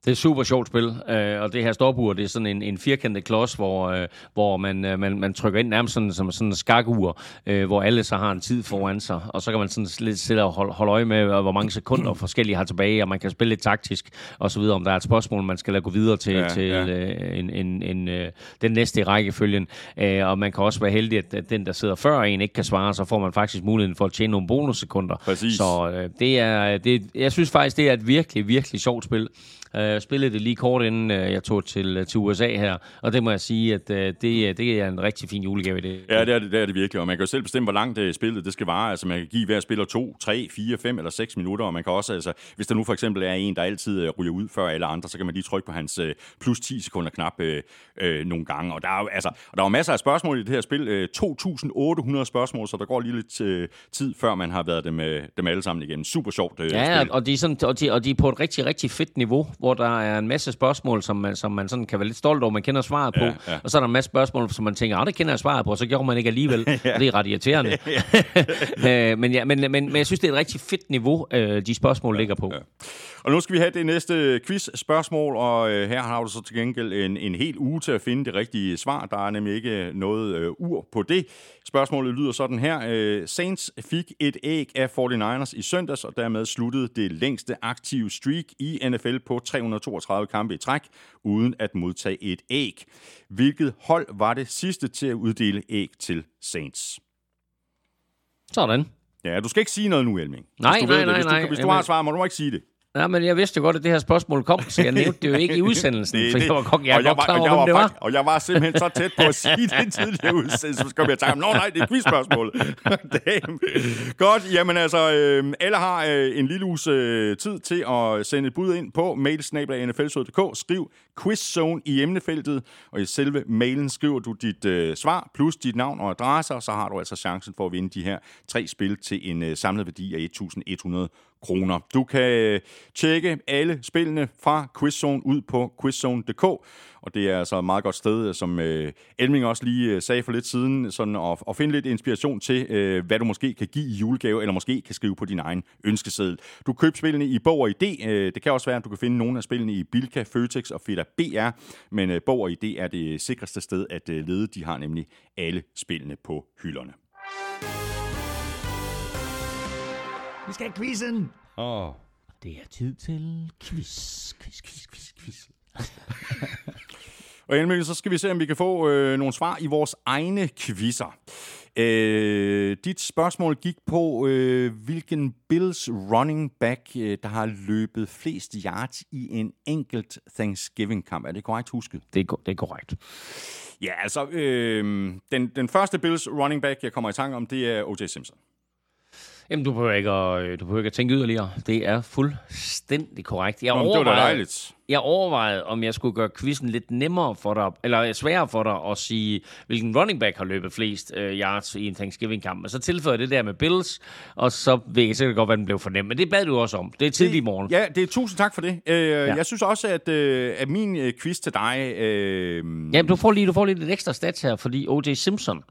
Speaker 2: Det er et super sjovt spil, øh, og det her stopur, det er sådan en, en firkantet klods, hvor, øh, hvor man, øh, man, man trykker ind nærmest sådan, som sådan en skakur, øh, hvor alle så har en tid foran sig, og så kan man sådan lidt sidde og holde, holde øje med, øh, hvor mange sekunder forskellige har tilbage, og man kan spille lidt taktisk, og så videre, om der er et spørgsmål, man skal lade gå videre til,
Speaker 1: Ja,
Speaker 2: til
Speaker 1: ja.
Speaker 2: ja. Øh, en, en, en, øh, den næste i rækkefølgen, øh, og man kan også være heldig, at, at den, der sidder før en, ikke kan svare, så får man faktisk muligheden for at tjene nogle bonussekunder.
Speaker 1: Præcis.
Speaker 2: Så øh, det er, det, jeg synes faktisk, det er et virkelig, virkelig sjovt spil. Jeg spillede det lige kort inden øh, jeg tog til, til USA her, og det må jeg sige, at øh, det, det er en rigtig fin julegave i det.
Speaker 1: Ja, det er det, det er det virkelig, og man kan jo selv bestemme, hvor langt det spillet det skal vare. Altså, man kan give hver spiller 2, 3, 4, 5 eller 6 minutter, og man kan også, altså, hvis der nu for eksempel er en, der altid øh, ryger ud før alle andre, så kan man lige trykke på hans øh, plus 10 sekunder knap øh, øh, nogle gange. Og der er jo altså, og der er masser af spørgsmål i det her spil. Øh, 2.800 spørgsmål, så der går lige lidt øh, tid, før man har været dem, øh, dem alle sammen igennem. Super sjovt øh,
Speaker 2: Ja,
Speaker 1: spil.
Speaker 2: og de, er sådan, og, de, og de er på et rigtig, rigtig fedt niveau, hvor der er en masse spørgsmål, som man, som man sådan kan være lidt stolt over, man kender svaret på.
Speaker 1: Ja, ja.
Speaker 2: Og så er der en masse spørgsmål, som man tænker, ah, det kender jeg svaret på, og så gjorde man ikke alligevel. ja. Og det er ret irriterende. øh, men, ja, men, men, men jeg synes, det er et rigtig fedt niveau, øh, de spørgsmål ligger på.
Speaker 1: Ja. Og nu skal vi have det næste quiz-spørgsmål, og øh, her har du så til gengæld en, en hel uge til at finde det rigtige svar. Der er nemlig ikke noget øh, ur på det. Spørgsmålet lyder sådan her. Øh, Saints fik et æg af 49ers i søndags, og dermed sluttede det længste aktive streak i NFL på 332 kampe i træk, uden at modtage et æg. Hvilket hold var det sidste til at uddele æg til Saints?
Speaker 2: Sådan.
Speaker 1: Ja, du skal ikke sige noget nu, Elming.
Speaker 2: Nej,
Speaker 1: hvis du
Speaker 2: nej,
Speaker 1: det.
Speaker 2: nej,
Speaker 1: Hvis du,
Speaker 2: nej.
Speaker 1: hvis du har svar, må du ikke sige det.
Speaker 2: Ja, men jeg vidste jo godt, at det her spørgsmål kom, så jeg nævnte det jo ikke i udsendelsen,
Speaker 1: Det-
Speaker 2: for jeg var godt, jeg
Speaker 1: og
Speaker 2: er godt klar over,
Speaker 1: jeg
Speaker 2: hvem det var.
Speaker 1: Og jeg var simpelthen så tæt på at sige det tidligere udsendelse, så kom jeg tænke, nå nej, det er et quizspørgsmål. Godt, jamen altså, øh, alle har øh, en lille uges øh, tid til at sende et bud ind på mailsnabla.nflsød.dk. Skriv quizzone i emnefeltet, og i selve mailen skriver du dit øh, svar, plus dit navn og adresse, og så har du altså chancen for at vinde de her tre spil til en øh, samlet værdi af 1.100 kroner. Du kan øh, tjekke alle spillene fra Quizzone ud på quizzone.dk, og det er altså et meget godt sted, øh, som øh, Elming også lige sagde for lidt siden, sådan at, at finde lidt inspiration til, hvad du måske kan give i julegave, eller måske kan skrive på din egen ønskeseddel. Du kan købe spillene i Bog og ID. Det kan også være, at du kan finde nogle af spillene i Bilka, Føtex og Feta BR, men Bog og ID er det sikreste sted at lede. De har nemlig alle spillene på hylderne.
Speaker 5: Vi skal have quizzen.
Speaker 1: Oh.
Speaker 2: Det er tid til quiz, quiz, quiz, quiz, quiz.
Speaker 1: Og endelig så skal vi se, om vi kan få øh, nogle svar i vores egne quizzer. Øh, dit spørgsmål gik på, øh, hvilken Bills running back, øh, der har løbet flest yards i en enkelt Thanksgiving-kamp. Er det korrekt husket?
Speaker 2: Det er, det er korrekt.
Speaker 1: Ja, altså, øh, den, den første Bills running back, jeg kommer i tanke om, det er O.J. Simpson.
Speaker 2: Jamen, du behøver ikke at, øh, du behøver ikke at tænke yderligere. Det er fuldstændig korrekt. Jeg
Speaker 1: Nå, men det var
Speaker 2: jeg overvejede, om jeg skulle gøre quizzen lidt nemmere for dig, eller sværere for dig at sige, hvilken running back har løbet flest øh, yards i en Thanksgiving-kamp. Og så tilføjer det der med Bills, og så ved jeg sikkert godt, hvad den blev for nem. Men det bad du også om. Det er tidlig i morgen.
Speaker 1: Ja, det er tusind tak for det. Øh, ja. Jeg synes også, at, øh, at min øh, quiz til dig... Øh,
Speaker 2: Jamen, du får lige, du får lige lidt ekstra stats her, fordi O.J. Simpson,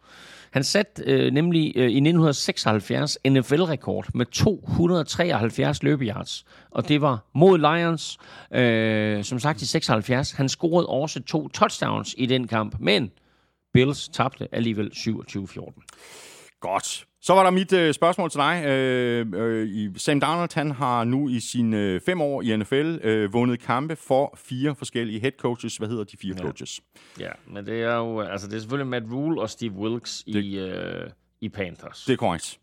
Speaker 2: han satte øh, nemlig øh, i 1976 NFL-rekord med 273 løbeyards. Og det var mod Lions, øh, som sagt i 76. Han scorede også to touchdowns i den kamp, men Bills tabte alligevel 27-14.
Speaker 1: Godt. Så var der mit øh, spørgsmål til dig. Øh, øh, Sam Darnold han har nu i sine øh, fem år i NFL øh, vundet kampe for fire forskellige head coaches. Hvad hedder de fire ja. coaches?
Speaker 2: Ja, men det er jo altså det er selvfølgelig Matt Rule og Steve Wilkes det, i, øh, i Panthers.
Speaker 1: Det er korrekt.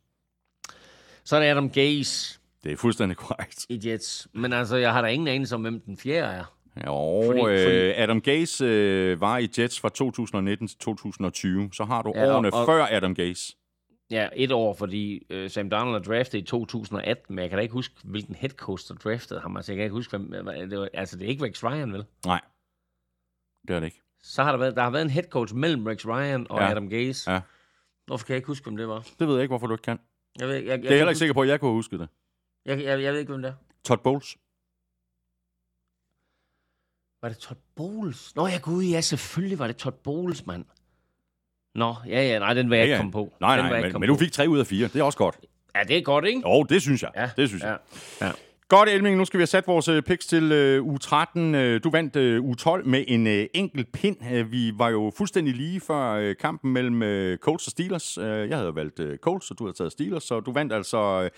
Speaker 2: Så er det Adam Gase
Speaker 1: Det er fuldstændig korrekt.
Speaker 2: i Jets. Men altså, jeg har da ingen anelse om, hvem den fjerde er.
Speaker 1: Jo,
Speaker 2: Fordi-
Speaker 1: øh,
Speaker 2: fordi-
Speaker 1: Adam Gase øh, var i Jets fra 2019 til 2020. Så har du
Speaker 2: Ja, og-
Speaker 1: årene
Speaker 2: og-
Speaker 1: før Adam Gase.
Speaker 2: Ja, et år, fordi øh, Sam Darnold er draftet i 2018, men jeg kan da ikke huske, hvilken head coach, der draftede ham. Altså, jeg kan ikke huske, hvem, det var, altså, det er ikke Rex Ryan, vel?
Speaker 1: Nej, det er det ikke.
Speaker 2: Så har der været, der har været en head coach mellem Rex Ryan og
Speaker 1: Ja.
Speaker 2: Adam Gase.
Speaker 1: Ja.
Speaker 2: Hvorfor kan jeg ikke huske, hvem det var?
Speaker 1: Det ved jeg ikke, hvorfor du ikke kan.
Speaker 2: Jeg ved, jeg, jeg,
Speaker 1: Det er jeg heller ikke sikker på, at jeg kunne have husket det.
Speaker 2: Jeg, jeg, jeg ved ikke, hvem det er.
Speaker 1: Todd Bowles.
Speaker 2: Var det Todd Bowles? Nå, ja, gud, ja, selvfølgelig var det Todd Bowles, mand. Nå, ja, ja, nej, den vil jeg ikke komme på.
Speaker 1: Nej,
Speaker 2: den
Speaker 1: nej, men, men du fik tre ud af fire. Det er også godt.
Speaker 2: Ja, det er godt, ikke?
Speaker 1: Jo, det synes jeg.
Speaker 2: Ja,
Speaker 1: Det synes jeg.
Speaker 2: Ja. ja.
Speaker 1: Godt, Elming. Nu skal vi have sat vores øh, picks til øh, uge 13. Øh, Du vandt øh, uge 12 med en øh, enkelt pind. Øh, Vi var jo fuldstændig lige før øh, kampen mellem øh, Colts og Steelers. Øh, Jeg havde valgt øh, Colts, og du havde taget Steelers, så du vandt altså øh,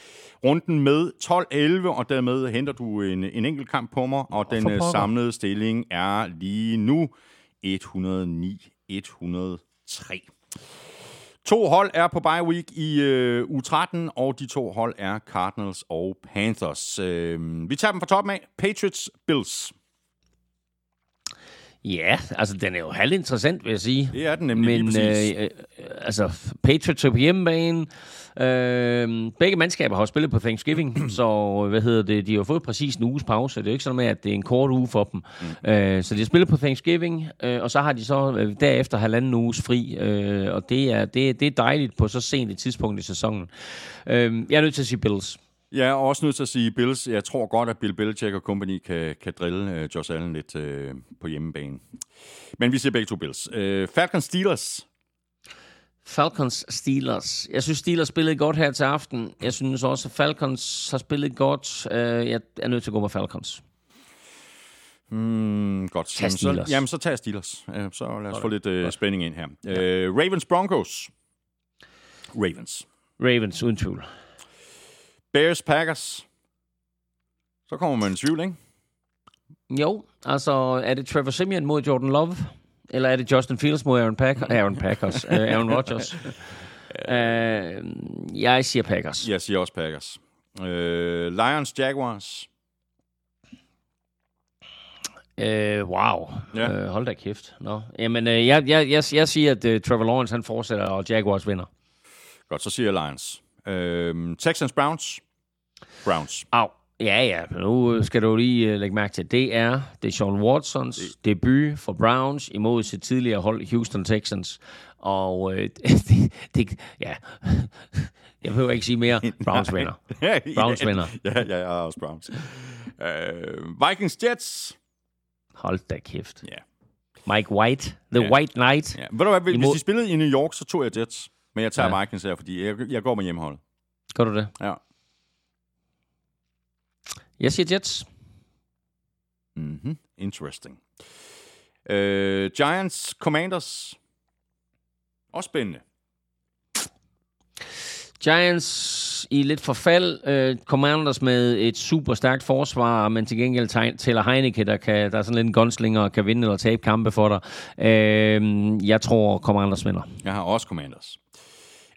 Speaker 1: runden med 12-11, og dermed henter du en, en enkelt kamp på mig, og den
Speaker 2: for
Speaker 1: øh, samlede stilling er lige nu 3. To hold er på bye week i øh, u 13, og de to hold er Cardinals og Panthers. Øh, vi tager dem fra toppen af. Patriots, Bills.
Speaker 2: Ja, altså den er jo halvinteressant, vil jeg sige.
Speaker 1: Det er den nemlig
Speaker 2: Men øh, øh, altså, Patriots er på hjemmebane. Øh, begge mandskaber har jo spillet på Thanksgiving, så hvad hedder det, de har jo fået præcis en uges pause. Det er jo ikke sådan med, at det er en kort uge for dem. Mm. Øh, så de har spillet på Thanksgiving, øh, og så har de så øh, derefter halvanden uges fri. Øh, og det er, det, det er dejligt på så sent et tidspunkt i sæsonen. Øh, jeg er nødt til at sige Bills.
Speaker 1: Jeg er også nødt til at sige Bills. Jeg tror godt, at Bill Belichick og company kan, kan drille øh, Josh Allen lidt øh, på hjemmebane. Men vi siger begge to Bills. Øh, Falcons, Steelers.
Speaker 2: Falcons Steelers. Jeg synes, Steelers spillede godt her til aften. Jeg synes også, at Falcons har spillet godt. Øh, jeg er nødt til at gå med Falcons.
Speaker 1: Mm, godt.
Speaker 2: Tag
Speaker 1: Jamen, så,
Speaker 2: Steelers.
Speaker 1: jamen, så tag Steelers. Øh, så lad os få lidt øh, spænding ind her. Øh, Ravens, Broncos. Ravens.
Speaker 2: Ravens, uden tvivl.
Speaker 1: Bears, Packers. Så kommer man i tvivl, ikke?
Speaker 2: Jo, altså er det Trevor Simeon mod Jordan Love? Eller er det Justin Fields mod Aaron, Packer, Aaron Packers? uh, Aaron Rodgers? uh, jeg siger Packers.
Speaker 1: Jeg siger også Packers. Øh, Lions, Jaguars.
Speaker 2: Uh, wow.
Speaker 1: Ja.
Speaker 2: Uh, hold da kæft. Nå. Jamen, uh, jeg, jeg, jeg, jeg siger, at uh, Trevor Lawrence han fortsætter, og Jaguars vinder.
Speaker 1: Godt, så siger jeg Lions. Øh, Texans, Browns. Browns.
Speaker 2: Au. Ja, ja. Nu skal du lige uh, lægge mærke til, det er Deshaun Watsons det. debut for Browns imod sit tidligere hold Houston Texans. Og uh, det, det, ja, jeg behøver ikke sige mere. Browns vinder. Browns
Speaker 1: ja,
Speaker 2: vinder.
Speaker 1: Ja, ja, jeg er også Browns. Øh, Vikings, Jets.
Speaker 2: Hold da kæft.
Speaker 1: Ja.
Speaker 2: Mike White, The
Speaker 1: Ja.
Speaker 2: White Knight.
Speaker 1: Ja. Ved du hvad, hvis
Speaker 2: Imod-
Speaker 1: de spillede i New York, så tog jeg Jets. Men jeg tager
Speaker 2: Ja.
Speaker 1: ja. Vikings her, fordi jeg, jeg går med hjemmeholdet.
Speaker 2: Gør du det?
Speaker 1: Ja.
Speaker 2: Jeg siger Jets.
Speaker 1: Mm-hmm. Interesting. Øh, Giants, Commanders. Også spændende.
Speaker 2: Giants i lidt forfald. Øh, Commanders med et super stærkt forsvar, men til gengæld tæller Heineke, der, kan, der er sådan lidt en gunslinger og kan vinde eller tabe kampe for dig. Øh, jeg tror, Commanders vinder.
Speaker 1: Jeg har også Commanders.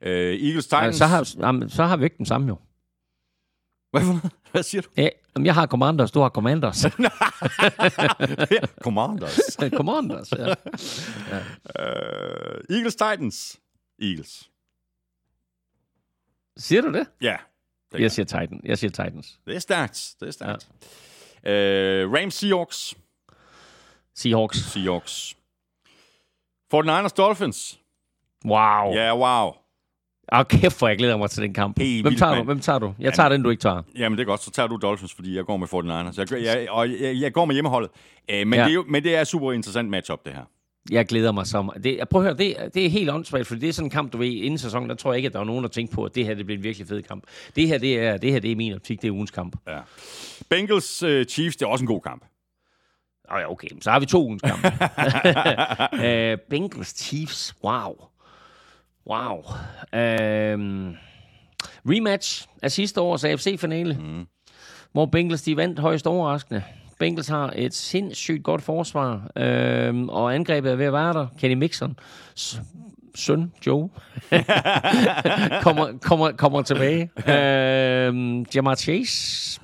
Speaker 1: Uh, Eagles
Speaker 2: Altså,
Speaker 1: Titans.
Speaker 2: så, har, så har vi ikke den samme jo.
Speaker 1: Hvad? Hvad siger du?
Speaker 2: Ja, jamen, jeg har Commanders, du har Commanders.
Speaker 1: Ja, Commanders.
Speaker 2: commanders, ja.
Speaker 1: Uh, Eagles Titans. Eagles.
Speaker 2: Siger du det?
Speaker 1: Ja. Det,
Speaker 2: Jeg siger, Titan. jeg siger Titans.
Speaker 1: det er stærkt. Det er stærkt. Ja. Uh, Rams Seahawks.
Speaker 2: Seahawks.
Speaker 1: Seahawks. 49ers Dolphins.
Speaker 2: Wow.
Speaker 1: Ja, wow.
Speaker 2: Og kæft, hvor jeg glæder mig til den kamp.
Speaker 1: Helt
Speaker 2: Hvem tager du? Hvem tager du? Jeg tager den, du ikke tager.
Speaker 1: Jamen, det er godt. Så tager du Dolphins, fordi jeg går med 49ers. Jeg, jeg, og jeg, jeg går med hjemmeholdet. Uh, men,
Speaker 2: Ja.
Speaker 1: det er jo, men det er super interessant matchup, det her.
Speaker 2: Jeg glæder mig så meget. Det, prøv at høre, det, er- det er helt åndssvagt, for det er sådan en kamp, du ved, inden sæsonen, der tror jeg ikke, at der er nogen, der tænker på, at det her det bliver en virkelig fed kamp. Det her, det er, det her, det er min optik, det er ugens kamp.
Speaker 1: Ja. Bengals uh, Chiefs, det er også en god kamp.
Speaker 2: Åh ja, okay, så har vi to ugens kamp. uh, Bengals Chiefs, wow. Wow. Uh, rematch af sidste års AFC-finale, mm. hvor Bengals de vandt højst overraskende. Bengals har et sindssygt godt forsvar, øh, og angrebet er ved at være der. Kenny Mixon, søn Joe, kommer, kommer, kommer tilbage. Øh, Jamar Chase,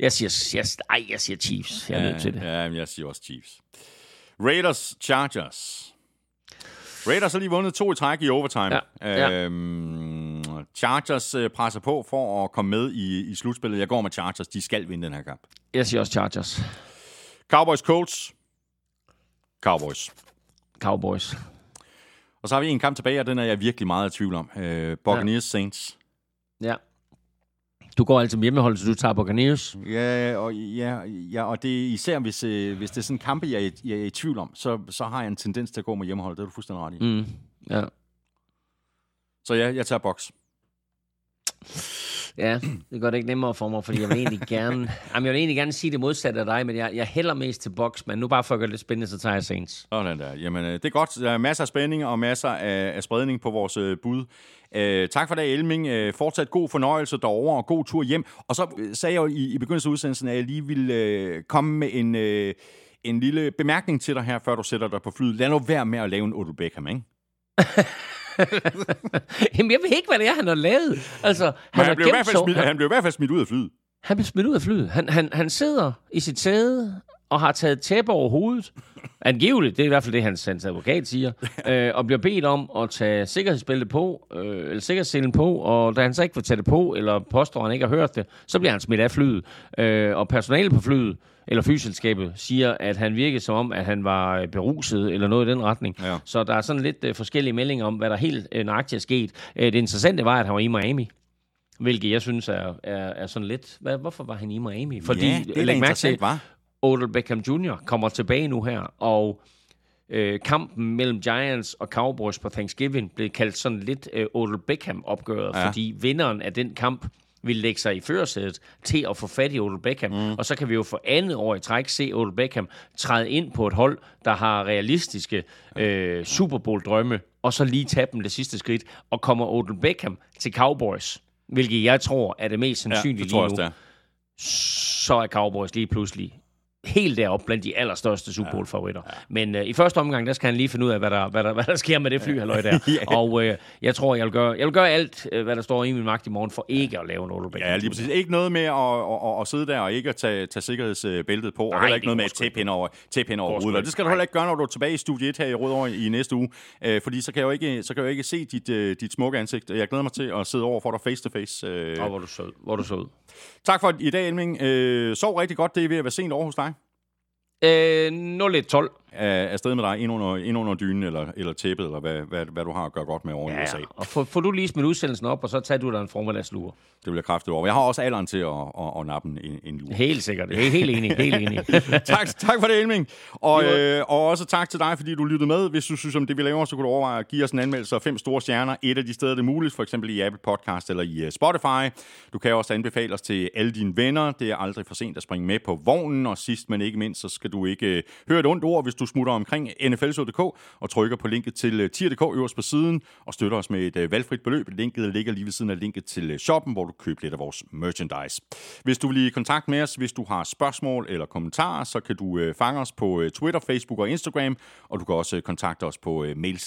Speaker 2: jeg siger, jeg, ej, jeg siger Chiefs. Jeg er nødt til det.
Speaker 1: Ja, jeg siger også Chiefs. Raiders Chargers. Raiders har lige vundet to i træk i overtime.
Speaker 2: Ja, ja.
Speaker 1: Øhm, Chargers øh, presser på for at komme med i, i slutspillet. Jeg går med Chargers. De skal vinde den her kamp.
Speaker 2: Jeg siger også Chargers.
Speaker 1: Cowboys Colts. Cowboys.
Speaker 2: Cowboys.
Speaker 1: Og så har vi en kamp tilbage, og den er jeg virkelig meget i tvivl om. Øh, Buccaneers Saints.
Speaker 2: Du går altså med hjemmehold, så du tager Buccaneers.
Speaker 1: Ja, og, ja, ja, og det er især, hvis, øh, hvis det er sådan en kampe, jeg, er i- jeg er i tvivl om, så, så har jeg en tendens til at gå med hjemmehold. Det er du fuldstændig ret i. Mm.
Speaker 2: Ja.
Speaker 1: Så ja, jeg tager box.
Speaker 2: Ja, det gør det ikke nemmere for mig, fordi jeg vil egentlig gerne, jamen, jeg vil egentlig gerne sige det modsatte af dig, men jeg, jeg hælder mest til box, men nu bare for at gøre det lidt spændende, så tager jeg Saints.
Speaker 1: Sådan der. Jamen, øh, det er godt. Der er masser af spænding og masser af, af spredning på vores øh, bud. Øh, tak for det, Elming. Øh, fortsat god fornøjelse derovre og god tur hjem. Og så øh, sagde jeg jo i, i begyndelsen af udsendelsen, at jeg lige ville øh, komme med en, øh, en lille bemærkning til dig her, før du sætter dig på flyet. Lad nu være med at lave en Odell Beckham, ikke?
Speaker 2: Jamen, jeg ved ikke, hvad det er, han har lavet. Altså,
Speaker 1: Men
Speaker 2: han,
Speaker 1: han,
Speaker 2: har
Speaker 1: blev i hvert fald smidt,
Speaker 2: han,
Speaker 1: han blev i hvert fald smidt ud af flyet.
Speaker 2: han blev smidt ud af flyet. Han, han, han sidder i sit sæde og har taget tæppe over hovedet. Angiveligt, det er i hvert fald det, hans, hans advokat siger. øh, og bliver bedt om at tage sikkerhedsbæltet på, øh, eller sikkerhedsselen på, og da han så ikke vil tage det på, eller påstår, at han ikke har hørt det, så bliver han smidt af flyet. Øh, og personalet på flyet, eller flyselskabet, siger, at han virkede som om, at han var øh, beruset, eller noget i den retning.
Speaker 1: Ja.
Speaker 2: Så der er sådan lidt øh, forskellige meldinger om, hvad der helt øh, nøjagtigt er sket. Øh, det interessante var, at han var i Miami. Hvilket jeg synes er, er, er sådan lidt... Hvad, hvorfor var han i Miami? Fordi,
Speaker 1: ja, det er
Speaker 2: læg mærke til,
Speaker 1: var.
Speaker 2: Odell Beckham Jr. kommer tilbage nu her, og øh, kampen mellem Giants og Cowboys på Thanksgiving blev kaldt sådan lidt øh, Odell Beckham-opgøret,
Speaker 1: ja.
Speaker 2: fordi vinderen af den kamp vil lægge sig i førersædet til at få fat i Odell Beckham. Mm. Og så kan vi jo for andet år i træk se Odell Beckham træde ind på et hold, der har realistiske øh, Super Bowl-drømme, og så lige tage dem det sidste skridt, og kommer Odell Beckham til Cowboys, hvilket jeg tror er det mest
Speaker 1: Ja,
Speaker 2: sandsynlige
Speaker 1: det tror jeg
Speaker 2: lige nu
Speaker 1: er.
Speaker 2: så er Cowboys lige pludselig helt deroppe blandt de allerstørste Super Bowl-favoritter. Ja. Men øh, i første omgang, der skal han lige finde ud af, hvad der, hvad der, hvad der sker med det fly, halløj der.
Speaker 1: Ja.
Speaker 2: Og øh, jeg tror, jeg vil, gøre, jeg vil gøre alt, øh, hvad der står i min magt i morgen, for ikke at lave en Beckham.
Speaker 1: Ja, lige præcis. Ikke noget med at, at, at, at sidde der og ikke at tage, tage sikkerhedsbæltet på, og
Speaker 2: Nej,
Speaker 1: heller ikke noget med at tæppe hen over, tæppe hen over hovedet. Og det skal du heller ikke gøre, når du er tilbage i studie 1 her i Rødovre i næste uge, øh, fordi så kan jeg jo ikke, så kan jeg jo ikke se dit, øh, dit smukke ansigt. Jeg glæder mig til at sidde over for dig face to face. Øh.
Speaker 2: Og hvor du sød. Hvor du sød.
Speaker 1: Tak for i dag, Elming. Øh, sov rigtig godt. Det er ved at være sent over hos dig.
Speaker 2: Øh, 0112.
Speaker 1: Er afsted med dig ind under, ind under dynen eller, eller tæppet, eller hvad, hvad, hvad du har at gøre godt med over i USA.
Speaker 2: Ja, og får, får du lige smidt udsendelsen op, og så tager du dig en formiddagslur.
Speaker 1: Det vil jeg kraftigt over. Jeg har også alderen til at, at, at nappe en, en lue.
Speaker 2: Helt sikkert. Er helt enig. Helt enig.
Speaker 1: tak, tak for det, Elming. Og, øh, og også tak til dig, fordi du lyttede med. Hvis du synes om det, vi laver, så kunne du overveje at give os en anmeldelse af fem store stjerner. Et af de steder, det er muligt, for eksempel i Apple Podcast eller i uh, Spotify. Du kan også anbefale os til alle dine venner. Det er aldrig for sent at springe med på vognen. Og sidst, men ikke mindst, så skal du ikke uh, høre et ondt ord, hvis du smutter omkring nflshow.dk og trykker på linket til øh, tier.dk øverst på siden og støtter os med et øh, valgfrit beløb. Linket ligger lige ved siden af linket til øh, shoppen, hvor du køber lidt af vores merchandise. Hvis du vil i kontakt med os, hvis du har spørgsmål eller kommentarer, så kan du fange os på Twitter, Facebook og Instagram, og du kan også kontakte os på øh, mail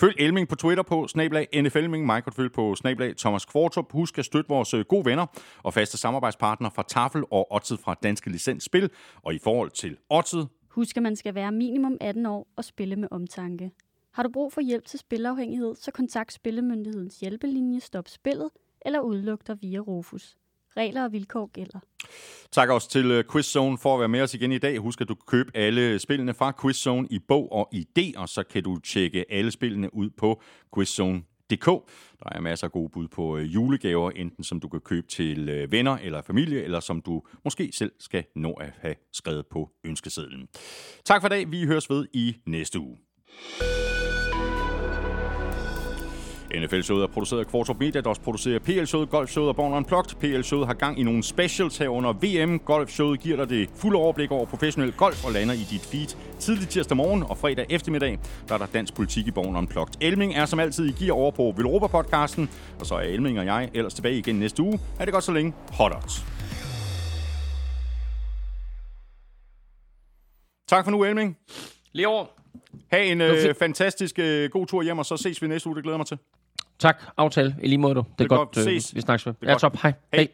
Speaker 1: Følg Elming på Twitter på snablag NFLming, mig kan følge på snablag Thomas Kvartrup. Husk at støtte vores gode venner og faste samarbejdspartnere fra Tafel og Odset fra Danske Licensspil. Og i forhold til Odset,
Speaker 3: Husk, at man skal være minimum 18 år og spille med omtanke. Har du brug for hjælp til spilafhængighed, så kontakt Spillemyndighedens hjælpelinje Stop Spillet eller udluk dig via Rufus. Regler og vilkår gælder.
Speaker 1: Tak også til øh, Quizzone for at være med os igen i dag. Husk, at du kan købe alle spillene fra Quizzone i bog og idé, og så kan du tjekke alle spillene ud på www.julegaver.dk. Der er masser af gode bud på øh, julegaver, enten som du kan købe til øh, venner eller familie, eller som du måske selv skal nå at have skrevet på ønskesedlen. Tak for i dag. Vi høres ved i næste uge. NFL-showet er produceret af Kvartrup Media, der også producerer PL-showet, Golf-showet og Born Unplugged. PL-showet har gang i nogle specials her under VM. Golf-showet giver dig det fulde overblik over professionel golf og lander i dit feed tidlig tirsdag morgen og fredag eftermiddag. Der er der dansk politik i Born Unplugged. Elming er som altid i gear over på Velropa-podcasten, og så er Elming og jeg ellers tilbage igen næste uge. Er det godt så længe. Hot odds. Tak for nu, Elming.
Speaker 2: Lige over.
Speaker 1: Ha' en øh, fantastisk øh, god tur hjem, og så ses vi næste uge. Det glæder mig til.
Speaker 2: Tak, aftale. I lige måde, du. Det er,
Speaker 1: er godt.
Speaker 2: godt, øh,
Speaker 1: Ses.
Speaker 2: vi snakkes Ja, top. Hej.
Speaker 1: Hej.
Speaker 2: Hej.